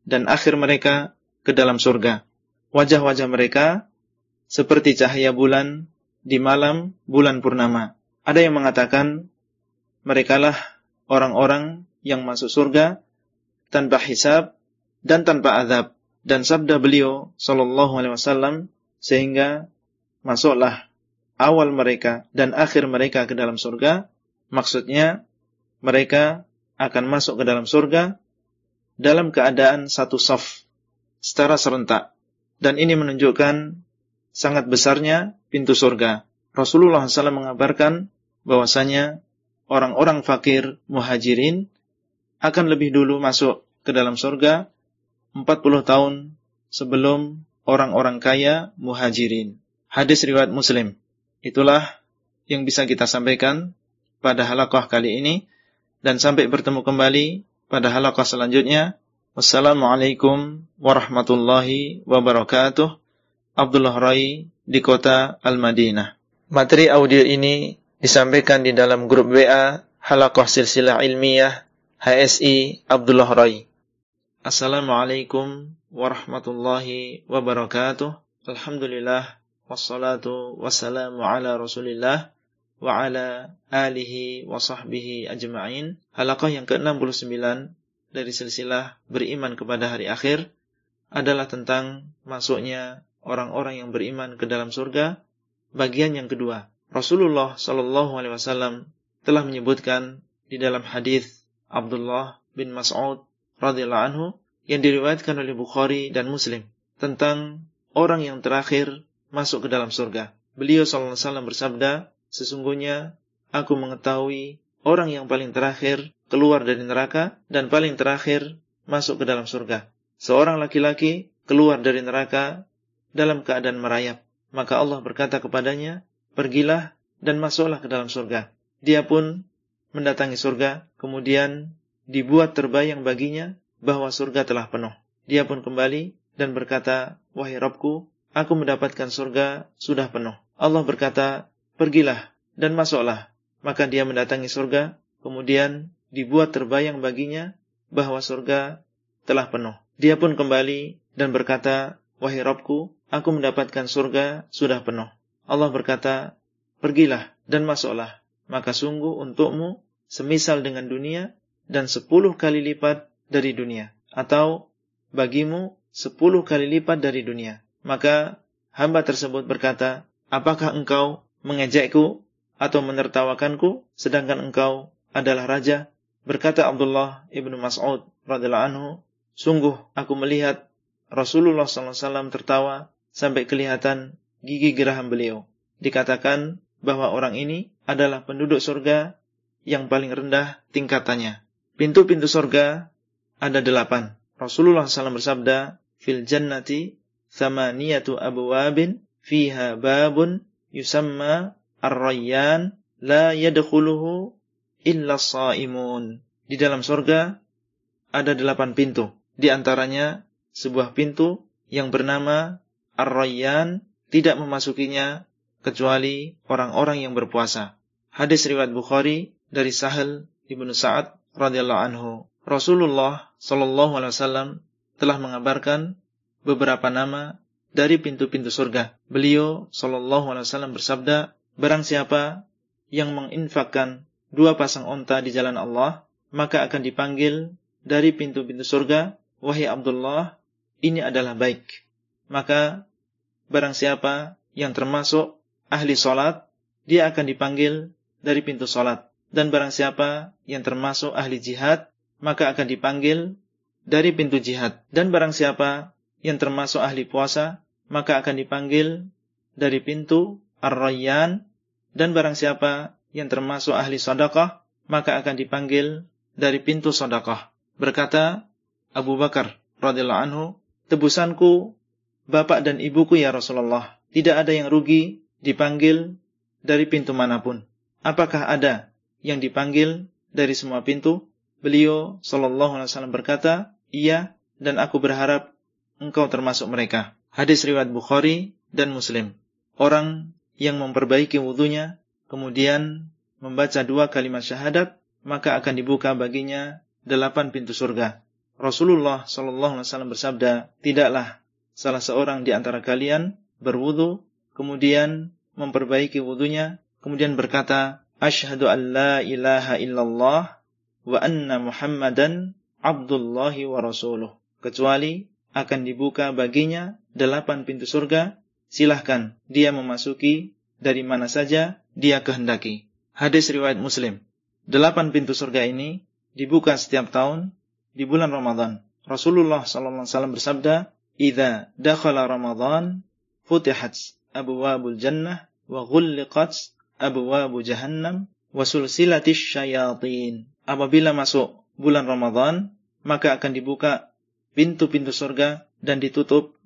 dan akhir mereka ke dalam surga. Wajah-wajah mereka seperti cahaya bulan di malam bulan purnama. Ada yang mengatakan merekalah orang-orang yang masuk surga tanpa hisab dan tanpa azab. Dan sabda beliau sallallahu alaihi wasallam sehingga masuklah awal mereka dan akhir mereka ke dalam surga, maksudnya mereka akan masuk ke dalam surga dalam keadaan satu saf secara serentak. Dan ini menunjukkan sangat besarnya pintu surga. Rasulullah SAW mengabarkan bahwasanya orang-orang fakir muhajirin akan lebih dulu masuk ke dalam surga 40 tahun sebelum orang-orang kaya muhajirin. Hadis riwayat Muslim. Itulah yang bisa kita sampaikan pada halaqah kali ini dan sampai bertemu kembali pada halaqah selanjutnya. Wassalamualaikum warahmatullahi wabarakatuh. Abdullah Rai di kota Al-Madinah. Materi audio ini disampaikan di dalam grup WA Halaqah Silsilah Ilmiah HSI Abdullah Rai. Assalamualaikum warahmatullahi wabarakatuh. Alhamdulillah wassalatu wassalamu ala rasulillah wa ala alihi wa sahbihi ajma'in. Halaqah yang ke-69 dari silsilah beriman kepada hari akhir adalah tentang masuknya orang-orang yang beriman ke dalam surga. Bagian yang kedua, Rasulullah Shallallahu alaihi wasallam telah menyebutkan di dalam hadis Abdullah bin Mas'ud radhiyallahu anhu yang diriwayatkan oleh Bukhari dan Muslim tentang orang yang terakhir masuk ke dalam surga. Beliau SAW bersabda, sesungguhnya aku mengetahui orang yang paling terakhir keluar dari neraka dan paling terakhir masuk ke dalam surga. Seorang laki-laki keluar dari neraka dalam keadaan merayap. Maka Allah berkata kepadanya, pergilah dan masuklah ke dalam surga. Dia pun mendatangi surga, kemudian dibuat terbayang baginya bahwa surga telah penuh. Dia pun kembali dan berkata, Wahai Robku, aku mendapatkan surga sudah penuh. Allah berkata, pergilah dan masuklah. Maka dia mendatangi surga, kemudian dibuat terbayang baginya bahwa surga telah penuh. Dia pun kembali dan berkata, wahai Rabbku, aku mendapatkan surga sudah penuh. Allah berkata, pergilah dan masuklah, maka sungguh untukmu semisal dengan dunia dan sepuluh kali lipat dari dunia. Atau bagimu sepuluh kali lipat dari dunia. Maka hamba tersebut berkata, apakah engkau mengejekku atau menertawakanku sedangkan engkau adalah raja? Berkata Abdullah ibnu Mas'ud radhiallahu anhu, sungguh aku melihat Rasulullah SAW tertawa sampai kelihatan gigi geraham beliau. Dikatakan bahwa orang ini adalah penduduk surga yang paling rendah tingkatannya. Pintu-pintu surga ada delapan. Rasulullah SAW bersabda, Fil jannati thamaniyatu abwabin fiha babun yusamma ar-rayyan la yadkhuluhu illa saimun. Di dalam surga ada delapan pintu. Di antaranya sebuah pintu yang bernama Ar-Rayyan tidak memasukinya kecuali orang-orang yang berpuasa. Hadis riwayat Bukhari dari Sahal ibnu Sa'ad radhiyallahu anhu. Rasulullah Shallallahu alaihi wasallam telah mengabarkan beberapa nama dari pintu-pintu surga. Beliau Shallallahu alaihi wasallam bersabda, barang siapa yang menginfakkan dua pasang onta di jalan Allah, maka akan dipanggil dari pintu-pintu surga, wahai Abdullah, ini adalah baik. Maka barang siapa yang termasuk ahli solat, dia akan dipanggil dari pintu solat. Dan barang siapa yang termasuk ahli jihad, maka akan dipanggil dari pintu jihad. Dan barang siapa yang termasuk ahli puasa, maka akan dipanggil dari pintu Ar-Rayyan. Dan barang siapa yang termasuk ahli sadaqah, maka akan dipanggil dari pintu sadaqah. Berkata Abu Bakar radhiyallahu anhu, tebusanku bapak dan ibuku ya Rasulullah. Tidak ada yang rugi dipanggil dari pintu mana pun. Apakah ada yang dipanggil dari semua pintu? Beliau sallallahu alaihi wasallam berkata, "Iya, dan aku berharap engkau termasuk mereka." Hadis riwayat Bukhari dan Muslim. Orang yang memperbaiki wudhunya kemudian membaca dua kalimat syahadat, maka akan dibuka baginya delapan pintu surga. Rasulullah Shallallahu Alaihi Wasallam bersabda, tidaklah salah seorang di antara kalian berwudu, kemudian memperbaiki wudunya, kemudian berkata, Ashhadu an la ilaha illallah wa anna Muhammadan abdullahi wa rasuluh. Kecuali akan dibuka baginya delapan pintu surga, silahkan dia memasuki dari mana saja dia kehendaki. Hadis riwayat Muslim. Delapan pintu surga ini dibuka setiap tahun di bulan Ramadan. Rasulullah wasallam bersabda, "Idza dakhala Ramadan, futihat abwabul jannah wa ghulliqat abwabu jahannam wa sulsilatis syayatin." Apabila masuk bulan Ramadan, maka akan dibuka pintu-pintu surga dan ditutup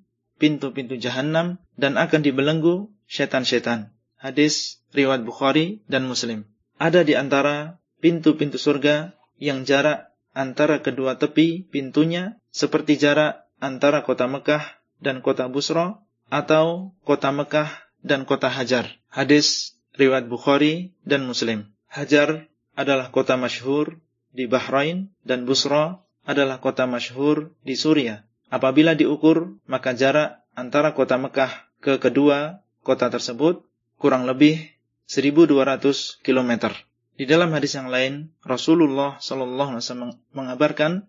pintu-pintu jahanam dan akan dibelenggu setan-setan. Hadis riwayat Bukhari dan Muslim. Ada di antara pintu-pintu surga yang jarak antara kedua tepi pintunya seperti jarak antara kota Mekah dan kota Busra atau kota Mekah dan kota Hajar. Hadis riwayat Bukhari dan Muslim. Hajar adalah kota masyhur di Bahrain dan Busra adalah kota masyhur di Suriah. Apabila diukur, maka jarak antara kota Mekah ke kedua kota tersebut kurang lebih 1200 km. Di dalam hadis yang lain, Rasulullah Shallallahu Alaihi Wasallam mengabarkan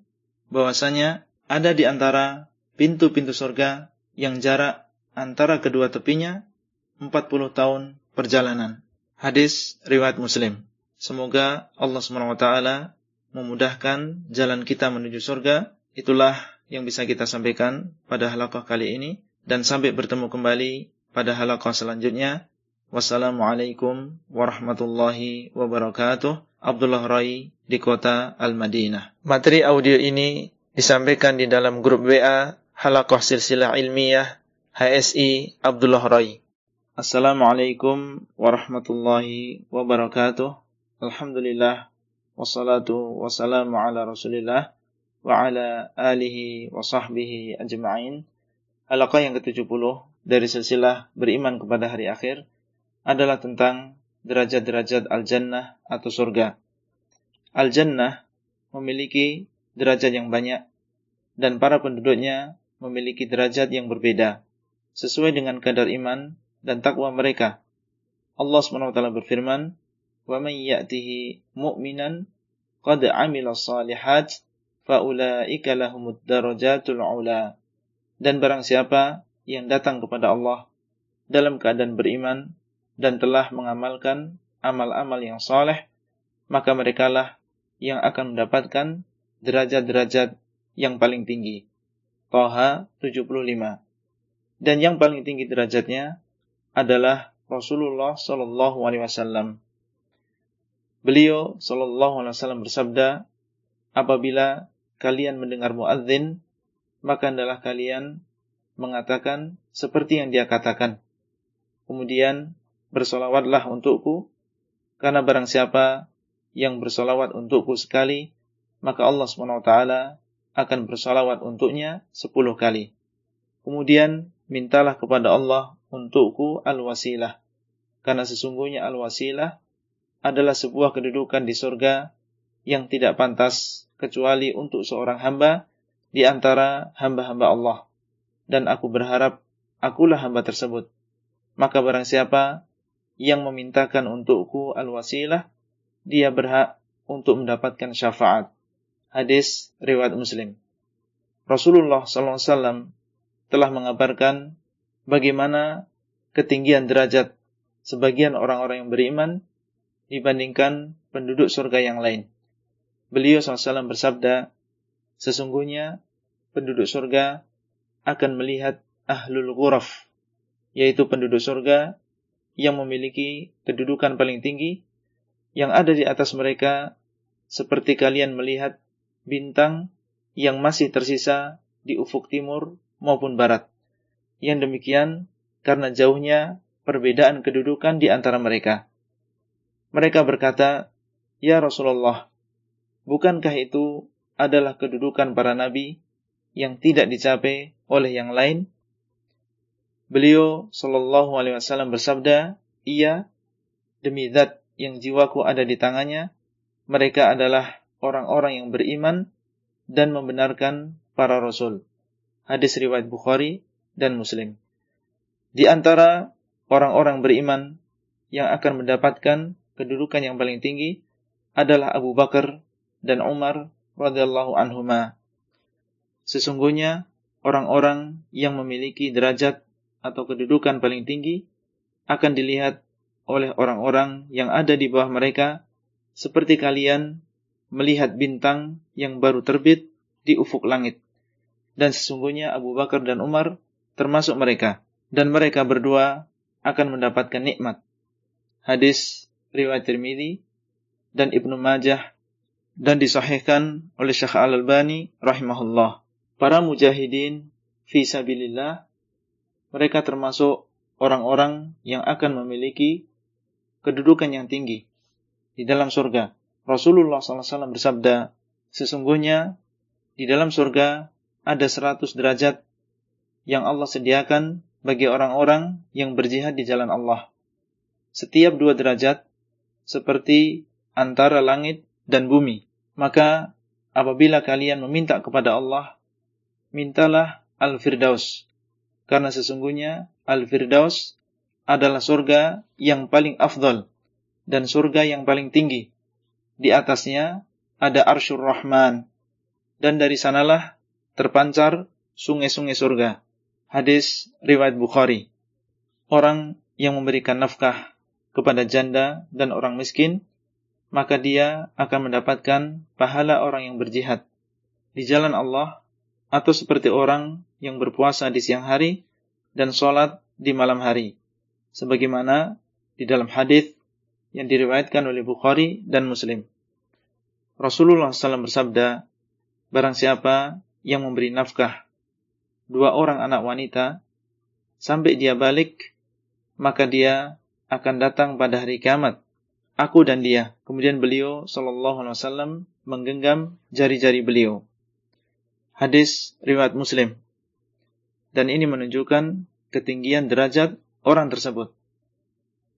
bahwasanya ada di antara pintu-pintu surga yang jarak antara kedua tepinya 40 tahun perjalanan. Hadis riwayat Muslim. Semoga Allah SWT memudahkan jalan kita menuju surga. Itulah yang bisa kita sampaikan pada halaqah kali ini dan sampai bertemu kembali pada halaqah selanjutnya. Wassalamualaikum warahmatullahi wabarakatuh. Abdullah Rai di kota Al-Madinah. Materi audio ini disampaikan di dalam grup WA Halakoh Silsilah Ilmiah HSI Abdullah Rai. Assalamualaikum warahmatullahi wabarakatuh. Alhamdulillah wassalatu wassalamu ala Rasulillah wa ala alihi wa sahbihi ajma'in. Halaqah yang ke-70 dari silsilah beriman kepada hari akhir adalah tentang derajat-derajat al-jannah atau surga. Al-jannah memiliki derajat yang banyak dan para penduduknya memiliki derajat yang berbeda sesuai dengan kadar iman dan takwa mereka. Allah SWT berfirman, "Wa man ya'tihi mu'minan qad 'amila shalihat faulaika lahumud darajatul 'ula." Dan barang siapa yang datang kepada Allah dalam keadaan beriman dan telah mengamalkan amal-amal yang saleh, maka merekalah yang akan mendapatkan derajat-derajat yang paling tinggi. Toha 75. Dan yang paling tinggi derajatnya adalah Rasulullah Shallallahu Alaihi Wasallam. Beliau Shallallahu Alaihi Wasallam bersabda, apabila kalian mendengar muadzin, maka adalah kalian mengatakan seperti yang dia katakan. Kemudian bersolawatlah untukku, karena barang siapa yang bersolawat untukku sekali, maka Allah swt akan bersalawat untuknya sepuluh kali. Kemudian mintalah kepada Allah untukku al-wasilah. Karena sesungguhnya al-wasilah adalah sebuah kedudukan di surga yang tidak pantas kecuali untuk seorang hamba di antara hamba-hamba Allah. Dan aku berharap akulah hamba tersebut. Maka barang siapa yang memintakan untukku al-wasilah, dia berhak untuk mendapatkan syafaat hadis riwayat Muslim. Rasulullah SAW telah mengabarkan bagaimana ketinggian derajat sebagian orang-orang yang beriman dibandingkan penduduk surga yang lain. Beliau SAW bersabda, sesungguhnya penduduk surga akan melihat ahlul ghuraf, yaitu penduduk surga yang memiliki kedudukan paling tinggi, yang ada di atas mereka seperti kalian melihat bintang yang masih tersisa di ufuk timur maupun barat. Yang demikian karena jauhnya perbedaan kedudukan di antara mereka. Mereka berkata, Ya Rasulullah, bukankah itu adalah kedudukan para nabi yang tidak dicapai oleh yang lain? Beliau Shallallahu Alaihi Wasallam bersabda, Iya, demi zat yang jiwaku ada di tangannya, mereka adalah orang-orang yang beriman dan membenarkan para rasul. Hadis riwayat Bukhari dan Muslim. Di antara orang-orang beriman yang akan mendapatkan kedudukan yang paling tinggi adalah Abu Bakar dan Umar radhiyallahu anhuma. Sesungguhnya orang-orang yang memiliki derajat atau kedudukan paling tinggi akan dilihat oleh orang-orang yang ada di bawah mereka seperti kalian melihat bintang yang baru terbit di ufuk langit. Dan sesungguhnya Abu Bakar dan Umar termasuk mereka. Dan mereka berdua akan mendapatkan nikmat. Hadis riwayat Tirmidzi dan Ibnu Majah dan disahihkan oleh Syekh Al-Albani rahimahullah. Para mujahidin fi sabilillah mereka termasuk orang-orang yang akan memiliki kedudukan yang tinggi di dalam surga Rasulullah SAW bersabda, sesungguhnya di dalam surga ada seratus derajat yang Allah sediakan bagi orang-orang yang berjihad di jalan Allah. Setiap dua derajat seperti antara langit dan bumi. Maka apabila kalian meminta kepada Allah, mintalah Al-Firdaus. Karena sesungguhnya Al-Firdaus adalah surga yang paling afdal dan surga yang paling tinggi di atasnya ada arsyur rahman. Dan dari sanalah terpancar sungai-sungai surga. Hadis riwayat Bukhari. Orang yang memberikan nafkah kepada janda dan orang miskin, maka dia akan mendapatkan pahala orang yang berjihad di jalan Allah atau seperti orang yang berpuasa di siang hari dan sholat di malam hari. Sebagaimana di dalam hadis yang diriwayatkan oleh Bukhari dan Muslim. Rasulullah SAW bersabda, Barang siapa yang memberi nafkah dua orang anak wanita, sampai dia balik, maka dia akan datang pada hari kiamat. Aku dan dia. Kemudian beliau Sallallahu Alaihi Wasallam menggenggam jari-jari beliau. Hadis riwayat Muslim. Dan ini menunjukkan ketinggian derajat orang tersebut.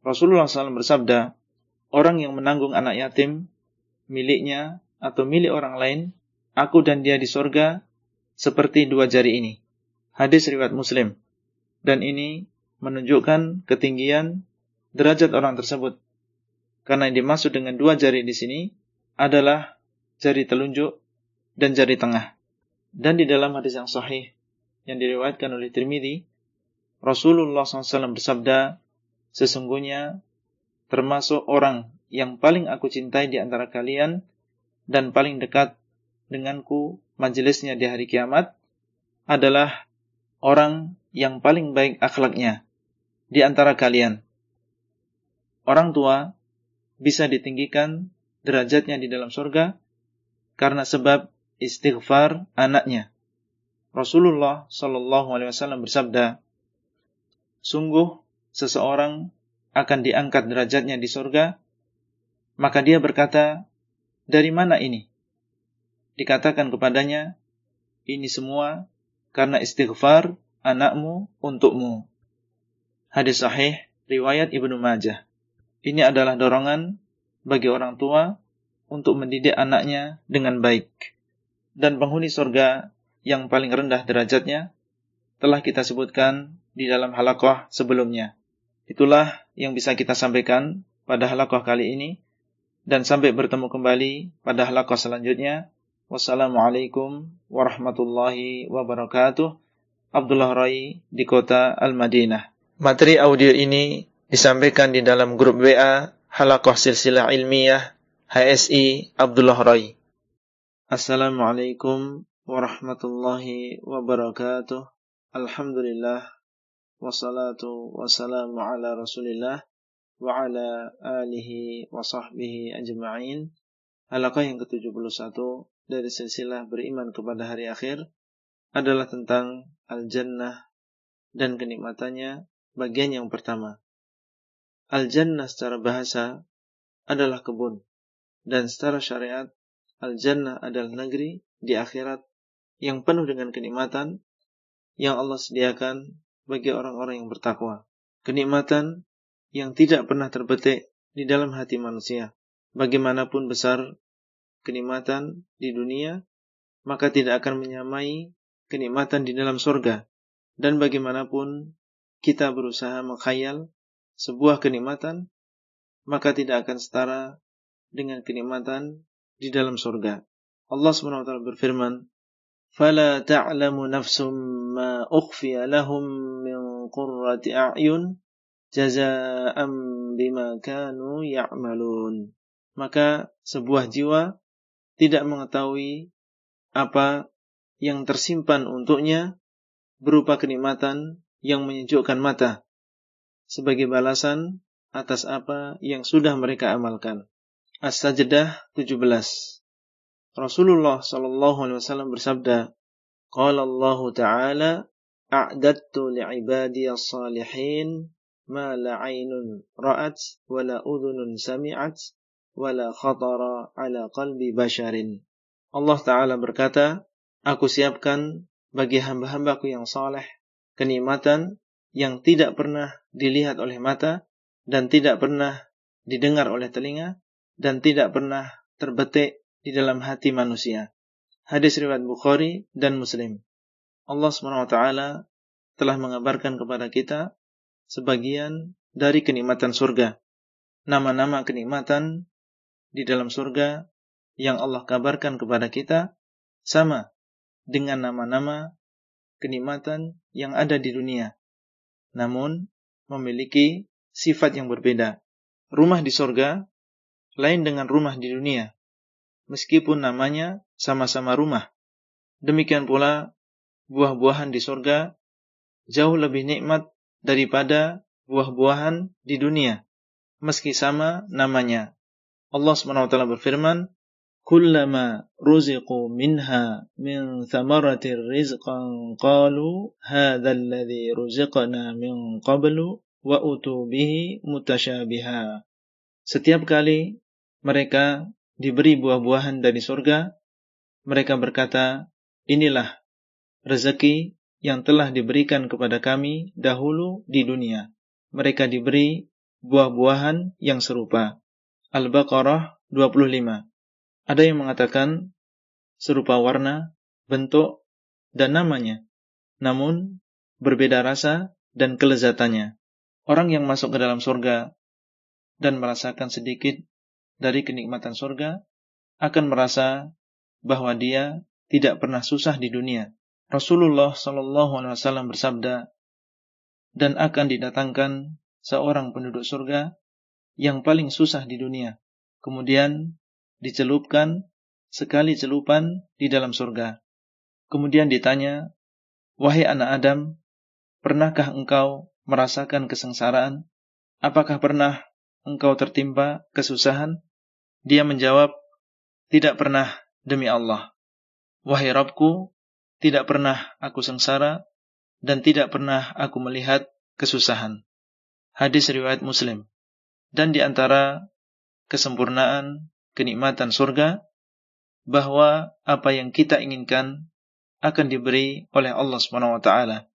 Rasulullah SAW bersabda, orang yang menanggung anak yatim miliknya atau milik orang lain, aku dan dia di sorga seperti dua jari ini. Hadis riwayat Muslim. Dan ini menunjukkan ketinggian derajat orang tersebut. Karena yang dimaksud dengan dua jari di sini adalah jari telunjuk dan jari tengah. Dan di dalam hadis yang sahih yang diriwayatkan oleh Tirmidzi, Rasulullah SAW bersabda, sesungguhnya termasuk orang yang paling aku cintai di antara kalian dan paling dekat denganku majelisnya di hari kiamat adalah orang yang paling baik akhlaknya di antara kalian. Orang tua bisa ditinggikan derajatnya di dalam surga karena sebab istighfar anaknya. Rasulullah Shallallahu Alaihi Wasallam bersabda, sungguh seseorang akan diangkat derajatnya di surga, maka dia berkata, dari mana ini? Dikatakan kepadanya, ini semua karena istighfar anakmu untukmu. Hadis sahih riwayat Ibnu Majah. Ini adalah dorongan bagi orang tua untuk mendidik anaknya dengan baik. Dan penghuni surga yang paling rendah derajatnya telah kita sebutkan di dalam halakoh sebelumnya. Itulah yang bisa kita sampaikan pada halakoh kali ini. Dan sampai bertemu kembali pada halakoh selanjutnya. Wassalamualaikum warahmatullahi wabarakatuh. Abdullah Rai di kota Al-Madinah. Materi audio ini disampaikan di dalam grup WA Halakoh Silsilah Ilmiah HSI Abdullah Rai. Assalamualaikum warahmatullahi wabarakatuh. Alhamdulillah wassalatu wassalamu ala Rasulillah wa ala alihi wa sahbihi ajma'in. Halaqah yang ke-71 dari silsilah beriman kepada hari akhir adalah tentang al-jannah dan kenikmatannya bagian yang pertama. Al-jannah secara bahasa adalah kebun dan secara syariat al-jannah adalah negeri di akhirat yang penuh dengan kenikmatan yang Allah sediakan bagi orang-orang yang bertakwa. Kenikmatan yang tidak pernah terbetik di dalam hati manusia. Bagaimanapun besar kenikmatan di dunia, maka tidak akan menyamai kenikmatan di dalam surga. Dan bagaimanapun kita berusaha mengkhayal sebuah kenikmatan, maka tidak akan setara dengan kenikmatan di dalam surga. Allah SWT berfirman, فلا تعلم نفس ما أُخْفِيَ لهم من قُرَّةِ أَعْيُنْ جَزَاءً بما كانوا يعملون maka sebuah jiwa tidak mengetahui apa yang tersimpan untuknya berupa kenikmatan yang menyejukkan mata sebagai balasan atas apa yang sudah mereka amalkan. As-Sajdah 17 Rasulullah sallallahu alaihi wasallam bersabda, qala Allah Ta'ala, "A'dattu li'ibadi as-salihin ma la 'ainun ra'at wa la udhunun sami'at wa la khatara 'ala qalbi basharin." Allah Ta'ala berkata, Aku siapkan bagi hamba-hambaku yang saleh kenikmatan yang tidak pernah dilihat oleh mata dan tidak pernah didengar oleh telinga dan tidak pernah terbetik di dalam hati manusia. Hadis riwayat Bukhari dan Muslim. Allah SWT telah mengabarkan kepada kita sebagian dari kenikmatan surga. Nama-nama kenikmatan di dalam surga yang Allah kabarkan kepada kita sama dengan nama-nama kenikmatan yang ada di dunia. Namun memiliki sifat yang berbeda. Rumah di surga lain dengan rumah di dunia meskipun namanya sama-sama rumah. Demikian pula buah-buahan di surga jauh lebih nikmat daripada buah-buahan di dunia meski sama namanya. Allah SWT berfirman, "Kullama ruziqu minha min thamaratir rizqan qalu hadha alladhi ruziqna min qablu wa utu bihi mutasyabiha." Setiap kali mereka diberi buah-buahan dari surga, mereka berkata, inilah rezeki yang telah diberikan kepada kami dahulu di dunia. Mereka diberi buah-buahan yang serupa. Al-Baqarah 25. Ada yang mengatakan serupa warna, bentuk, dan namanya. namun berbeda rasa dan kelezatannya. Orang yang masuk ke dalam surga dan merasakan sedikit dari kenikmatan surga akan merasa bahwa dia tidak pernah susah di dunia. Rasulullah Shallallahu Alaihi Wasallam bersabda, dan akan didatangkan seorang penduduk surga yang paling susah di dunia. Kemudian dicelupkan sekali celupan di dalam surga. Kemudian ditanya, Wahai anak Adam, pernahkah engkau merasakan kesengsaraan? Apakah pernah engkau tertimpa kesusahan? Dia menjawab, Tidak pernah demi Allah. Wahai Rabbku, tidak pernah aku sengsara dan tidak pernah aku melihat kesusahan. Hadis riwayat Muslim. Dan di antara kesempurnaan kenikmatan surga bahwa apa yang kita inginkan akan diberi oleh Allah Subhanahu wa taala.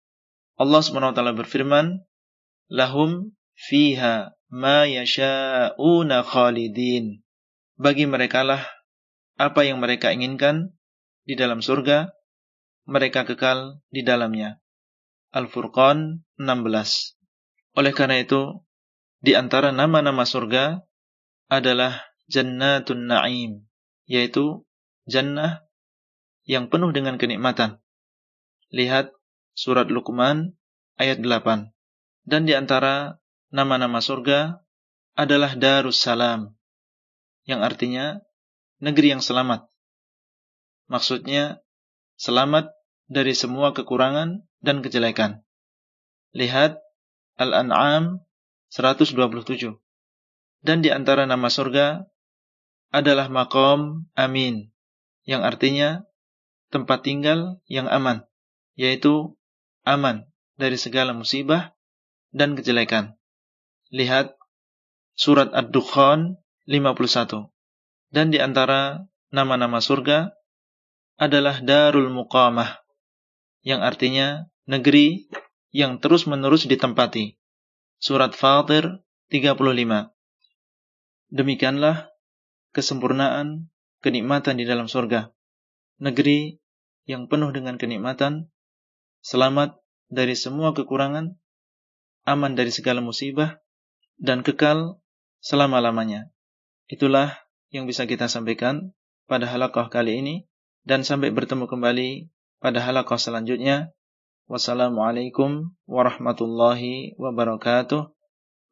Allah Subhanahu wa taala berfirman, "Lahum fiha ma yasha'una khalidin." Bagi mereka lah apa yang mereka inginkan di dalam surga, mereka kekal di dalamnya. Al-Furqan 16. Oleh karena itu, di antara nama-nama surga adalah Jannatun Na'im, yaitu jannah yang penuh dengan kenikmatan. Lihat surat Luqman ayat 8. Dan di antara nama-nama surga adalah Darussalam, yang artinya negeri yang selamat. Maksudnya selamat dari semua kekurangan dan kejelekan. Lihat Al-An'am 127. Dan di antara nama surga adalah makom amin, yang artinya tempat tinggal yang aman, yaitu aman dari segala musibah dan kejelekan. Lihat surat Ad-Dukhan 51. Dan di antara nama-nama surga adalah Darul Muqamah, yang artinya negeri yang terus-menerus ditempati. Surat Fatir 35. Demikianlah kesempurnaan kenikmatan di dalam surga. Negeri yang penuh dengan kenikmatan, selamat dari semua kekurangan, aman dari segala musibah, dan kekal selama-lamanya. Itulah yang bisa kita sampaikan pada halaqah kali ini, dan sampai bertemu kembali pada halaqah selanjutnya. Wassalamualaikum warahmatullahi wabarakatuh.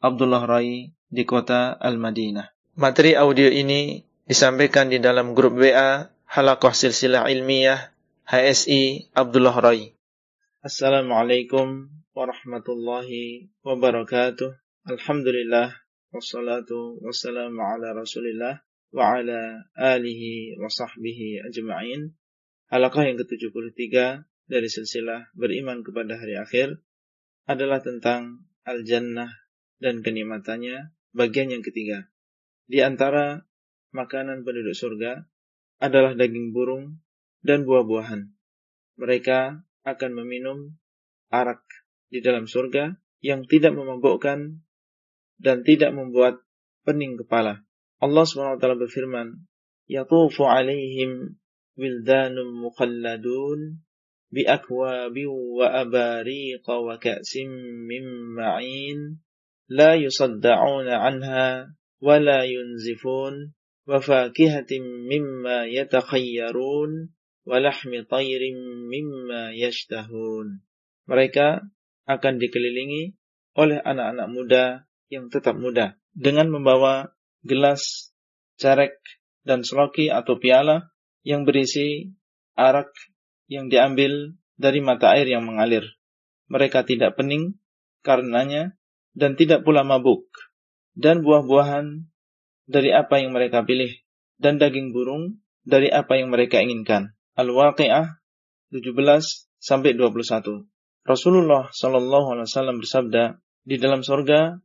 Abdullah Rai di kota Al-Madinah. Materi audio ini disampaikan di dalam grup WA Halakoh Silsilah Ilmiah HSI Abdullah Rai. Assalamualaikum warahmatullahi wabarakatuh. Alhamdulillah wassalatu wassalamu ala Rasulillah wa ala alihi wa sahbihi ajma'in. Halakah yang ke-73 dari silsilah beriman kepada hari akhir adalah tentang al-jannah dan kenikmatannya bagian yang ketiga. Di antara makanan penduduk surga adalah daging burung dan buah-buahan. Mereka akan meminum arak di dalam surga yang tidak memabukkan dan tidak membuat pening kepala. Allah SWT berfirman, "Yatufu 'alaihim wildanun mukhalladun bi'akwabin wa abariqa wa ka'sim min ma'in la yusadda'una 'anha ولا ينزفون وفاكهة مما يتخيرون ولحم طير مما يشتهون mereka akan dikelilingi oleh anak-anak muda yang tetap muda dengan membawa gelas, carek, dan seloki atau piala yang berisi arak yang diambil dari mata air yang mengalir. Mereka tidak pening karenanya dan tidak pula mabuk dan buah-buahan dari apa yang mereka pilih dan daging burung dari apa yang mereka inginkan. Al-Waqi'ah 17 sampai 21. Rasulullah Shallallahu alaihi wasallam bersabda, di dalam sorga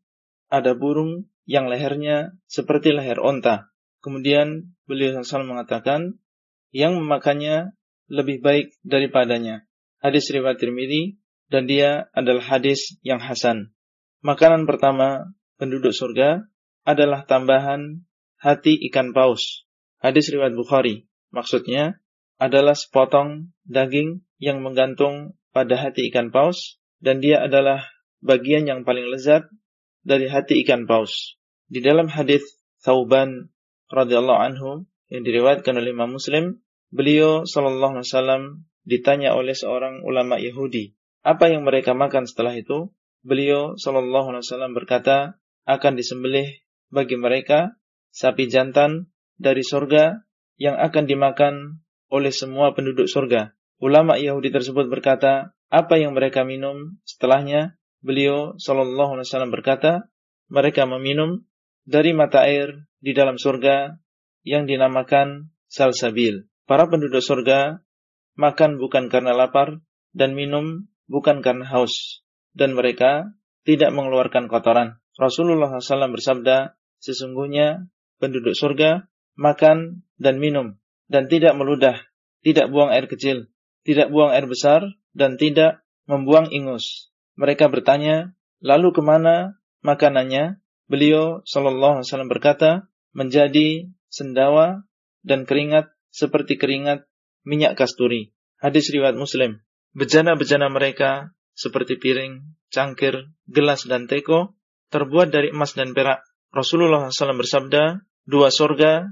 ada burung yang lehernya seperti leher onta. Kemudian beliau SAW mengatakan, yang memakannya lebih baik daripadanya. Hadis riwayat Tirmidzi dan dia adalah hadis yang hasan. Makanan pertama penduduk surga adalah tambahan hati ikan paus. Hadis riwayat Bukhari. Maksudnya adalah sepotong daging yang menggantung pada hati ikan paus dan dia adalah bagian yang paling lezat dari hati ikan paus. Di dalam hadis Thauban radhiyallahu anhu yang diriwayatkan oleh Imam Muslim, beliau sallallahu alaihi wasallam ditanya oleh seorang ulama Yahudi, apa yang mereka makan setelah itu? Beliau sallallahu alaihi wasallam berkata, akan disembelih bagi mereka sapi jantan dari surga yang akan dimakan oleh semua penduduk surga. Ulama Yahudi tersebut berkata, apa yang mereka minum setelahnya? Beliau sallallahu alaihi wasallam berkata, mereka meminum dari mata air di dalam surga yang dinamakan salsabil. Para penduduk surga makan bukan karena lapar dan minum bukan karena haus dan mereka tidak mengeluarkan kotoran. Rasulullah SAW bersabda, sesungguhnya penduduk surga makan dan minum dan tidak meludah, tidak buang air kecil, tidak buang air besar dan tidak membuang ingus. Mereka bertanya, lalu ke mana makanannya? Beliau Wasallam berkata, menjadi sendawa dan keringat seperti keringat minyak kasturi. Hadis riwayat Muslim. Bejana-bejana mereka seperti piring, cangkir, gelas dan teko terbuat dari emas dan perak. Rasulullah SAW bersabda, dua sorga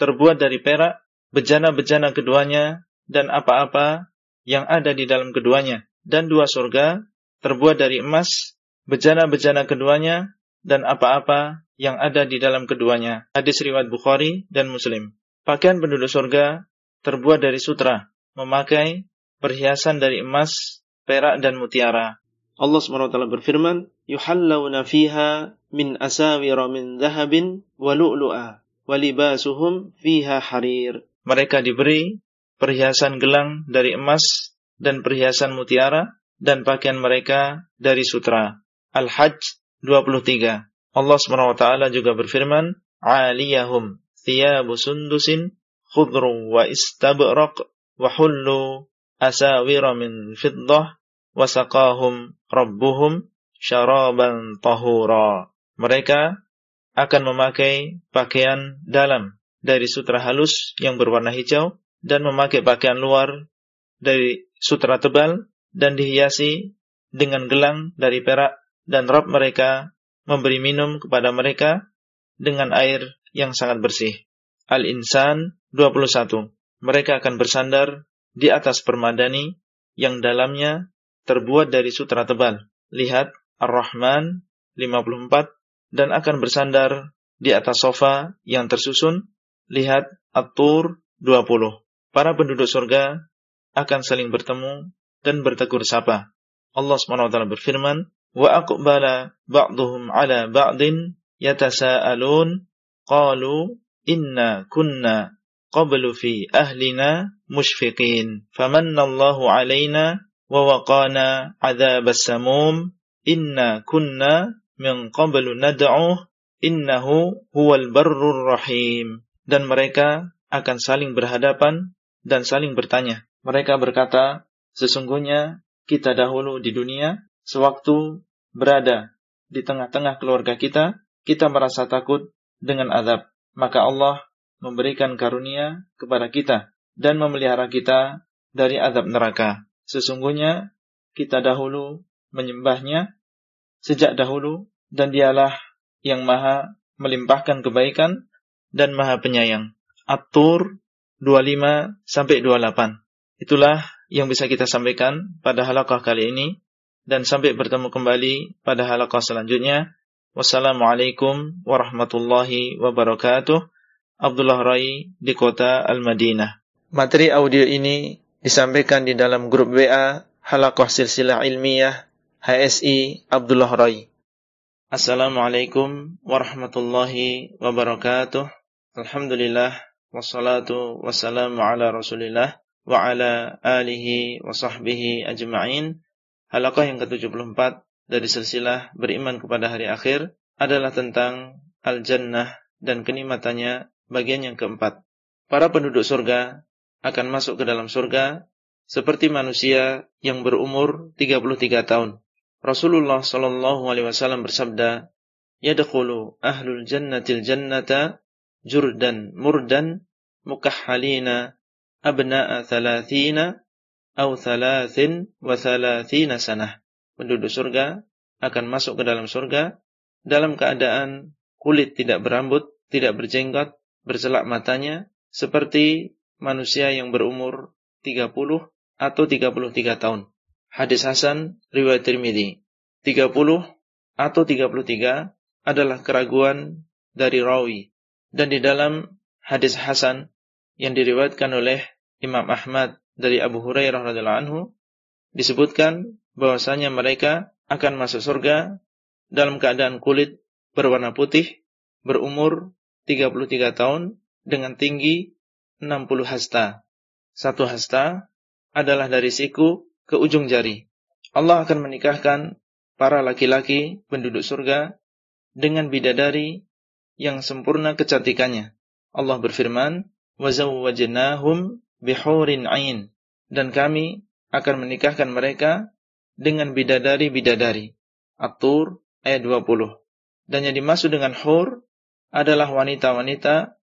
terbuat dari perak, bejana-bejana keduanya dan apa-apa yang ada di dalam keduanya. Dan dua sorga terbuat dari emas, bejana-bejana keduanya dan apa-apa yang ada di dalam keduanya. Hadis riwayat Bukhari dan Muslim. Pakaian penduduk surga terbuat dari sutra, memakai perhiasan dari emas, perak dan mutiara. Allah SWT berfirman, "Yuhallawna fiha min asawira min dhahabin wa lu'lu'a wa libasuhum fiha harir." Mereka diberi perhiasan gelang dari emas dan perhiasan mutiara dan pakaian mereka dari sutra. Al-Hajj 23. Allah SWT juga berfirman, "Aliyahum thiyabu sundusin khudru wa istabraq wa hullu asawira min fiddah wasaqahum rabbuhum syaraban tahura. Mereka akan memakai pakaian dalam dari sutra halus yang berwarna hijau dan memakai pakaian luar dari sutra tebal dan dihiasi dengan gelang dari perak dan Rabb mereka memberi minum kepada mereka dengan air yang sangat bersih. Al-Insan 21. Mereka akan bersandar di atas permadani yang dalamnya terbuat dari sutra tebal. Lihat Ar-Rahman 54 dan akan bersandar di atas sofa yang tersusun. Lihat At-Tur 20. Para penduduk surga akan saling bertemu dan bertegur sapa. Allah SWT berfirman, "Wa aqbala ba'dhum 'ala ba'din yatasaalun qalu inna kunna qablu fi ahlina mushfiqin. Famannallahu alaina wa waqana adzabas samum. Inna kunna min qablu nad'uh innahu huwal barrur rahim. Dan mereka akan saling berhadapan dan saling bertanya. Mereka berkata sesungguhnya kita dahulu di dunia sewaktu berada di tengah-tengah keluarga kita kita merasa takut dengan azab maka Allah memberikan karunia kepada kita dan memelihara kita dari azab neraka. Sesungguhnya kita dahulu menyembahnya sejak dahulu dan dialah yang maha melimpahkan kebaikan dan maha penyayang. At-Tur 25 sampai 28. Itulah yang bisa kita sampaikan pada halaqah kali ini dan sampai bertemu kembali pada halaqah selanjutnya. Wassalamualaikum warahmatullahi wabarakatuh. Abdullah Rai di kota Al-Madinah. Materi audio ini disampaikan di dalam grup WA Halakoh Silsilah Ilmiah HSI Abdullah Rai. Assalamualaikum warahmatullahi wabarakatuh. Alhamdulillah wassalatu wassalamu ala Rasulillah wa ala alihi wa sahbihi ajma'in. Halaqah yang ke-74 dari silsilah beriman kepada hari akhir adalah tentang al-jannah dan kenikmatannya Bagian yang keempat, para penduduk surga akan masuk ke dalam surga seperti manusia yang berumur 33 tahun. Rasulullah sallallahu alaihi wasallam bersabda, "Yadkhulu ahlul jannatil jannata jurdan murdan mukahhalina abna'a thalathina au thalathin wa thalathina sanah. Penduduk surga akan masuk ke dalam surga dalam keadaan kulit tidak berambut, tidak berjenggot, bercelak matanya seperti manusia yang berumur 30 atau 33 tahun. Hadis Hasan riwayat Tirmidzi. 30 atau 33 adalah keraguan dari rawi dan di dalam hadis Hasan yang diriwayatkan oleh Imam Ahmad dari Abu Hurairah radhiyallahu anhu disebutkan bahwasanya mereka akan masuk surga dalam keadaan kulit berwarna putih, berumur 33 tahun dengan tinggi 60 hasta. Satu hasta adalah dari siku ke ujung jari. Allah akan menikahkan para laki-laki penduduk surga dengan bidadari yang sempurna kecantikannya. Allah berfirman, وَزَوَّجْنَاهُمْ bihurin ain dan kami akan menikahkan mereka dengan bidadari-bidadari. At-Tur ayat 20. Dan yang dimaksud dengan hur adalah wanita-wanita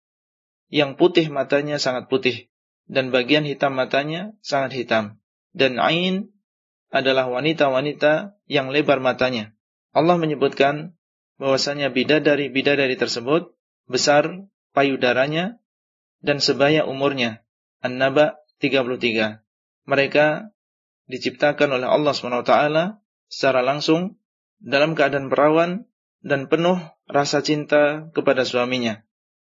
yang putih matanya sangat putih dan bagian hitam matanya sangat hitam. Dan ain adalah wanita-wanita yang lebar matanya. Allah menyebutkan bahwasanya bidadari-bidadari tersebut besar payudaranya dan sebaya umurnya An-Naba 33. Mereka diciptakan oleh Allah SWT secara langsung dalam keadaan perawan dan penuh rasa cinta kepada suaminya.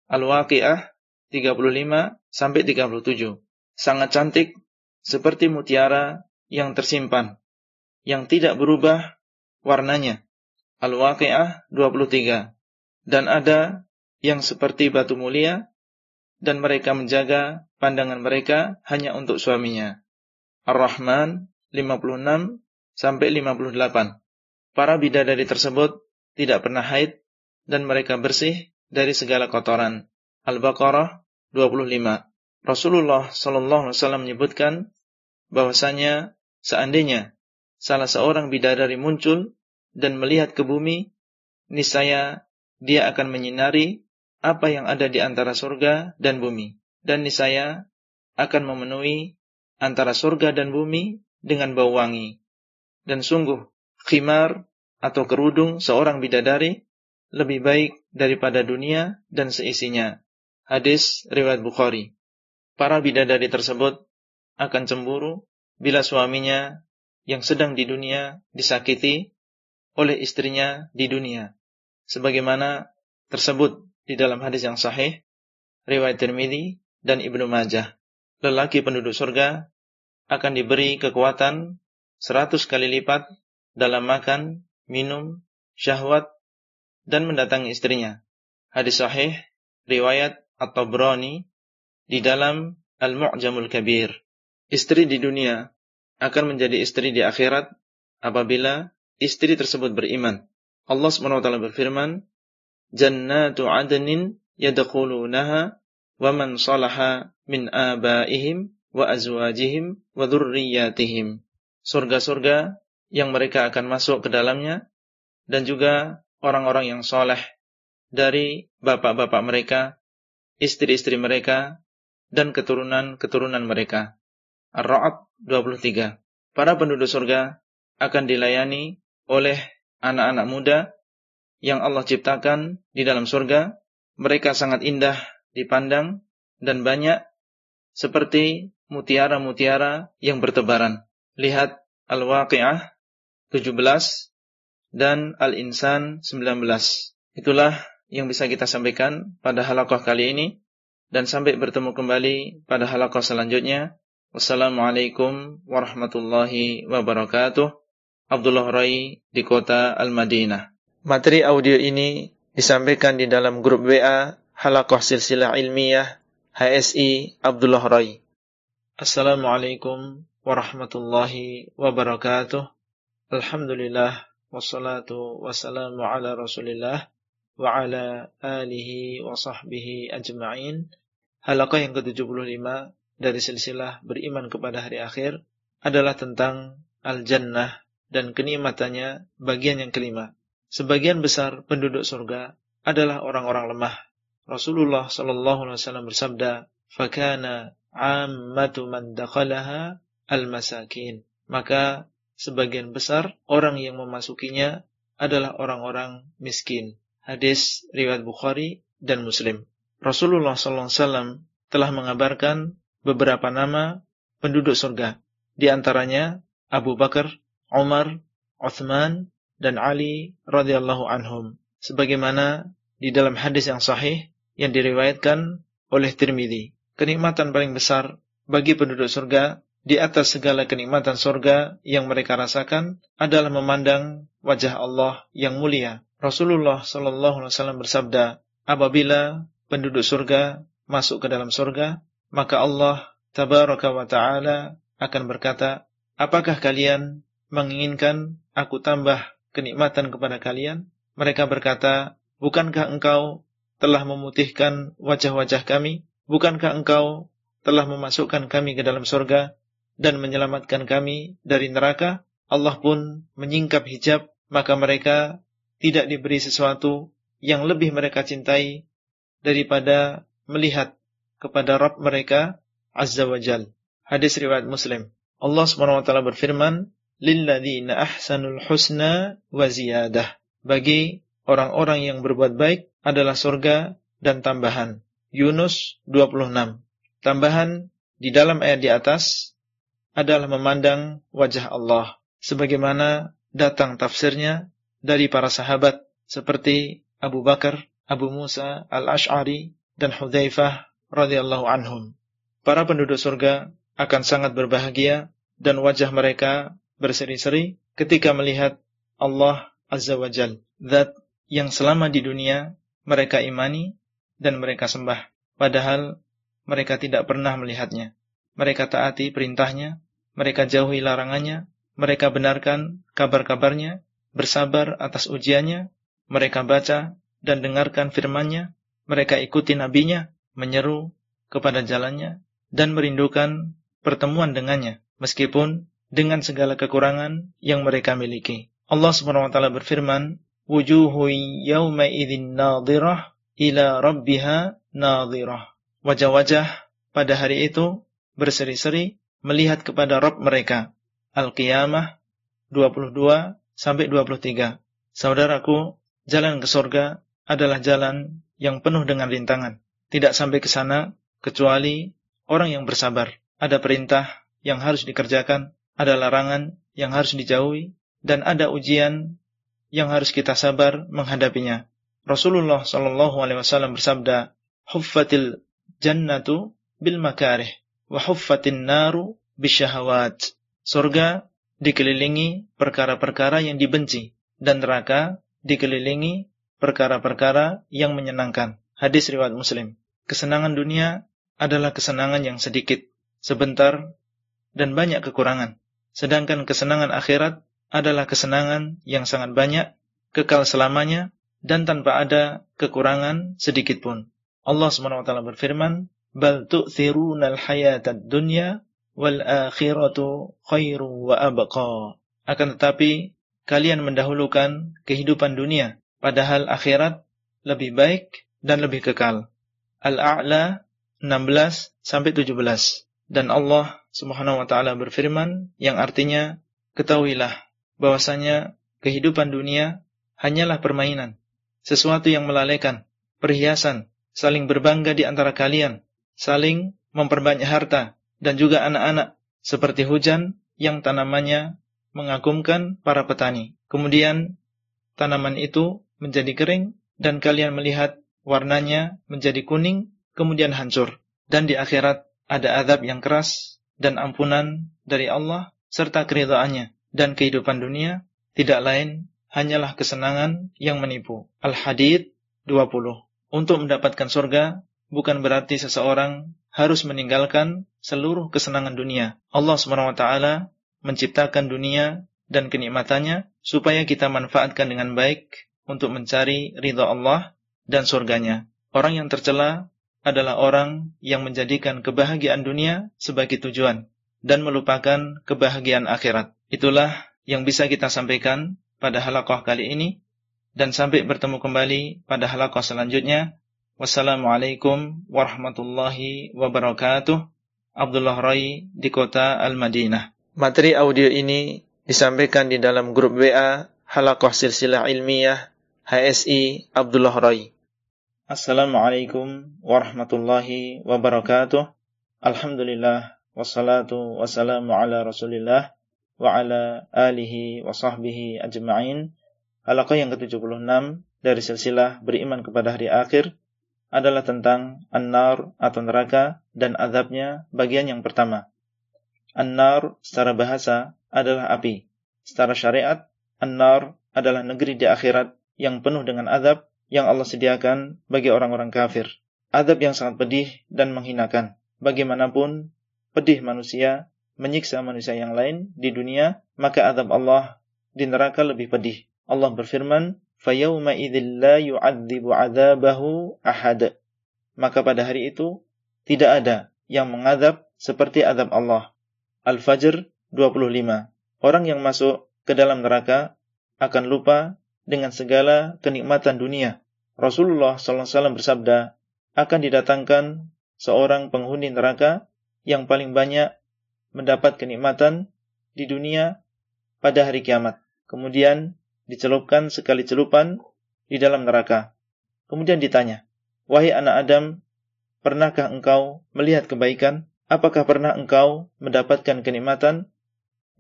Al-Waqi'ah 35 sampai 37. Sangat cantik seperti mutiara yang tersimpan yang tidak berubah warnanya. Al-Waqi'ah 23. Dan ada yang seperti batu mulia dan mereka menjaga pandangan mereka hanya untuk suaminya. Ar-Rahman 56 sampai 58. Para bidadari tersebut tidak pernah haid dan mereka bersih dari segala kotoran. Al-Baqarah 25. Rasulullah sallallahu alaihi wasallam menyebutkan bahwasanya seandainya salah seorang bidadari muncul dan melihat ke bumi, niscaya dia akan menyinari apa yang ada di antara surga dan bumi. Dan niscaya akan memenuhi antara surga dan bumi dengan bau wangi. Dan sungguh, khimar atau kerudung seorang bidadari lebih baik daripada dunia dan seisinya. Hadis riwayat Bukhari. Para bidadari tersebut akan cemburu bila suaminya yang sedang di dunia disakiti oleh istrinya di dunia. Sebagaimana tersebut di dalam hadis yang sahih riwayat Tirmidzi dan Ibnu Majah. Lelaki penduduk surga akan diberi kekuatan seratus kali lipat dalam makan, minum, syahwat, dan mendatangi istrinya. Hadis sahih riwayat atau Brani di dalam Al-Mu'jamul Kabir. Istri di dunia akan menjadi istri di akhirat apabila istri tersebut beriman. Allah SWT berfirman, jannatu adnin yadkhulunaha wa man salaha min abaihim wa azwajihim wa dhurriyyatihim. Surga-surga yang mereka akan masuk ke dalamnya dan juga orang-orang yang soleh dari bapak-bapak mereka, istri-istri mereka, dan keturunan-keturunan mereka. Ar-Ra'ad 23. Para penduduk surga akan dilayani oleh anak-anak muda yang Allah ciptakan di dalam surga, mereka sangat indah dipandang dan banyak seperti mutiara-mutiara yang bertebaran. Lihat Al-Waqi'ah 17 dan Al-Insan 19. Itulah yang bisa kita sampaikan pada halaqah kali ini dan sampai bertemu kembali pada halaqah selanjutnya. Wassalamualaikum warahmatullahi wabarakatuh. Abdullah Rai di kota Al-Madinah. Materi audio ini disampaikan di dalam grup WA Halakoh Silsilah Ilmiah HSI Abdullah Rai. Assalamualaikum warahmatullahi wabarakatuh. Alhamdulillah wassalatu wassalamu ala Rasulillah wa ala alihi wa sahbihi ajma'in. Halaqah yang ke-75 dari silsilah beriman kepada hari akhir adalah tentang al-jannah dan kenikmatannya bagian yang kelima. Sebagian besar penduduk surga adalah orang-orang lemah. Rasulullah sallallahu alaihi wasallam bersabda, "Fakana 'ammatu man dakhalaha al-masakin. Maka sebagian besar orang yang memasukinya adalah orang-orang miskin. Hadis riwayat Bukhari dan Muslim. Rasulullah SAW telah mengabarkan beberapa nama penduduk surga. Di antaranya Abu Bakar, Umar, Uthman, dan Ali radhiyallahu anhum. Sebagaimana di dalam hadis yang sahih yang diriwayatkan oleh Tirmidzi. Kenikmatan paling besar bagi penduduk surga di atas segala kenikmatan surga yang mereka rasakan adalah memandang wajah Allah yang mulia. Rasulullah Shallallahu Alaihi Wasallam bersabda, apabila penduduk surga masuk ke dalam surga, maka Allah Tabaraka wa Taala akan berkata, apakah kalian menginginkan aku tambah kenikmatan kepada kalian? Mereka berkata, bukankah engkau telah memutihkan wajah-wajah kami? Bukankah engkau telah memasukkan kami ke dalam surga dan menyelamatkan kami dari neraka? Allah pun menyingkap hijab, maka mereka tidak diberi sesuatu yang lebih mereka cintai daripada melihat kepada Rabb mereka Azza wa Jal. Hadis riwayat Muslim. Allah SWT berfirman, "Lilladzina ahsanul husna wa ziyadah." Bagi orang-orang yang berbuat baik adalah surga dan tambahan. Yunus 26. Tambahan di dalam ayat di atas adalah memandang wajah Allah sebagaimana datang tafsirnya dari para sahabat seperti Abu Bakar, Abu Musa Al-Ash'ari dan Hudzaifah radhiyallahu anhum. Para penduduk surga akan sangat berbahagia dan wajah mereka berseri-seri ketika melihat Allah Azza wa Jal, zat yang selama di dunia mereka imani dan mereka sembah. Padahal mereka tidak pernah melihatnya. Mereka taati perintahnya, mereka jauhi larangannya, mereka benarkan kabar-kabarnya, bersabar atas ujiannya, mereka baca dan dengarkan firmannya, mereka ikuti nabinya, menyeru kepada jalannya, dan merindukan pertemuan dengannya, meskipun dengan segala kekurangan yang mereka miliki. Allah SWT berfirman, Wujuhu yawma nadirah ila rabbiha nadhirah. Wajah-wajah pada hari itu berseri-seri melihat kepada Rabb mereka. Al-Qiyamah 22 sampai 23. Saudaraku, jalan ke surga adalah jalan yang penuh dengan rintangan. Tidak sampai ke sana kecuali orang yang bersabar. Ada perintah yang harus dikerjakan, ada larangan yang harus dijauhi, dan ada ujian yang harus kita sabar menghadapinya. Rasulullah Shallallahu Alaihi Wasallam bersabda, "Huffatil jannatu bil makarih, wa huffatin naru bisyahawat." Surga dikelilingi perkara-perkara yang dibenci dan neraka dikelilingi perkara-perkara yang menyenangkan. Hadis riwayat Muslim. Kesenangan dunia adalah kesenangan yang sedikit, sebentar, dan banyak kekurangan. Sedangkan kesenangan akhirat adalah kesenangan yang sangat banyak, kekal selamanya, dan tanpa ada kekurangan sedikit pun. Allah SWT berfirman, "Bal tu'thiruna al-hayatad dunya wal akhiratu khairu wa abqa." Akan tetapi kalian mendahulukan kehidupan dunia, padahal akhirat lebih baik dan lebih kekal. Al-A'la 16 sampai 17. Dan Allah Subhanahu wa taala berfirman yang artinya ketahuilah bahwasanya kehidupan dunia hanyalah permainan sesuatu yang melalaikan, perhiasan, saling berbangga di antara kalian, saling memperbanyak harta, dan juga anak-anak, seperti hujan yang tanamannya mengagumkan para petani. Kemudian tanaman itu menjadi kering dan kalian melihat warnanya menjadi kuning kemudian hancur. Dan di akhirat ada azab yang keras dan ampunan dari Allah serta keridaannya dan kehidupan dunia tidak lain hanyalah kesenangan yang menipu. Al-Hadid 20. Untuk mendapatkan surga bukan berarti seseorang harus meninggalkan seluruh kesenangan dunia. Allah SWT menciptakan dunia dan kenikmatannya supaya kita manfaatkan dengan baik untuk mencari ridha Allah dan surganya. Orang yang tercela adalah orang yang menjadikan kebahagiaan dunia sebagai tujuan dan melupakan kebahagiaan akhirat. Itulah yang bisa kita sampaikan pada halakoh kali ini dan sampai bertemu kembali pada halakoh selanjutnya. Wassalamualaikum warahmatullahi wabarakatuh. Abdullah Rai di kota Al-Madinah. Materi audio ini disampaikan di dalam grup WA Halakoh Silsilah Ilmiah HSI Abdullah Rai. Assalamualaikum warahmatullahi wabarakatuh. Alhamdulillah wassalatu wassalamu ala Rasulillah wa ala alihi wa sahbihi ajma'in. Halaqah yang ke-76 dari silsilah beriman kepada hari akhir adalah tentang an-nar atau neraka dan azabnya bagian yang pertama. An-nar secara bahasa adalah api. Secara syariat, an-nar adalah negeri di akhirat yang penuh dengan azab yang Allah sediakan bagi orang-orang kafir. Azab yang sangat pedih dan menghinakan. Bagaimanapun pedih manusia menyiksa manusia yang lain di dunia, maka azab Allah di neraka lebih pedih. Allah berfirman, fayawma idzil la yu'adzibu 'adzabahu ahad. Maka pada hari itu tidak ada yang mengadab seperti adab Allah. Al-Fajr 25. Orang yang masuk ke dalam neraka akan lupa dengan segala kenikmatan dunia. Rasulullah SAW bersabda, akan didatangkan seorang penghuni neraka yang paling banyak mendapat kenikmatan di dunia pada hari kiamat. Kemudian dicelupkan sekali celupan di dalam neraka. Kemudian ditanya, Wahai anak Adam, pernahkah engkau melihat kebaikan? Apakah pernah engkau mendapatkan kenikmatan?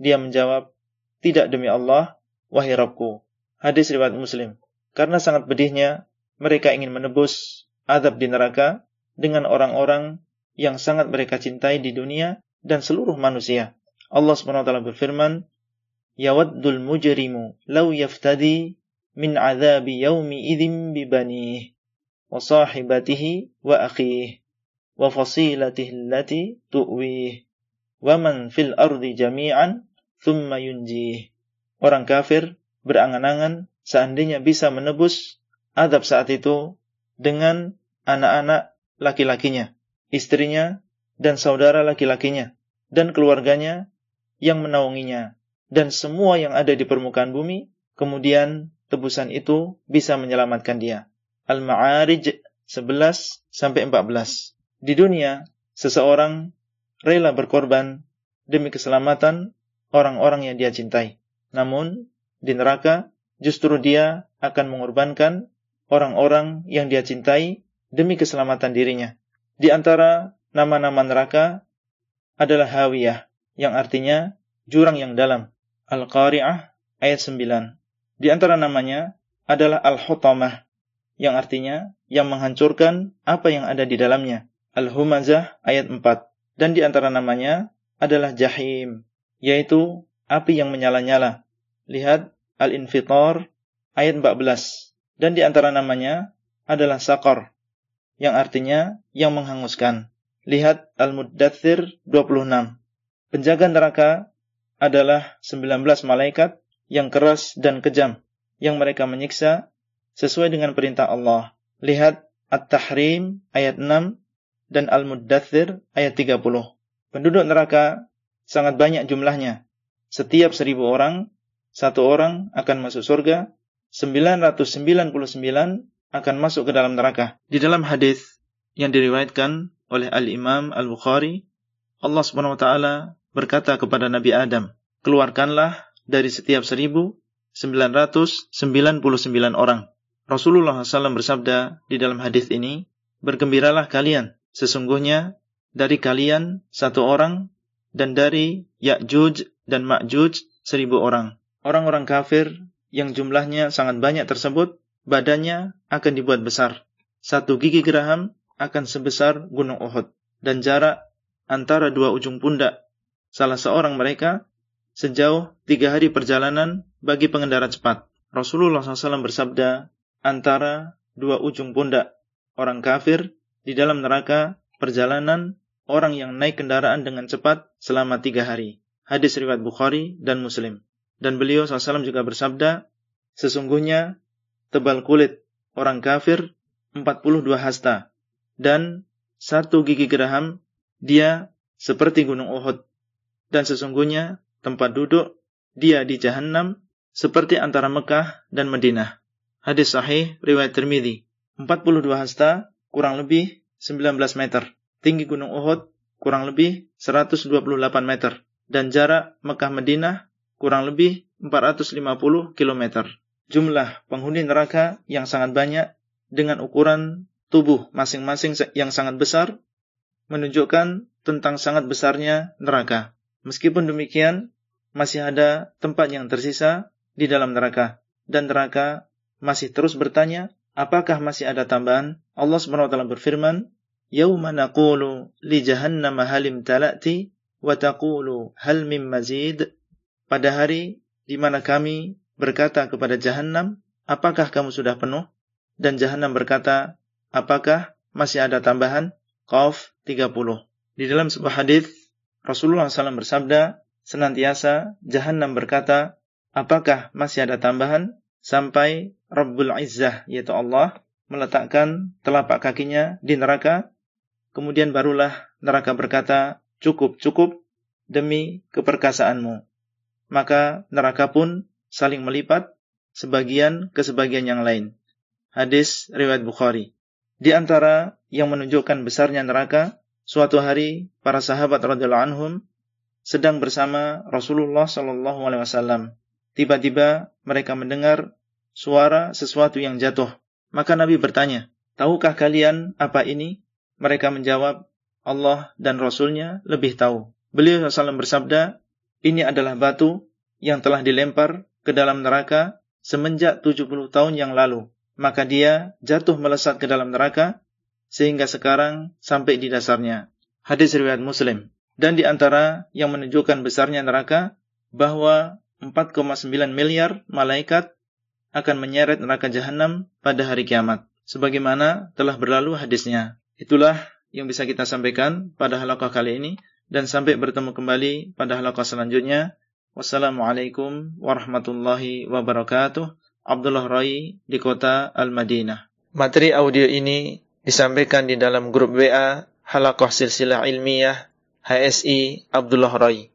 Dia menjawab, Tidak demi Allah, wahai Rabbku. Hadis riwayat Muslim. Karena sangat pedihnya, mereka ingin menebus adab di neraka dengan orang-orang yang sangat mereka cintai di dunia dan seluruh manusia. Allah SWT berfirman, yawaddul mujrimu law yaftadi min azabi yaumi idzin bibanih wa sahibatihi wa akhihi wa fasilatihi allati tu'wih wa man fil ardi jami'an thumma yunjih orang kafir berangan-angan seandainya bisa menebus adab saat itu dengan anak-anak laki-lakinya, istrinya, dan saudara laki-lakinya, dan keluarganya yang menaunginya, dan semua yang ada di permukaan bumi, kemudian tebusan itu bisa menyelamatkan dia. Al-Ma'arij 11 sampai 14. Di dunia, seseorang rela berkorban demi keselamatan orang-orang yang dia cintai. Namun, di neraka justru dia akan mengorbankan orang-orang yang dia cintai demi keselamatan dirinya. Di antara nama-nama neraka adalah Hawiyah, yang artinya jurang yang dalam. Al-Qari'ah ayat 9. Di antara namanya adalah Al-Hutamah yang artinya yang menghancurkan apa yang ada di dalamnya. Al-Humazah ayat 4. Dan di antara namanya adalah Jahim, yaitu api yang menyala-nyala. Lihat Al-Infitar ayat 14. Dan di antara namanya adalah Sakor, yang artinya yang menghanguskan. Lihat Al-Muddathir 26. Penjaga neraka adalah 19 malaikat yang keras dan kejam yang mereka menyiksa sesuai dengan perintah Allah. Lihat At-Tahrim ayat 6 dan Al-Muddathir ayat 30. Penduduk neraka sangat banyak jumlahnya. Setiap seribu orang, satu orang akan masuk surga, 999 akan masuk ke dalam neraka. Di dalam hadis yang diriwayatkan oleh Al-Imam Al-Bukhari, Allah Subhanahu wa taala berkata kepada Nabi Adam, keluarkanlah dari setiap seribu 999 orang. Rasulullah SAW bersabda di dalam hadis ini, bergembiralah kalian, sesungguhnya dari kalian satu orang dan dari Ya'juj dan Ma'juj seribu orang. Orang-orang kafir yang jumlahnya sangat banyak tersebut, badannya akan dibuat besar. Satu gigi geraham akan sebesar gunung Uhud. Dan jarak antara dua ujung pundak salah seorang mereka sejauh tiga hari perjalanan bagi pengendara cepat. Rasulullah SAW bersabda, antara dua ujung pundak orang kafir di dalam neraka perjalanan orang yang naik kendaraan dengan cepat selama tiga hari. Hadis riwayat Bukhari dan Muslim. Dan beliau SAW juga bersabda, sesungguhnya tebal kulit orang kafir 42 hasta dan satu gigi geraham dia seperti gunung Uhud dan sesungguhnya tempat duduk dia di jahanam seperti antara Mekah dan Madinah. Hadis sahih riwayat Tirmidzi. 42 hasta kurang lebih 19 meter. Tinggi gunung Uhud kurang lebih 128 meter dan jarak Mekah Madinah kurang lebih 450 km. Jumlah penghuni neraka yang sangat banyak dengan ukuran tubuh masing-masing yang sangat besar menunjukkan tentang sangat besarnya neraka. Meskipun demikian, masih ada tempat yang tersisa di dalam neraka dan neraka masih terus bertanya, apakah masih ada tambahan? Allah SWT berfirman, "Yauma naqulu li jahannam halim talati wa taqulu hal mim mazid?" Pada hari di mana kami berkata kepada jahanam, "Apakah kamu sudah penuh?" Dan jahanam berkata, "Apakah masih ada tambahan?" Qaf 30. Di dalam sebuah hadis Rasulullah SAW bersabda, senantiasa jahanam berkata, "Apakah masih ada tambahan?" sampai Rabbul Izzah yaitu Allah meletakkan telapak kakinya di neraka, kemudian barulah neraka berkata, "Cukup, cukup demi keperkasaanmu." Maka neraka pun saling melipat sebagian ke sebagian yang lain. Hadis riwayat Bukhari. Di antara yang menunjukkan besarnya neraka, suatu hari para sahabat radhiyallahu anhum sedang bersama Rasulullah sallallahu alaihi wasallam. Tiba-tiba mereka mendengar suara sesuatu yang jatuh. Maka Nabi bertanya, "Tahukah kalian apa ini?" Mereka menjawab, "Allah dan Rasulnya lebih tahu." Beliau SAW bersabda, "Ini adalah batu yang telah dilempar ke dalam neraka semenjak 70 tahun yang lalu." Maka dia jatuh melesat ke dalam neraka sehingga sekarang sampai di dasarnya. Hadis riwayat Muslim. Dan di antara yang menunjukkan besarnya neraka bahwa 4,9 miliar malaikat akan menyeret neraka jahanam pada hari kiamat. Sebagaimana telah berlalu hadisnya. Itulah yang bisa kita sampaikan pada halaqah kali ini dan sampai bertemu kembali pada halaqah selanjutnya. Wassalamualaikum warahmatullahi wabarakatuh. Abdullah Rai di kota Al-Madinah. Materi audio ini disampaikan di dalam grup WA Halakoh Silsilah Ilmiah HSI Abdullah Rai.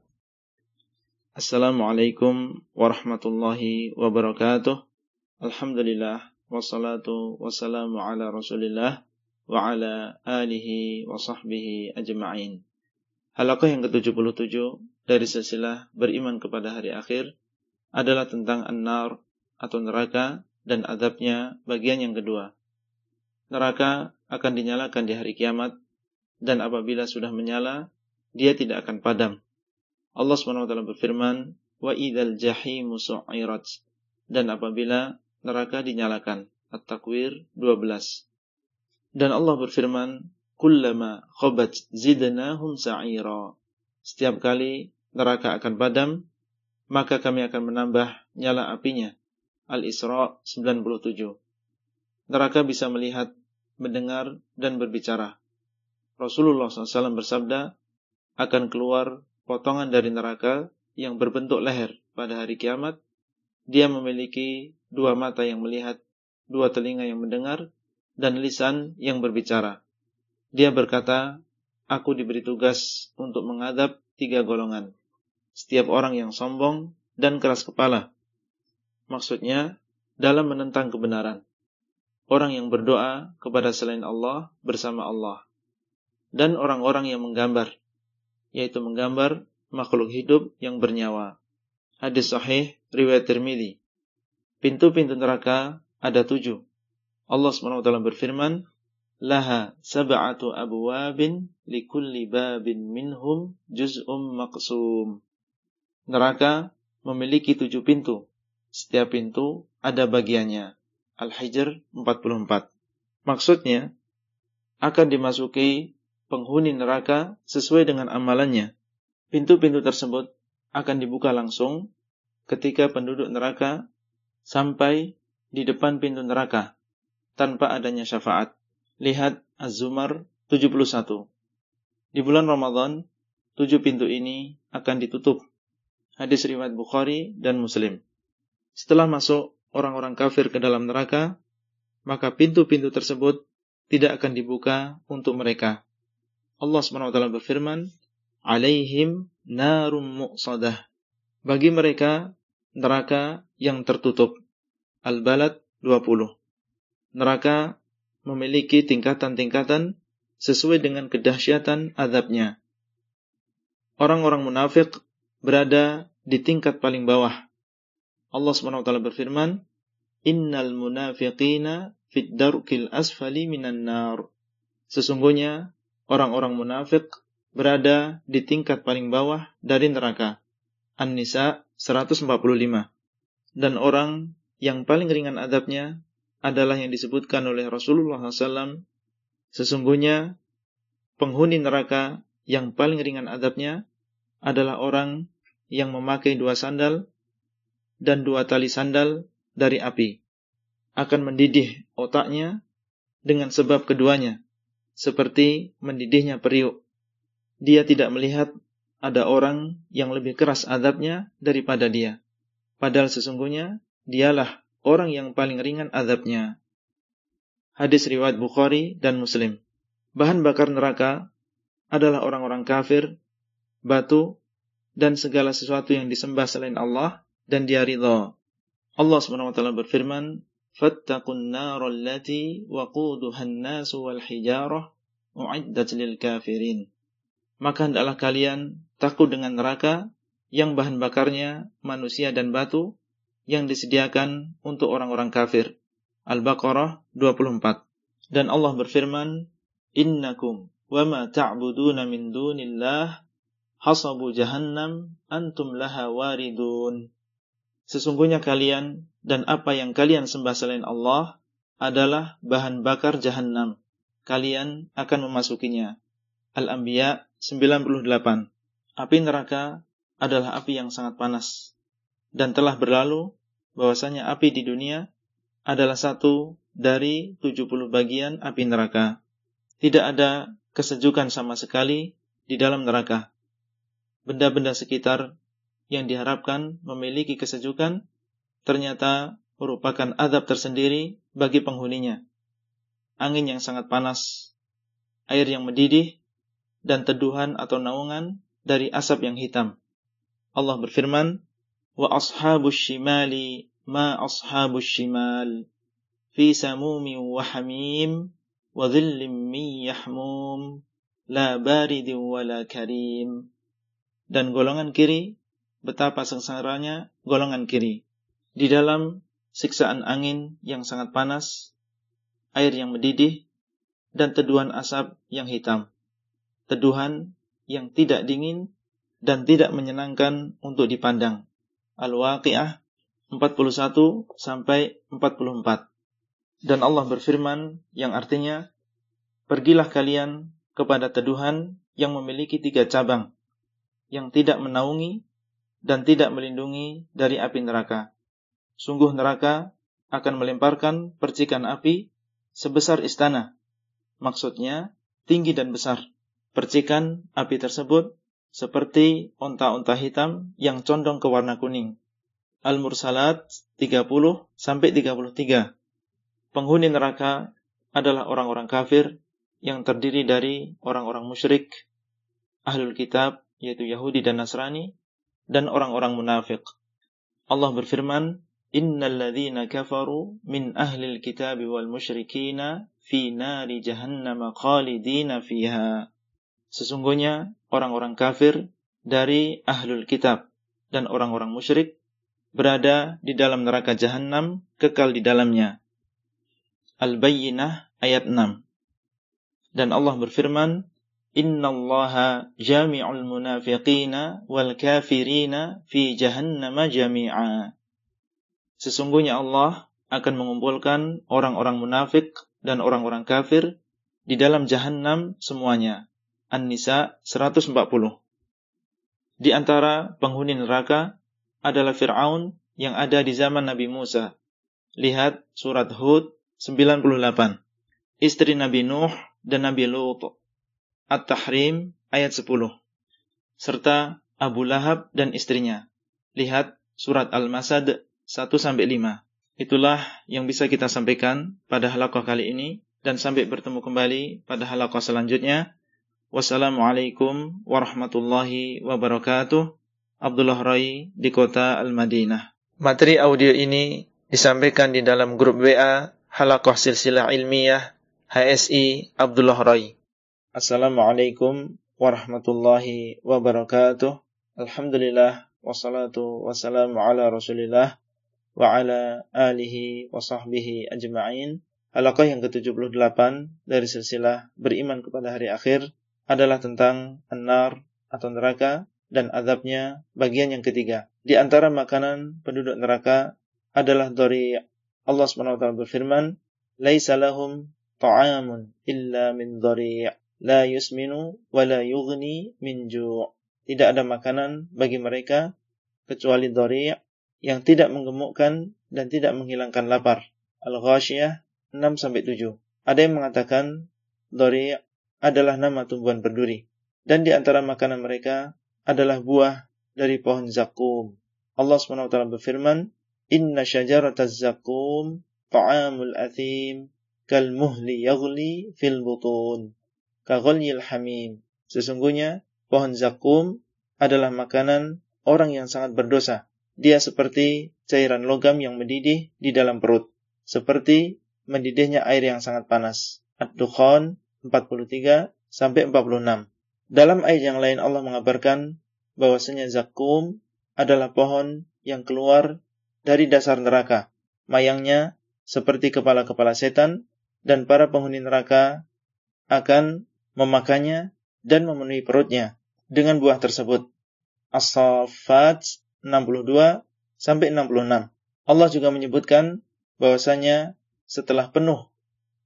Assalamualaikum warahmatullahi wabarakatuh. Alhamdulillah wassalatu wassalamu ala Rasulillah wa ala alihi wa sahbihi ajma'in. Halaqah yang ke-77 dari silsilah beriman kepada hari akhir adalah tentang an-nar atau neraka dan adabnya bagian yang kedua. Neraka akan dinyalakan di hari kiamat dan apabila sudah menyala, dia tidak akan padam. Allah SWT berfirman, "Wa idzal jahimu su'irat." Dan apabila neraka dinyalakan, At-Takwir 12. Dan Allah berfirman, "Kullama khabat zidnahum sa'ira." Setiap kali neraka akan padam, maka kami akan menambah nyala apinya Al-Isra 97. Neraka bisa melihat, mendengar, dan berbicara. Rasulullah SAW bersabda, akan keluar potongan dari neraka yang berbentuk leher pada hari kiamat. Dia memiliki dua mata yang melihat, dua telinga yang mendengar, dan lisan yang berbicara. Dia berkata, aku diberi tugas untuk mengadab tiga golongan. Setiap orang yang sombong dan keras kepala, Maksudnya, dalam menentang kebenaran. Orang yang berdoa kepada selain Allah bersama Allah. Dan orang-orang yang menggambar, yaitu menggambar makhluk hidup yang bernyawa. Hadis sahih riwayat Tirmidzi. Pintu-pintu neraka ada tujuh. Allah SWT berfirman, Laha sab'atu abwabin likulli babin minhum juz'um maqsum. Neraka memiliki tujuh pintu setiap pintu ada bagiannya. Al-Hijr 44. Maksudnya, akan dimasuki penghuni neraka sesuai dengan amalannya. Pintu-pintu tersebut akan dibuka langsung ketika penduduk neraka sampai di depan pintu neraka tanpa adanya syafaat. Lihat Az-Zumar 71. Di bulan Ramadan, tujuh pintu ini akan ditutup. Hadis riwayat Bukhari dan Muslim. Setelah masuk orang-orang kafir ke dalam neraka, maka pintu-pintu tersebut tidak akan dibuka untuk mereka. Allah SWT berfirman, "Alaihim narum muqsadah." Bagi mereka neraka yang tertutup. Al-Balad 20. Neraka memiliki tingkatan-tingkatan sesuai dengan kedahsyatan azabnya. orang-orang munafik berada di tingkat paling bawah. Allah SWT berfirman, Innal munafiqina fid darkil asfali minan nar. Sesungguhnya orang-orang munafik berada di tingkat paling bawah dari neraka. An-Nisa 145. Dan orang yang paling ringan adabnya adalah yang disebutkan oleh Rasulullah SAW. Sesungguhnya penghuni neraka yang paling ringan adabnya adalah orang yang memakai dua sandal dan dua tali sandal dari api. Akan mendidih otaknya dengan sebab keduanya, seperti mendidihnya periuk dia tidak melihat ada orang yang lebih keras adabnya daripada dia. Padahal sesungguhnya dialah orang yang paling ringan adabnya. Hadis riwayat Bukhari dan Muslim. Bahan bakar neraka adalah orang-orang kafir, batu, dan segala sesuatu yang disembah selain Allah dan dia ridha. Allah SWT berfirman, "Fattaqun naral lati waquduha an-nasu wal hijarah u'iddat lil kafirin." maka hendaklah kalian takut dengan neraka yang bahan bakarnya manusia dan batu yang disediakan untuk orang-orang kafir. Al-Baqarah 24. Dan Allah berfirman, "Innakum wa ma ta'buduna min dunillah hasabu jahannam antum laha waridun." Sesungguhnya kalian dan apa yang kalian sembah selain Allah adalah bahan bakar jahannam. Kalian akan memasukinya. Al-Anbiya 98. Api neraka adalah api yang sangat panas. Dan telah berlalu bahwasanya api di dunia adalah satu dari 70 bagian api neraka. Tidak ada kesejukan sama sekali di dalam neraka. Benda-benda sekitar yang diharapkan memiliki kesejukan ternyata merupakan adab tersendiri bagi penghuninya. Angin yang sangat panas, air yang mendidih, dan teduhan atau naungan dari asap yang hitam. Allah berfirman, "Wa ashabus shimali ma ashabus shimal fi samumi wa hamim wa dhillim min yahmum la baridin wa la karim." Dan golongan kiri betapa sengsaranya golongan kiri. Di dalam siksaan angin yang sangat panas, air yang mendidih, dan teduhan asap yang hitam teduhan yang tidak dingin dan tidak menyenangkan untuk dipandang. Al-Waqiah 41 sampai 44. Dan Allah berfirman yang artinya, Pergilah kalian kepada teduhan yang memiliki tiga cabang, yang tidak menaungi dan tidak melindungi dari api neraka. Sungguh neraka akan melemparkan percikan api sebesar istana. Maksudnya, tinggi dan besar Percikan api tersebut seperti onta-onta hitam yang condong ke warna kuning. Al-Mursalat 30 sampai 33. Penghuni neraka adalah orang-orang kafir yang terdiri dari orang-orang musyrik, ahlul kitab yaitu Yahudi dan Nasrani dan orang-orang munafik. Allah berfirman, "Innal ladzina kafaru min ahlil kitab wal musyrikina fi nari jahannam khalidina fiha." Sesungguhnya orang-orang kafir dari ahlul kitab dan orang-orang musyrik berada di dalam neraka jahanam kekal di dalamnya. Al-Bayyinah ayat 6. Dan Allah berfirman, Inna allaha jami'ul munafiqina wal kafirina fi jahannama jami'a. Sesungguhnya Allah akan mengumpulkan orang-orang munafik dan orang-orang kafir di dalam jahanam semuanya. An-Nisa 140. Di antara penghuni neraka adalah Fir'aun yang ada di zaman Nabi Musa. Lihat surat Hud 98. Istri Nabi Nuh dan Nabi Lut. At-Tahrim ayat 10. Serta Abu Lahab dan istrinya. Lihat surat Al-Masad 1 sampai 5. Itulah yang bisa kita sampaikan pada halaqah kali ini dan sampai bertemu kembali pada halaqah selanjutnya. Wassalamualaikum warahmatullahi wabarakatuh. Abdullah Rai di kota Al-Madinah. Materi audio ini disampaikan di dalam grup WA Halakoh Silsilah Ilmiah HSI Abdullah Rai. Assalamualaikum warahmatullahi wabarakatuh. Alhamdulillah wassalatu wassalamu ala Rasulillah wa ala alihi wa sahbihi ajma'in. Halaqah yang ke-78 dari silsilah beriman kepada hari akhir adalah tentang an-nar atau neraka dan azabnya bagian yang ketiga. Di antara makanan penduduk neraka adalah dari Allah SWT berfirman, "Laisa lahum ta'amun illa min dhari' la yusminu wa la yughni min ju'." Tidak ada makanan bagi mereka kecuali dhari' yang tidak menggemukkan dan tidak menghilangkan lapar. Al-Ghashiyah 6 sampai 7. Ada yang mengatakan dhari' adalah nama tumbuhan berduri dan di antara makanan mereka adalah buah dari pohon zakum. Allah SWT berfirman, Inna syajarataz zakum ta'amul athim kal muhli yaghli fil butun kaghalyil hamim. Sesungguhnya pohon zakum adalah makanan orang yang sangat berdosa. Dia seperti cairan logam yang mendidih di dalam perut, seperti mendidihnya air yang sangat panas. Ad-Dukhan 43 sampai 46. Dalam ayat yang lain Allah mengabarkan bahwasanya zakum adalah pohon yang keluar dari dasar neraka. Mayangnya seperti kepala-kepala setan dan para penghuni neraka akan memakannya dan memenuhi perutnya dengan buah tersebut. As-Saffat 62 sampai 66. Allah juga menyebutkan bahwasanya setelah penuh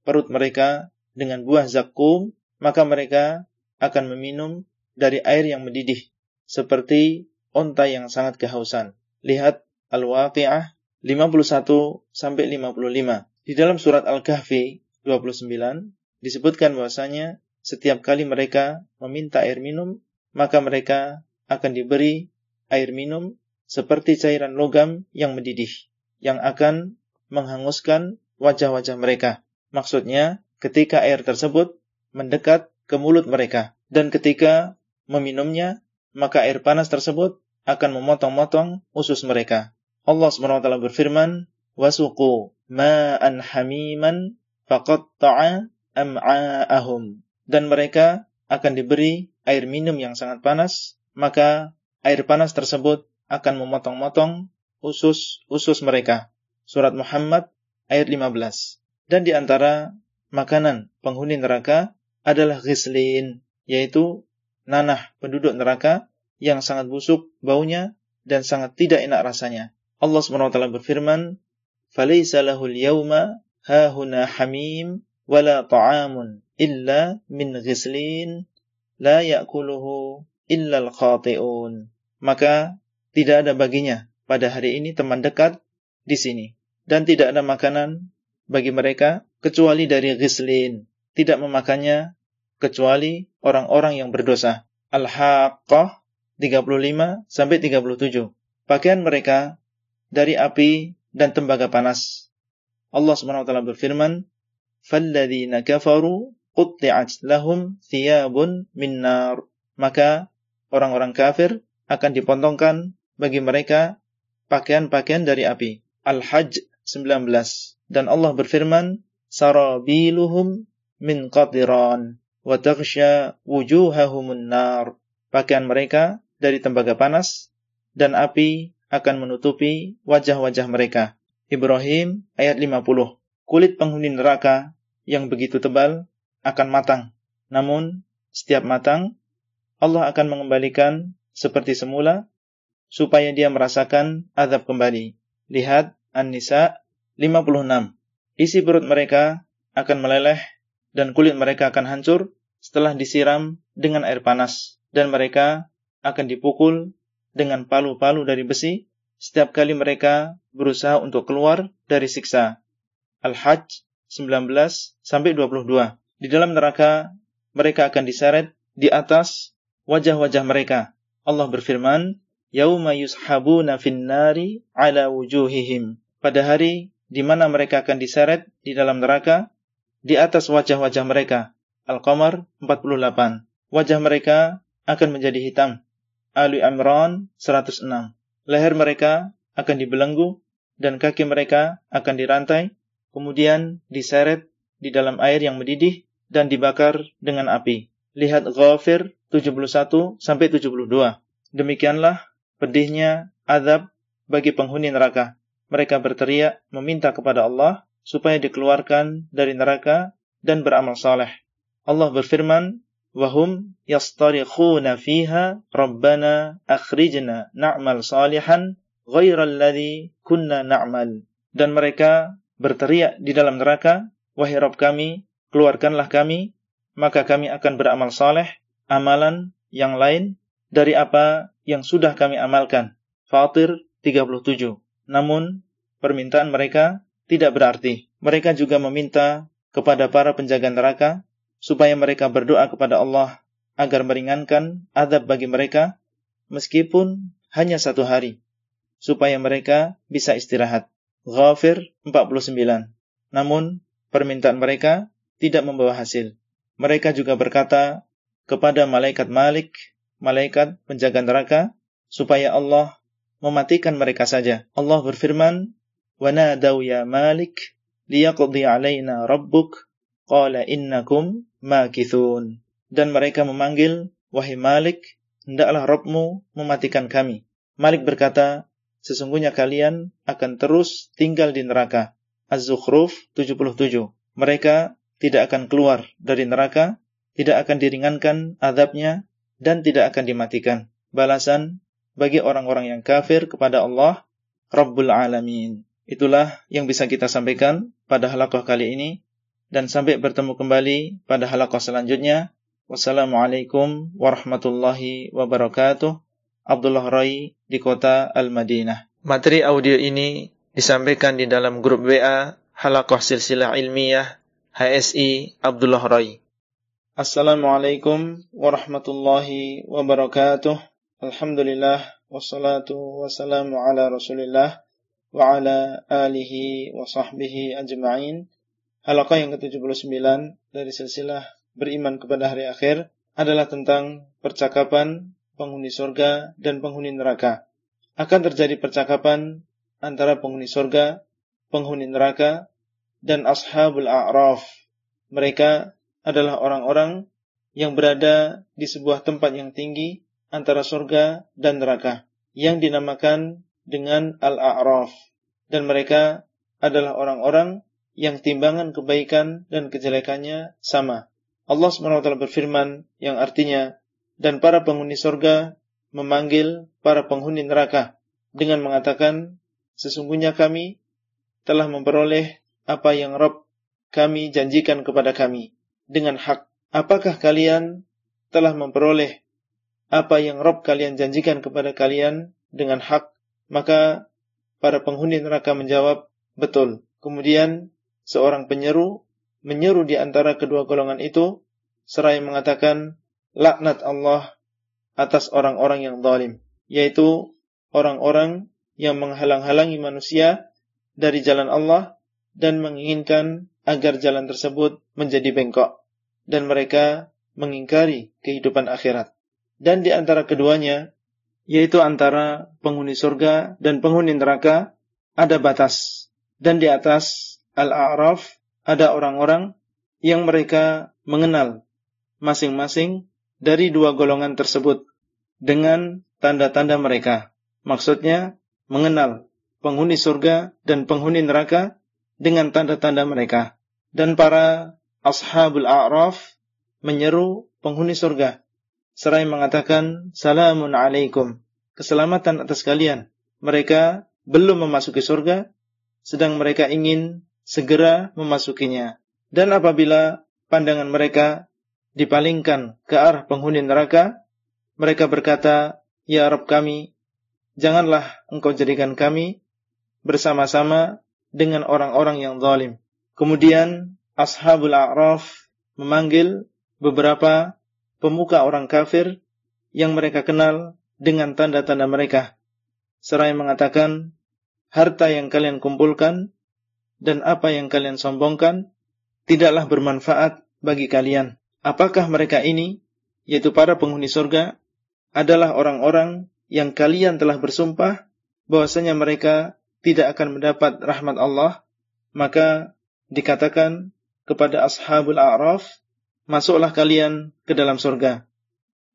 perut mereka dengan buah zakum, maka mereka akan meminum dari air yang mendidih, seperti onta yang sangat kehausan. Lihat Al-Waqi'ah 51 sampai 55. Di dalam surat Al-Kahfi 29 disebutkan bahwasanya setiap kali mereka meminta air minum, maka mereka akan diberi air minum seperti cairan logam yang mendidih yang akan menghanguskan wajah-wajah mereka. Maksudnya, ketika air tersebut mendekat ke mulut mereka. Dan ketika meminumnya, maka air panas tersebut akan memotong-motong usus mereka. Allah SWT berfirman, "Wasuqu ma'an hamiman faqatta'a am'a'ahum." Dan mereka akan diberi air minum yang sangat panas, maka air panas tersebut akan memotong-motong usus-usus mereka. Surat Muhammad ayat 15. Dan di antara makanan penghuni neraka adalah ghislin, yaitu nanah penduduk neraka yang sangat busuk baunya dan sangat tidak enak rasanya. Allah SWT berfirman, فَلَيْسَ لَهُ الْيَوْمَ هَاهُنَا حَمِيمٌ وَلَا طَعَامٌ illa min ghislin la ya'kuluhu illal khati'un. Maka tidak ada baginya pada hari ini teman dekat di sini. Dan tidak ada makanan bagi mereka kecuali dari ghislin. Tidak memakannya kecuali orang-orang yang berdosa. Al-Haqqah 35 sampai 37. Pakaian mereka dari api dan tembaga panas. Allah Subhanahu wa taala berfirman, "Falladzina kafaru qutti'at lahum thiyabun min nar." Maka orang-orang kafir akan dipontongkan bagi mereka pakaian-pakaian dari api. Al-Hajj 19. Dan Allah berfirman, "Sarabiluhum min qatiran wa taghsha wujuhahumun nar. Pakaian mereka dari tembaga panas dan api akan menutupi wajah-wajah mereka. Ibrahim ayat 50. Kulit penghuni neraka yang begitu tebal akan matang. Namun, setiap matang, Allah akan mengembalikan seperti semula supaya dia merasakan azab kembali. Lihat An-Nisa 56. Isi perut mereka akan meleleh dan kulit mereka akan hancur setelah disiram dengan air panas dan mereka akan dipukul dengan palu-palu dari besi setiap kali mereka berusaha untuk keluar dari siksa. Al-Hajj 19 sampai 22. Di dalam neraka mereka akan diseret di atas wajah-wajah mereka. Allah berfirman, "Yauma yushabuna fin-nari ala wujuhihim." Pada hari di mana mereka akan diseret di dalam neraka, di atas wajah-wajah mereka. Al-Qamar 48. Wajah mereka akan menjadi hitam. Ali Imran 106. Leher mereka akan dibelenggu dan kaki mereka akan dirantai, kemudian diseret di dalam air yang mendidih dan dibakar dengan api. Lihat Ghafir 71 sampai 72. Demikianlah pedihnya azab bagi penghuni neraka. Mereka berteriak meminta kepada Allah supaya dikeluarkan dari neraka dan beramal saleh. Allah berfirman, "Wahum yastarikhuna fiha Rabbana akhrijna na'mal salihan ghairal ladzi kunna na'mal." Dan mereka berteriak di dalam neraka, "Wahai Rabb kami, keluarkanlah kami, maka kami akan beramal saleh, amalan yang lain dari apa yang sudah kami amalkan." Fatir 37. Namun, permintaan mereka tidak berarti. Mereka juga meminta kepada para penjaga neraka supaya mereka berdoa kepada Allah agar meringankan adab bagi mereka meskipun hanya satu hari supaya mereka bisa istirahat. Ghafir 49. Namun permintaan mereka tidak membawa hasil. Mereka juga berkata kepada malaikat Malik, malaikat penjaga neraka, supaya Allah mematikan mereka saja. Allah berfirman, ونادوا يا مالك ليقضي علينا ربك قال إنكم ماكثون dan mereka memanggil wahai Malik hendaklah Rabbmu mematikan kami Malik berkata sesungguhnya kalian akan terus tinggal di neraka Az-Zukhruf 77 mereka tidak akan keluar dari neraka tidak akan diringankan azabnya dan tidak akan dimatikan balasan bagi orang-orang yang kafir kepada Allah Rabbul Alamin Itulah yang bisa kita sampaikan pada halakoh kali ini. Dan sampai bertemu kembali pada halakoh selanjutnya. Wassalamualaikum warahmatullahi wabarakatuh. Abdullah Rai di kota Al-Madinah. Materi audio ini disampaikan di dalam grup WA Halakoh Silsilah Ilmiah HSI Abdullah Rai. Assalamualaikum warahmatullahi wabarakatuh. Alhamdulillah wassalatu wassalamu ala Rasulillah wa ala alihi wa sahbihi ajma'in. Halaqah yang ke-79 dari silsilah beriman kepada hari akhir adalah tentang percakapan penghuni surga dan penghuni neraka. Akan terjadi percakapan antara penghuni surga, penghuni neraka, dan ashabul a'raf. Mereka adalah orang-orang yang berada di sebuah tempat yang tinggi antara surga dan neraka yang dinamakan dengan Al-A'raf dan mereka adalah orang-orang yang timbangan kebaikan dan kejelekannya sama. Allah SWT berfirman yang artinya dan para penghuni surga memanggil para penghuni neraka dengan mengatakan sesungguhnya kami telah memperoleh apa yang Rob kami janjikan kepada kami dengan hak. Apakah kalian telah memperoleh apa yang Rob kalian janjikan kepada kalian dengan hak? Maka para penghuni neraka menjawab, betul. Kemudian seorang penyeru menyeru di antara kedua golongan itu seraya mengatakan laknat Allah atas orang-orang yang zalim, yaitu orang-orang yang menghalang-halangi manusia dari jalan Allah dan menginginkan agar jalan tersebut menjadi bengkok dan mereka mengingkari kehidupan akhirat. Dan di antara keduanya yaitu antara penghuni surga dan penghuni neraka ada batas. Dan di atas Al-A'raf ada orang-orang yang mereka mengenal masing-masing dari dua golongan tersebut dengan tanda-tanda mereka. Maksudnya mengenal penghuni surga dan penghuni neraka dengan tanda-tanda mereka. Dan para ashabul a'raf menyeru penghuni surga seraya mengatakan salamun alaikum, keselamatan atas kalian. Mereka belum memasuki surga, sedang mereka ingin segera memasukinya. Dan apabila pandangan mereka dipalingkan ke arah penghuni neraka, mereka berkata, Ya Rabb kami, janganlah engkau jadikan kami bersama-sama dengan orang-orang yang zalim. Kemudian Ashabul A'raf memanggil beberapa pemuka orang kafir yang mereka kenal dengan tanda-tanda mereka. Seraya mengatakan, harta yang kalian kumpulkan dan apa yang kalian sombongkan tidaklah bermanfaat bagi kalian. Apakah mereka ini, yaitu para penghuni surga, adalah orang-orang yang kalian telah bersumpah bahwasanya mereka tidak akan mendapat rahmat Allah, maka dikatakan kepada ashabul a'raf, masuklah kalian ke dalam surga.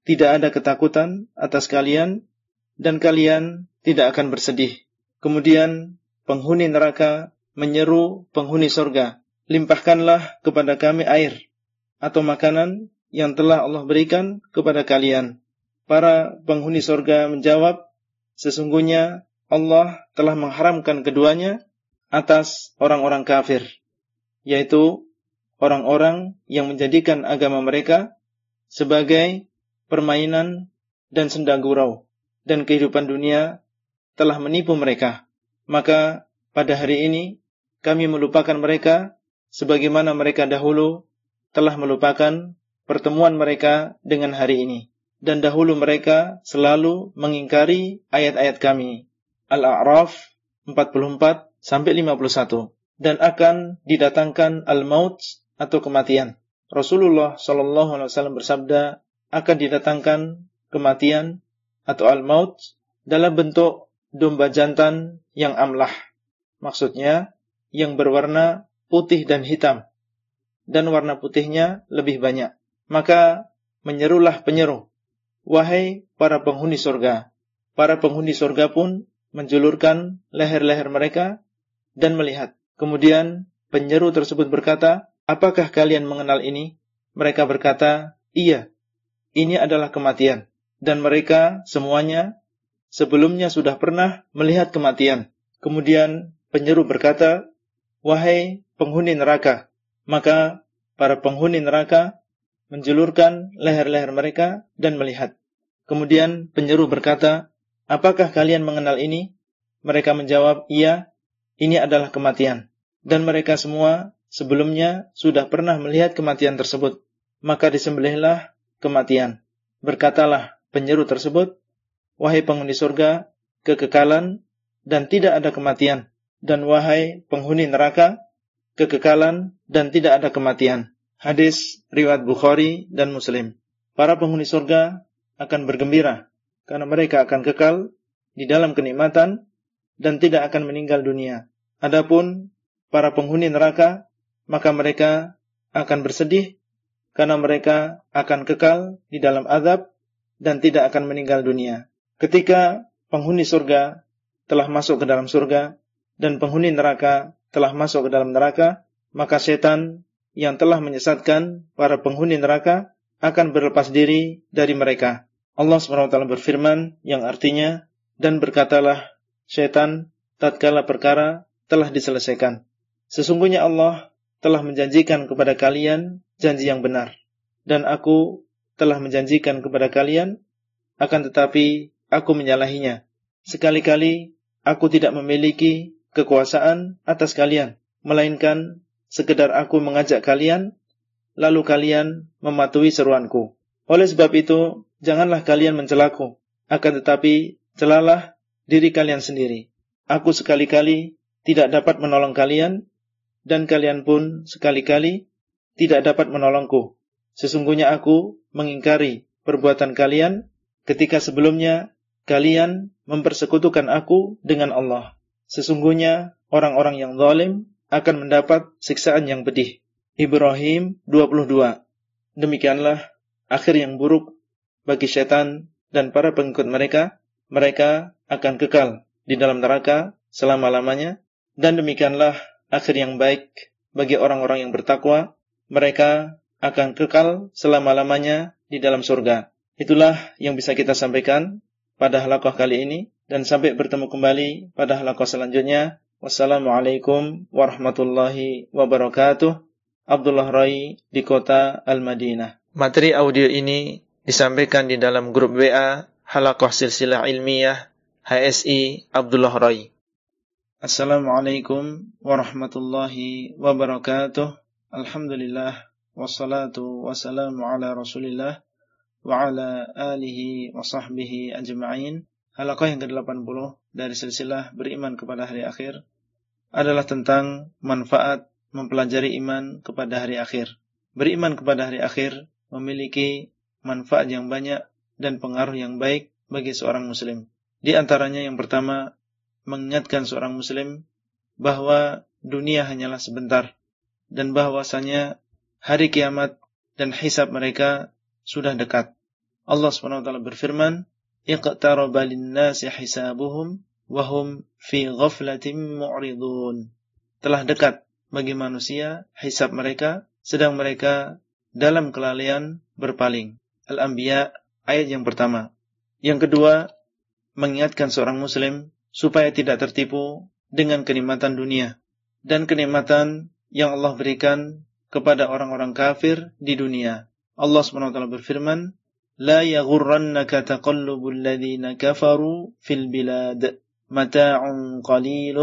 tidak ada ketakutan atas kalian dan kalian tidak akan bersedih. Kemudian penghuni neraka menyeru penghuni sorga, limpahkanlah kepada kami air atau makanan yang telah Allah berikan kepada kalian. Para penghuni sorga menjawab, sesungguhnya Allah telah mengharamkan keduanya atas orang-orang kafir, yaitu orang-orang yang menjadikan agama mereka sebagai permainan dan senda gurau, dan kehidupan dunia telah menipu mereka. Maka pada hari ini kami melupakan mereka sebagaimana mereka dahulu telah melupakan pertemuan mereka dengan hari ini. Dan dahulu mereka selalu mengingkari ayat-ayat kami. Al-A'raf 44 sampai 51. Dan akan didatangkan al-maut atau kematian. Rasulullah Shallallahu Alaihi Wasallam bersabda akan didatangkan kematian atau al-maut dalam bentuk domba jantan yang amlah. Maksudnya yang berwarna putih dan hitam. Dan warna putihnya lebih banyak. Maka menyerulah penyeru. Wahai para penghuni surga. Para penghuni surga pun menjulurkan leher-leher mereka dan melihat. Kemudian penyeru tersebut berkata, apakah kalian mengenal ini? Mereka berkata, iya, ini adalah kematian. Dan mereka semuanya sebelumnya sudah pernah melihat kematian. Kemudian penyeru berkata, wahai penghuni neraka. Maka para penghuni neraka menjulurkan leher-leher mereka dan melihat. Kemudian penyeru berkata, Apakah kalian mengenal ini? Mereka menjawab, iya, ini adalah kematian. Dan mereka semua sebelumnya sudah pernah melihat kematian tersebut. Maka disembelihlah kematian. Berkatalah penyeru tersebut, Wahai penghuni surga, kekekalan dan tidak ada kematian. Dan wahai penghuni neraka, kekekalan dan tidak ada kematian. Hadis riwayat Bukhari dan Muslim. Para penghuni surga akan bergembira karena mereka akan kekal di dalam kenikmatan dan tidak akan meninggal dunia. Adapun para penghuni neraka, maka mereka akan bersedih karena mereka akan kekal di dalam azab dan tidak akan meninggal dunia. Ketika penghuni surga telah masuk ke dalam surga dan penghuni neraka telah masuk ke dalam neraka, maka setan yang telah menyesatkan para penghuni neraka akan berlepas diri dari mereka. Allah SWT berfirman yang artinya, dan berkatalah syaitan tatkala perkara telah diselesaikan. Sesungguhnya Allah telah menjanjikan kepada kalian janji yang benar. Dan aku telah menjanjikan kepada kalian, akan tetapi aku menyalahinya. Sekali-kali aku tidak memiliki kekuasaan atas kalian, melainkan sekedar aku mengajak kalian, lalu kalian mematuhi seruanku. Oleh sebab itu, janganlah kalian mencelaku, akan tetapi celalah diri kalian sendiri. Aku sekali-kali tidak dapat menolong kalian, dan kalian pun sekali-kali tidak dapat menolongku. Sesungguhnya aku mengingkari perbuatan kalian ketika sebelumnya kalian mempersekutukan aku dengan Allah. Sesungguhnya orang-orang yang zalim akan mendapat siksaan yang pedih. Ibrahim 22. Demikianlah akhir yang buruk bagi setan dan para pengikut mereka, mereka akan kekal di dalam neraka selama-lamanya dan demikianlah akhir yang baik bagi orang-orang yang bertakwa, mereka akan kekal selama-lamanya di dalam surga. Itulah yang bisa kita sampaikan pada halakoh kali ini dan sampai bertemu kembali pada halakoh selanjutnya. Wassalamualaikum warahmatullahi wabarakatuh. Abdullah Rai di kota Al-Madinah. Materi audio ini disampaikan di dalam grup WA Halakoh Silsilah Ilmiah HSI Abdullah Rai. Assalamualaikum warahmatullahi wabarakatuh. Alhamdulillah wassalatu wassalamu ala Rasulillah wa ala alihi wa sahbihi ajma'in. Halakoh yang ke-80 dari silsilah beriman kepada hari akhir adalah tentang manfaat mempelajari iman kepada hari akhir. Beriman kepada hari akhir memiliki manfaat yang banyak dan pengaruh yang baik bagi seorang muslim. Di antaranya yang pertama, mengingatkan seorang muslim bahwa dunia hanyalah sebentar dan bahwasanya hari kiamat dan hisab mereka sudah dekat. Allah SWT berfirman, "Iqtaraba lin-nasi hisabuhum wa hum fi ghaflatin mu'ridun." Telah dekat bagi manusia hisab mereka sedang mereka dalam kelalaian berpaling. Al-Anbiya ayat yang pertama. Yang kedua, mengingatkan seorang muslim supaya tidak tertipu dengan kenikmatan dunia dan kenikmatan yang Allah berikan kepada orang-orang kafir di dunia. Allah SWT berfirman, لا يغرنك تقلب الذين كفروا في البلاد متاع قليل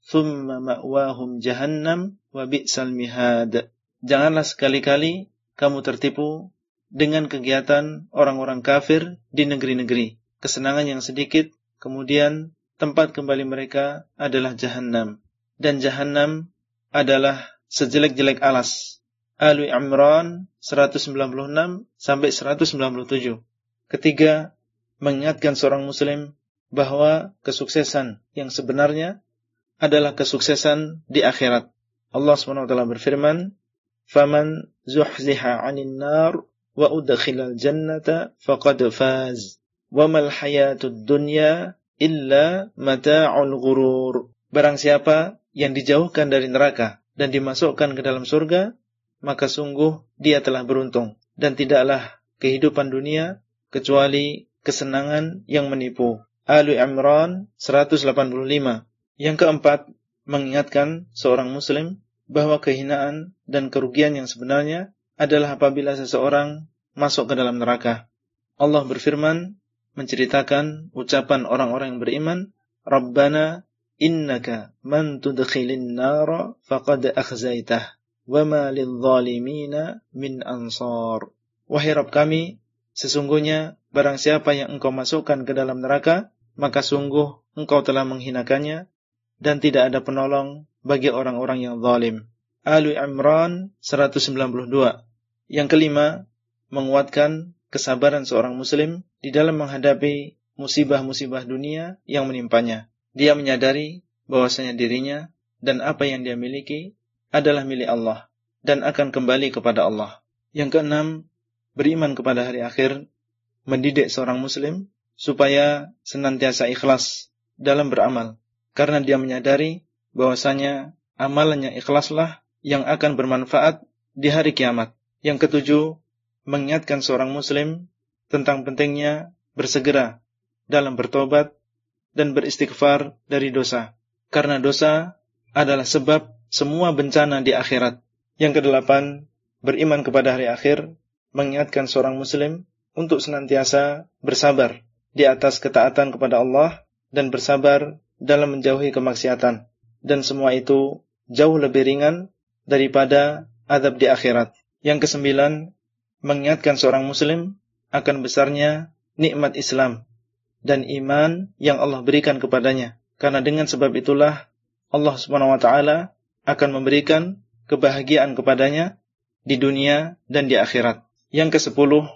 ثم مأواهم جهنم وبئس المهاد Janganlah sekali-kali kamu tertipu dengan kegiatan orang-orang kafir di negeri-negeri. Kesenangan yang sedikit, kemudian tempat kembali mereka adalah jahanam. Dan jahanam adalah sejelek-jelek alas. Ali Imran 196 sampai 197. Ketiga, mengingatkan seorang muslim bahwa kesuksesan yang sebenarnya adalah kesuksesan di akhirat. Allah SWT berfirman, "Faman zuhziha 'anil nar wa udkhilal jannata faqad faz." Wa mal hayatud dunya illa mata'ul ghurur. Barang siapa yang dijauhkan dari neraka dan dimasukkan ke dalam surga, maka sungguh dia telah beruntung dan tidaklah kehidupan dunia kecuali kesenangan yang menipu. Ali Imran 185. Yang keempat, mengingatkan seorang muslim bahwa kehinaan dan kerugian yang sebenarnya adalah apabila seseorang masuk ke dalam neraka. Allah berfirman menceritakan ucapan orang-orang yang beriman, Rabbana innaka man tudkhilin nara faqad akhzaitah wa ma lidzalimina min ansar. Wahai Rabb kami, sesungguhnya barang siapa yang engkau masukkan ke dalam neraka, maka sungguh engkau telah menghinakannya dan tidak ada penolong bagi orang-orang yang zalim. Ali Imran 192. Yang kelima, menguatkan kesabaran seorang muslim di dalam menghadapi musibah-musibah dunia yang menimpanya. Dia menyadari bahwasanya dirinya dan apa yang dia miliki adalah milik Allah dan akan kembali kepada Allah. Yang keenam, beriman kepada hari akhir, mendidik seorang muslim supaya senantiasa ikhlas dalam beramal karena dia menyadari bahwasanya amalannya ikhlaslah yang akan bermanfaat di hari kiamat. Yang ketujuh, mengingatkan seorang muslim tentang pentingnya bersegera dalam bertobat dan beristighfar dari dosa. Karena dosa adalah sebab semua bencana di akhirat. Yang kedelapan, beriman kepada hari akhir, mengingatkan seorang muslim untuk senantiasa bersabar di atas ketaatan kepada Allah dan bersabar dalam menjauhi kemaksiatan. Dan semua itu jauh lebih ringan daripada adab di akhirat. Yang kesembilan, mengingatkan seorang muslim akan besarnya nikmat Islam dan iman yang Allah berikan kepadanya. Karena dengan sebab itulah Allah Subhanahu wa taala akan memberikan kebahagiaan kepadanya di dunia dan di akhirat. Yang kesepuluh,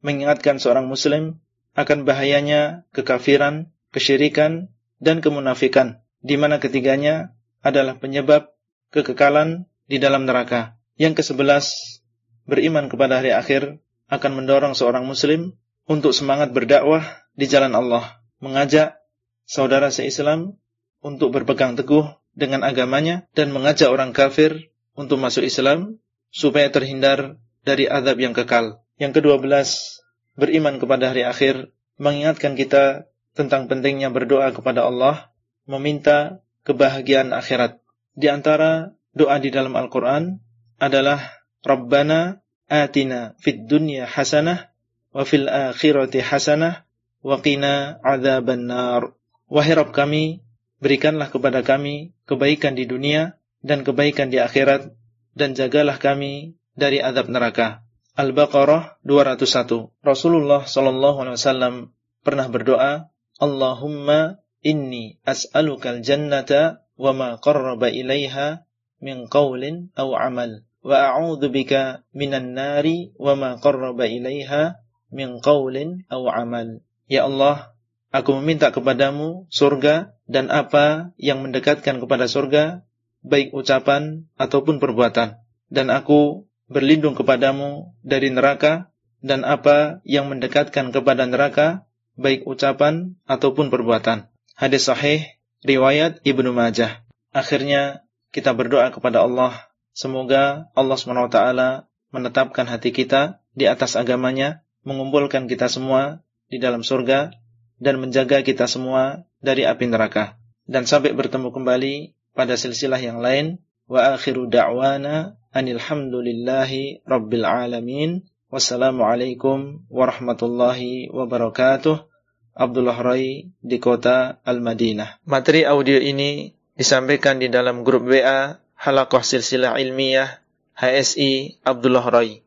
mengingatkan seorang muslim akan bahayanya kekafiran, kesyirikan, dan kemunafikan, di mana ketiganya adalah penyebab kekekalan di dalam neraka. Yang kesebelas, beriman kepada hari akhir akan mendorong seorang muslim untuk semangat berdakwah di jalan Allah, mengajak saudara seislam untuk berpegang teguh dengan agamanya dan mengajak orang kafir untuk masuk Islam supaya terhindar dari azab yang kekal. Yang kedua belas, beriman kepada hari akhir, mengingatkan kita tentang pentingnya berdoa kepada Allah, meminta kebahagiaan akhirat. Di antara doa di dalam Al-Quran adalah Rabbana atina fid dunya hasanah wa fil akhirati hasanah wa qina adzaban nar. Wahai Rabb kami, berikanlah kepada kami kebaikan di dunia dan kebaikan di akhirat dan jagalah kami dari azab neraka. Al-Baqarah 201. Rasulullah sallallahu alaihi wasallam pernah berdoa, Allahumma inni as'alukal jannata wa ma qarraba ilaiha min qawlin aw amal wa a'udzu bika minan nari wa ma qarraba ilaiha min qaulin aw amal. Ya Allah, aku meminta kepadamu surga dan apa yang mendekatkan kepada surga, baik ucapan ataupun perbuatan. Dan aku berlindung kepadamu dari neraka dan apa yang mendekatkan kepada neraka, baik ucapan ataupun perbuatan. Hadis sahih riwayat Ibnu Majah. Akhirnya kita berdoa kepada Allah, semoga Allah SWT menetapkan hati kita di atas agamanya, mengumpulkan kita semua di dalam surga, dan menjaga kita semua dari api neraka. Dan sampai bertemu kembali pada silsilah yang lain. Wa akhiru da'wana anilhamdulillahi rabbil alamin. Wassalamualaikum warahmatullahi wabarakatuh. Abdullah Rai di kota Al-Madinah. Materi audio ini disampaikan di dalam grup WA Halakoh Silsilah Ilmiah HSI Abdullah Rai.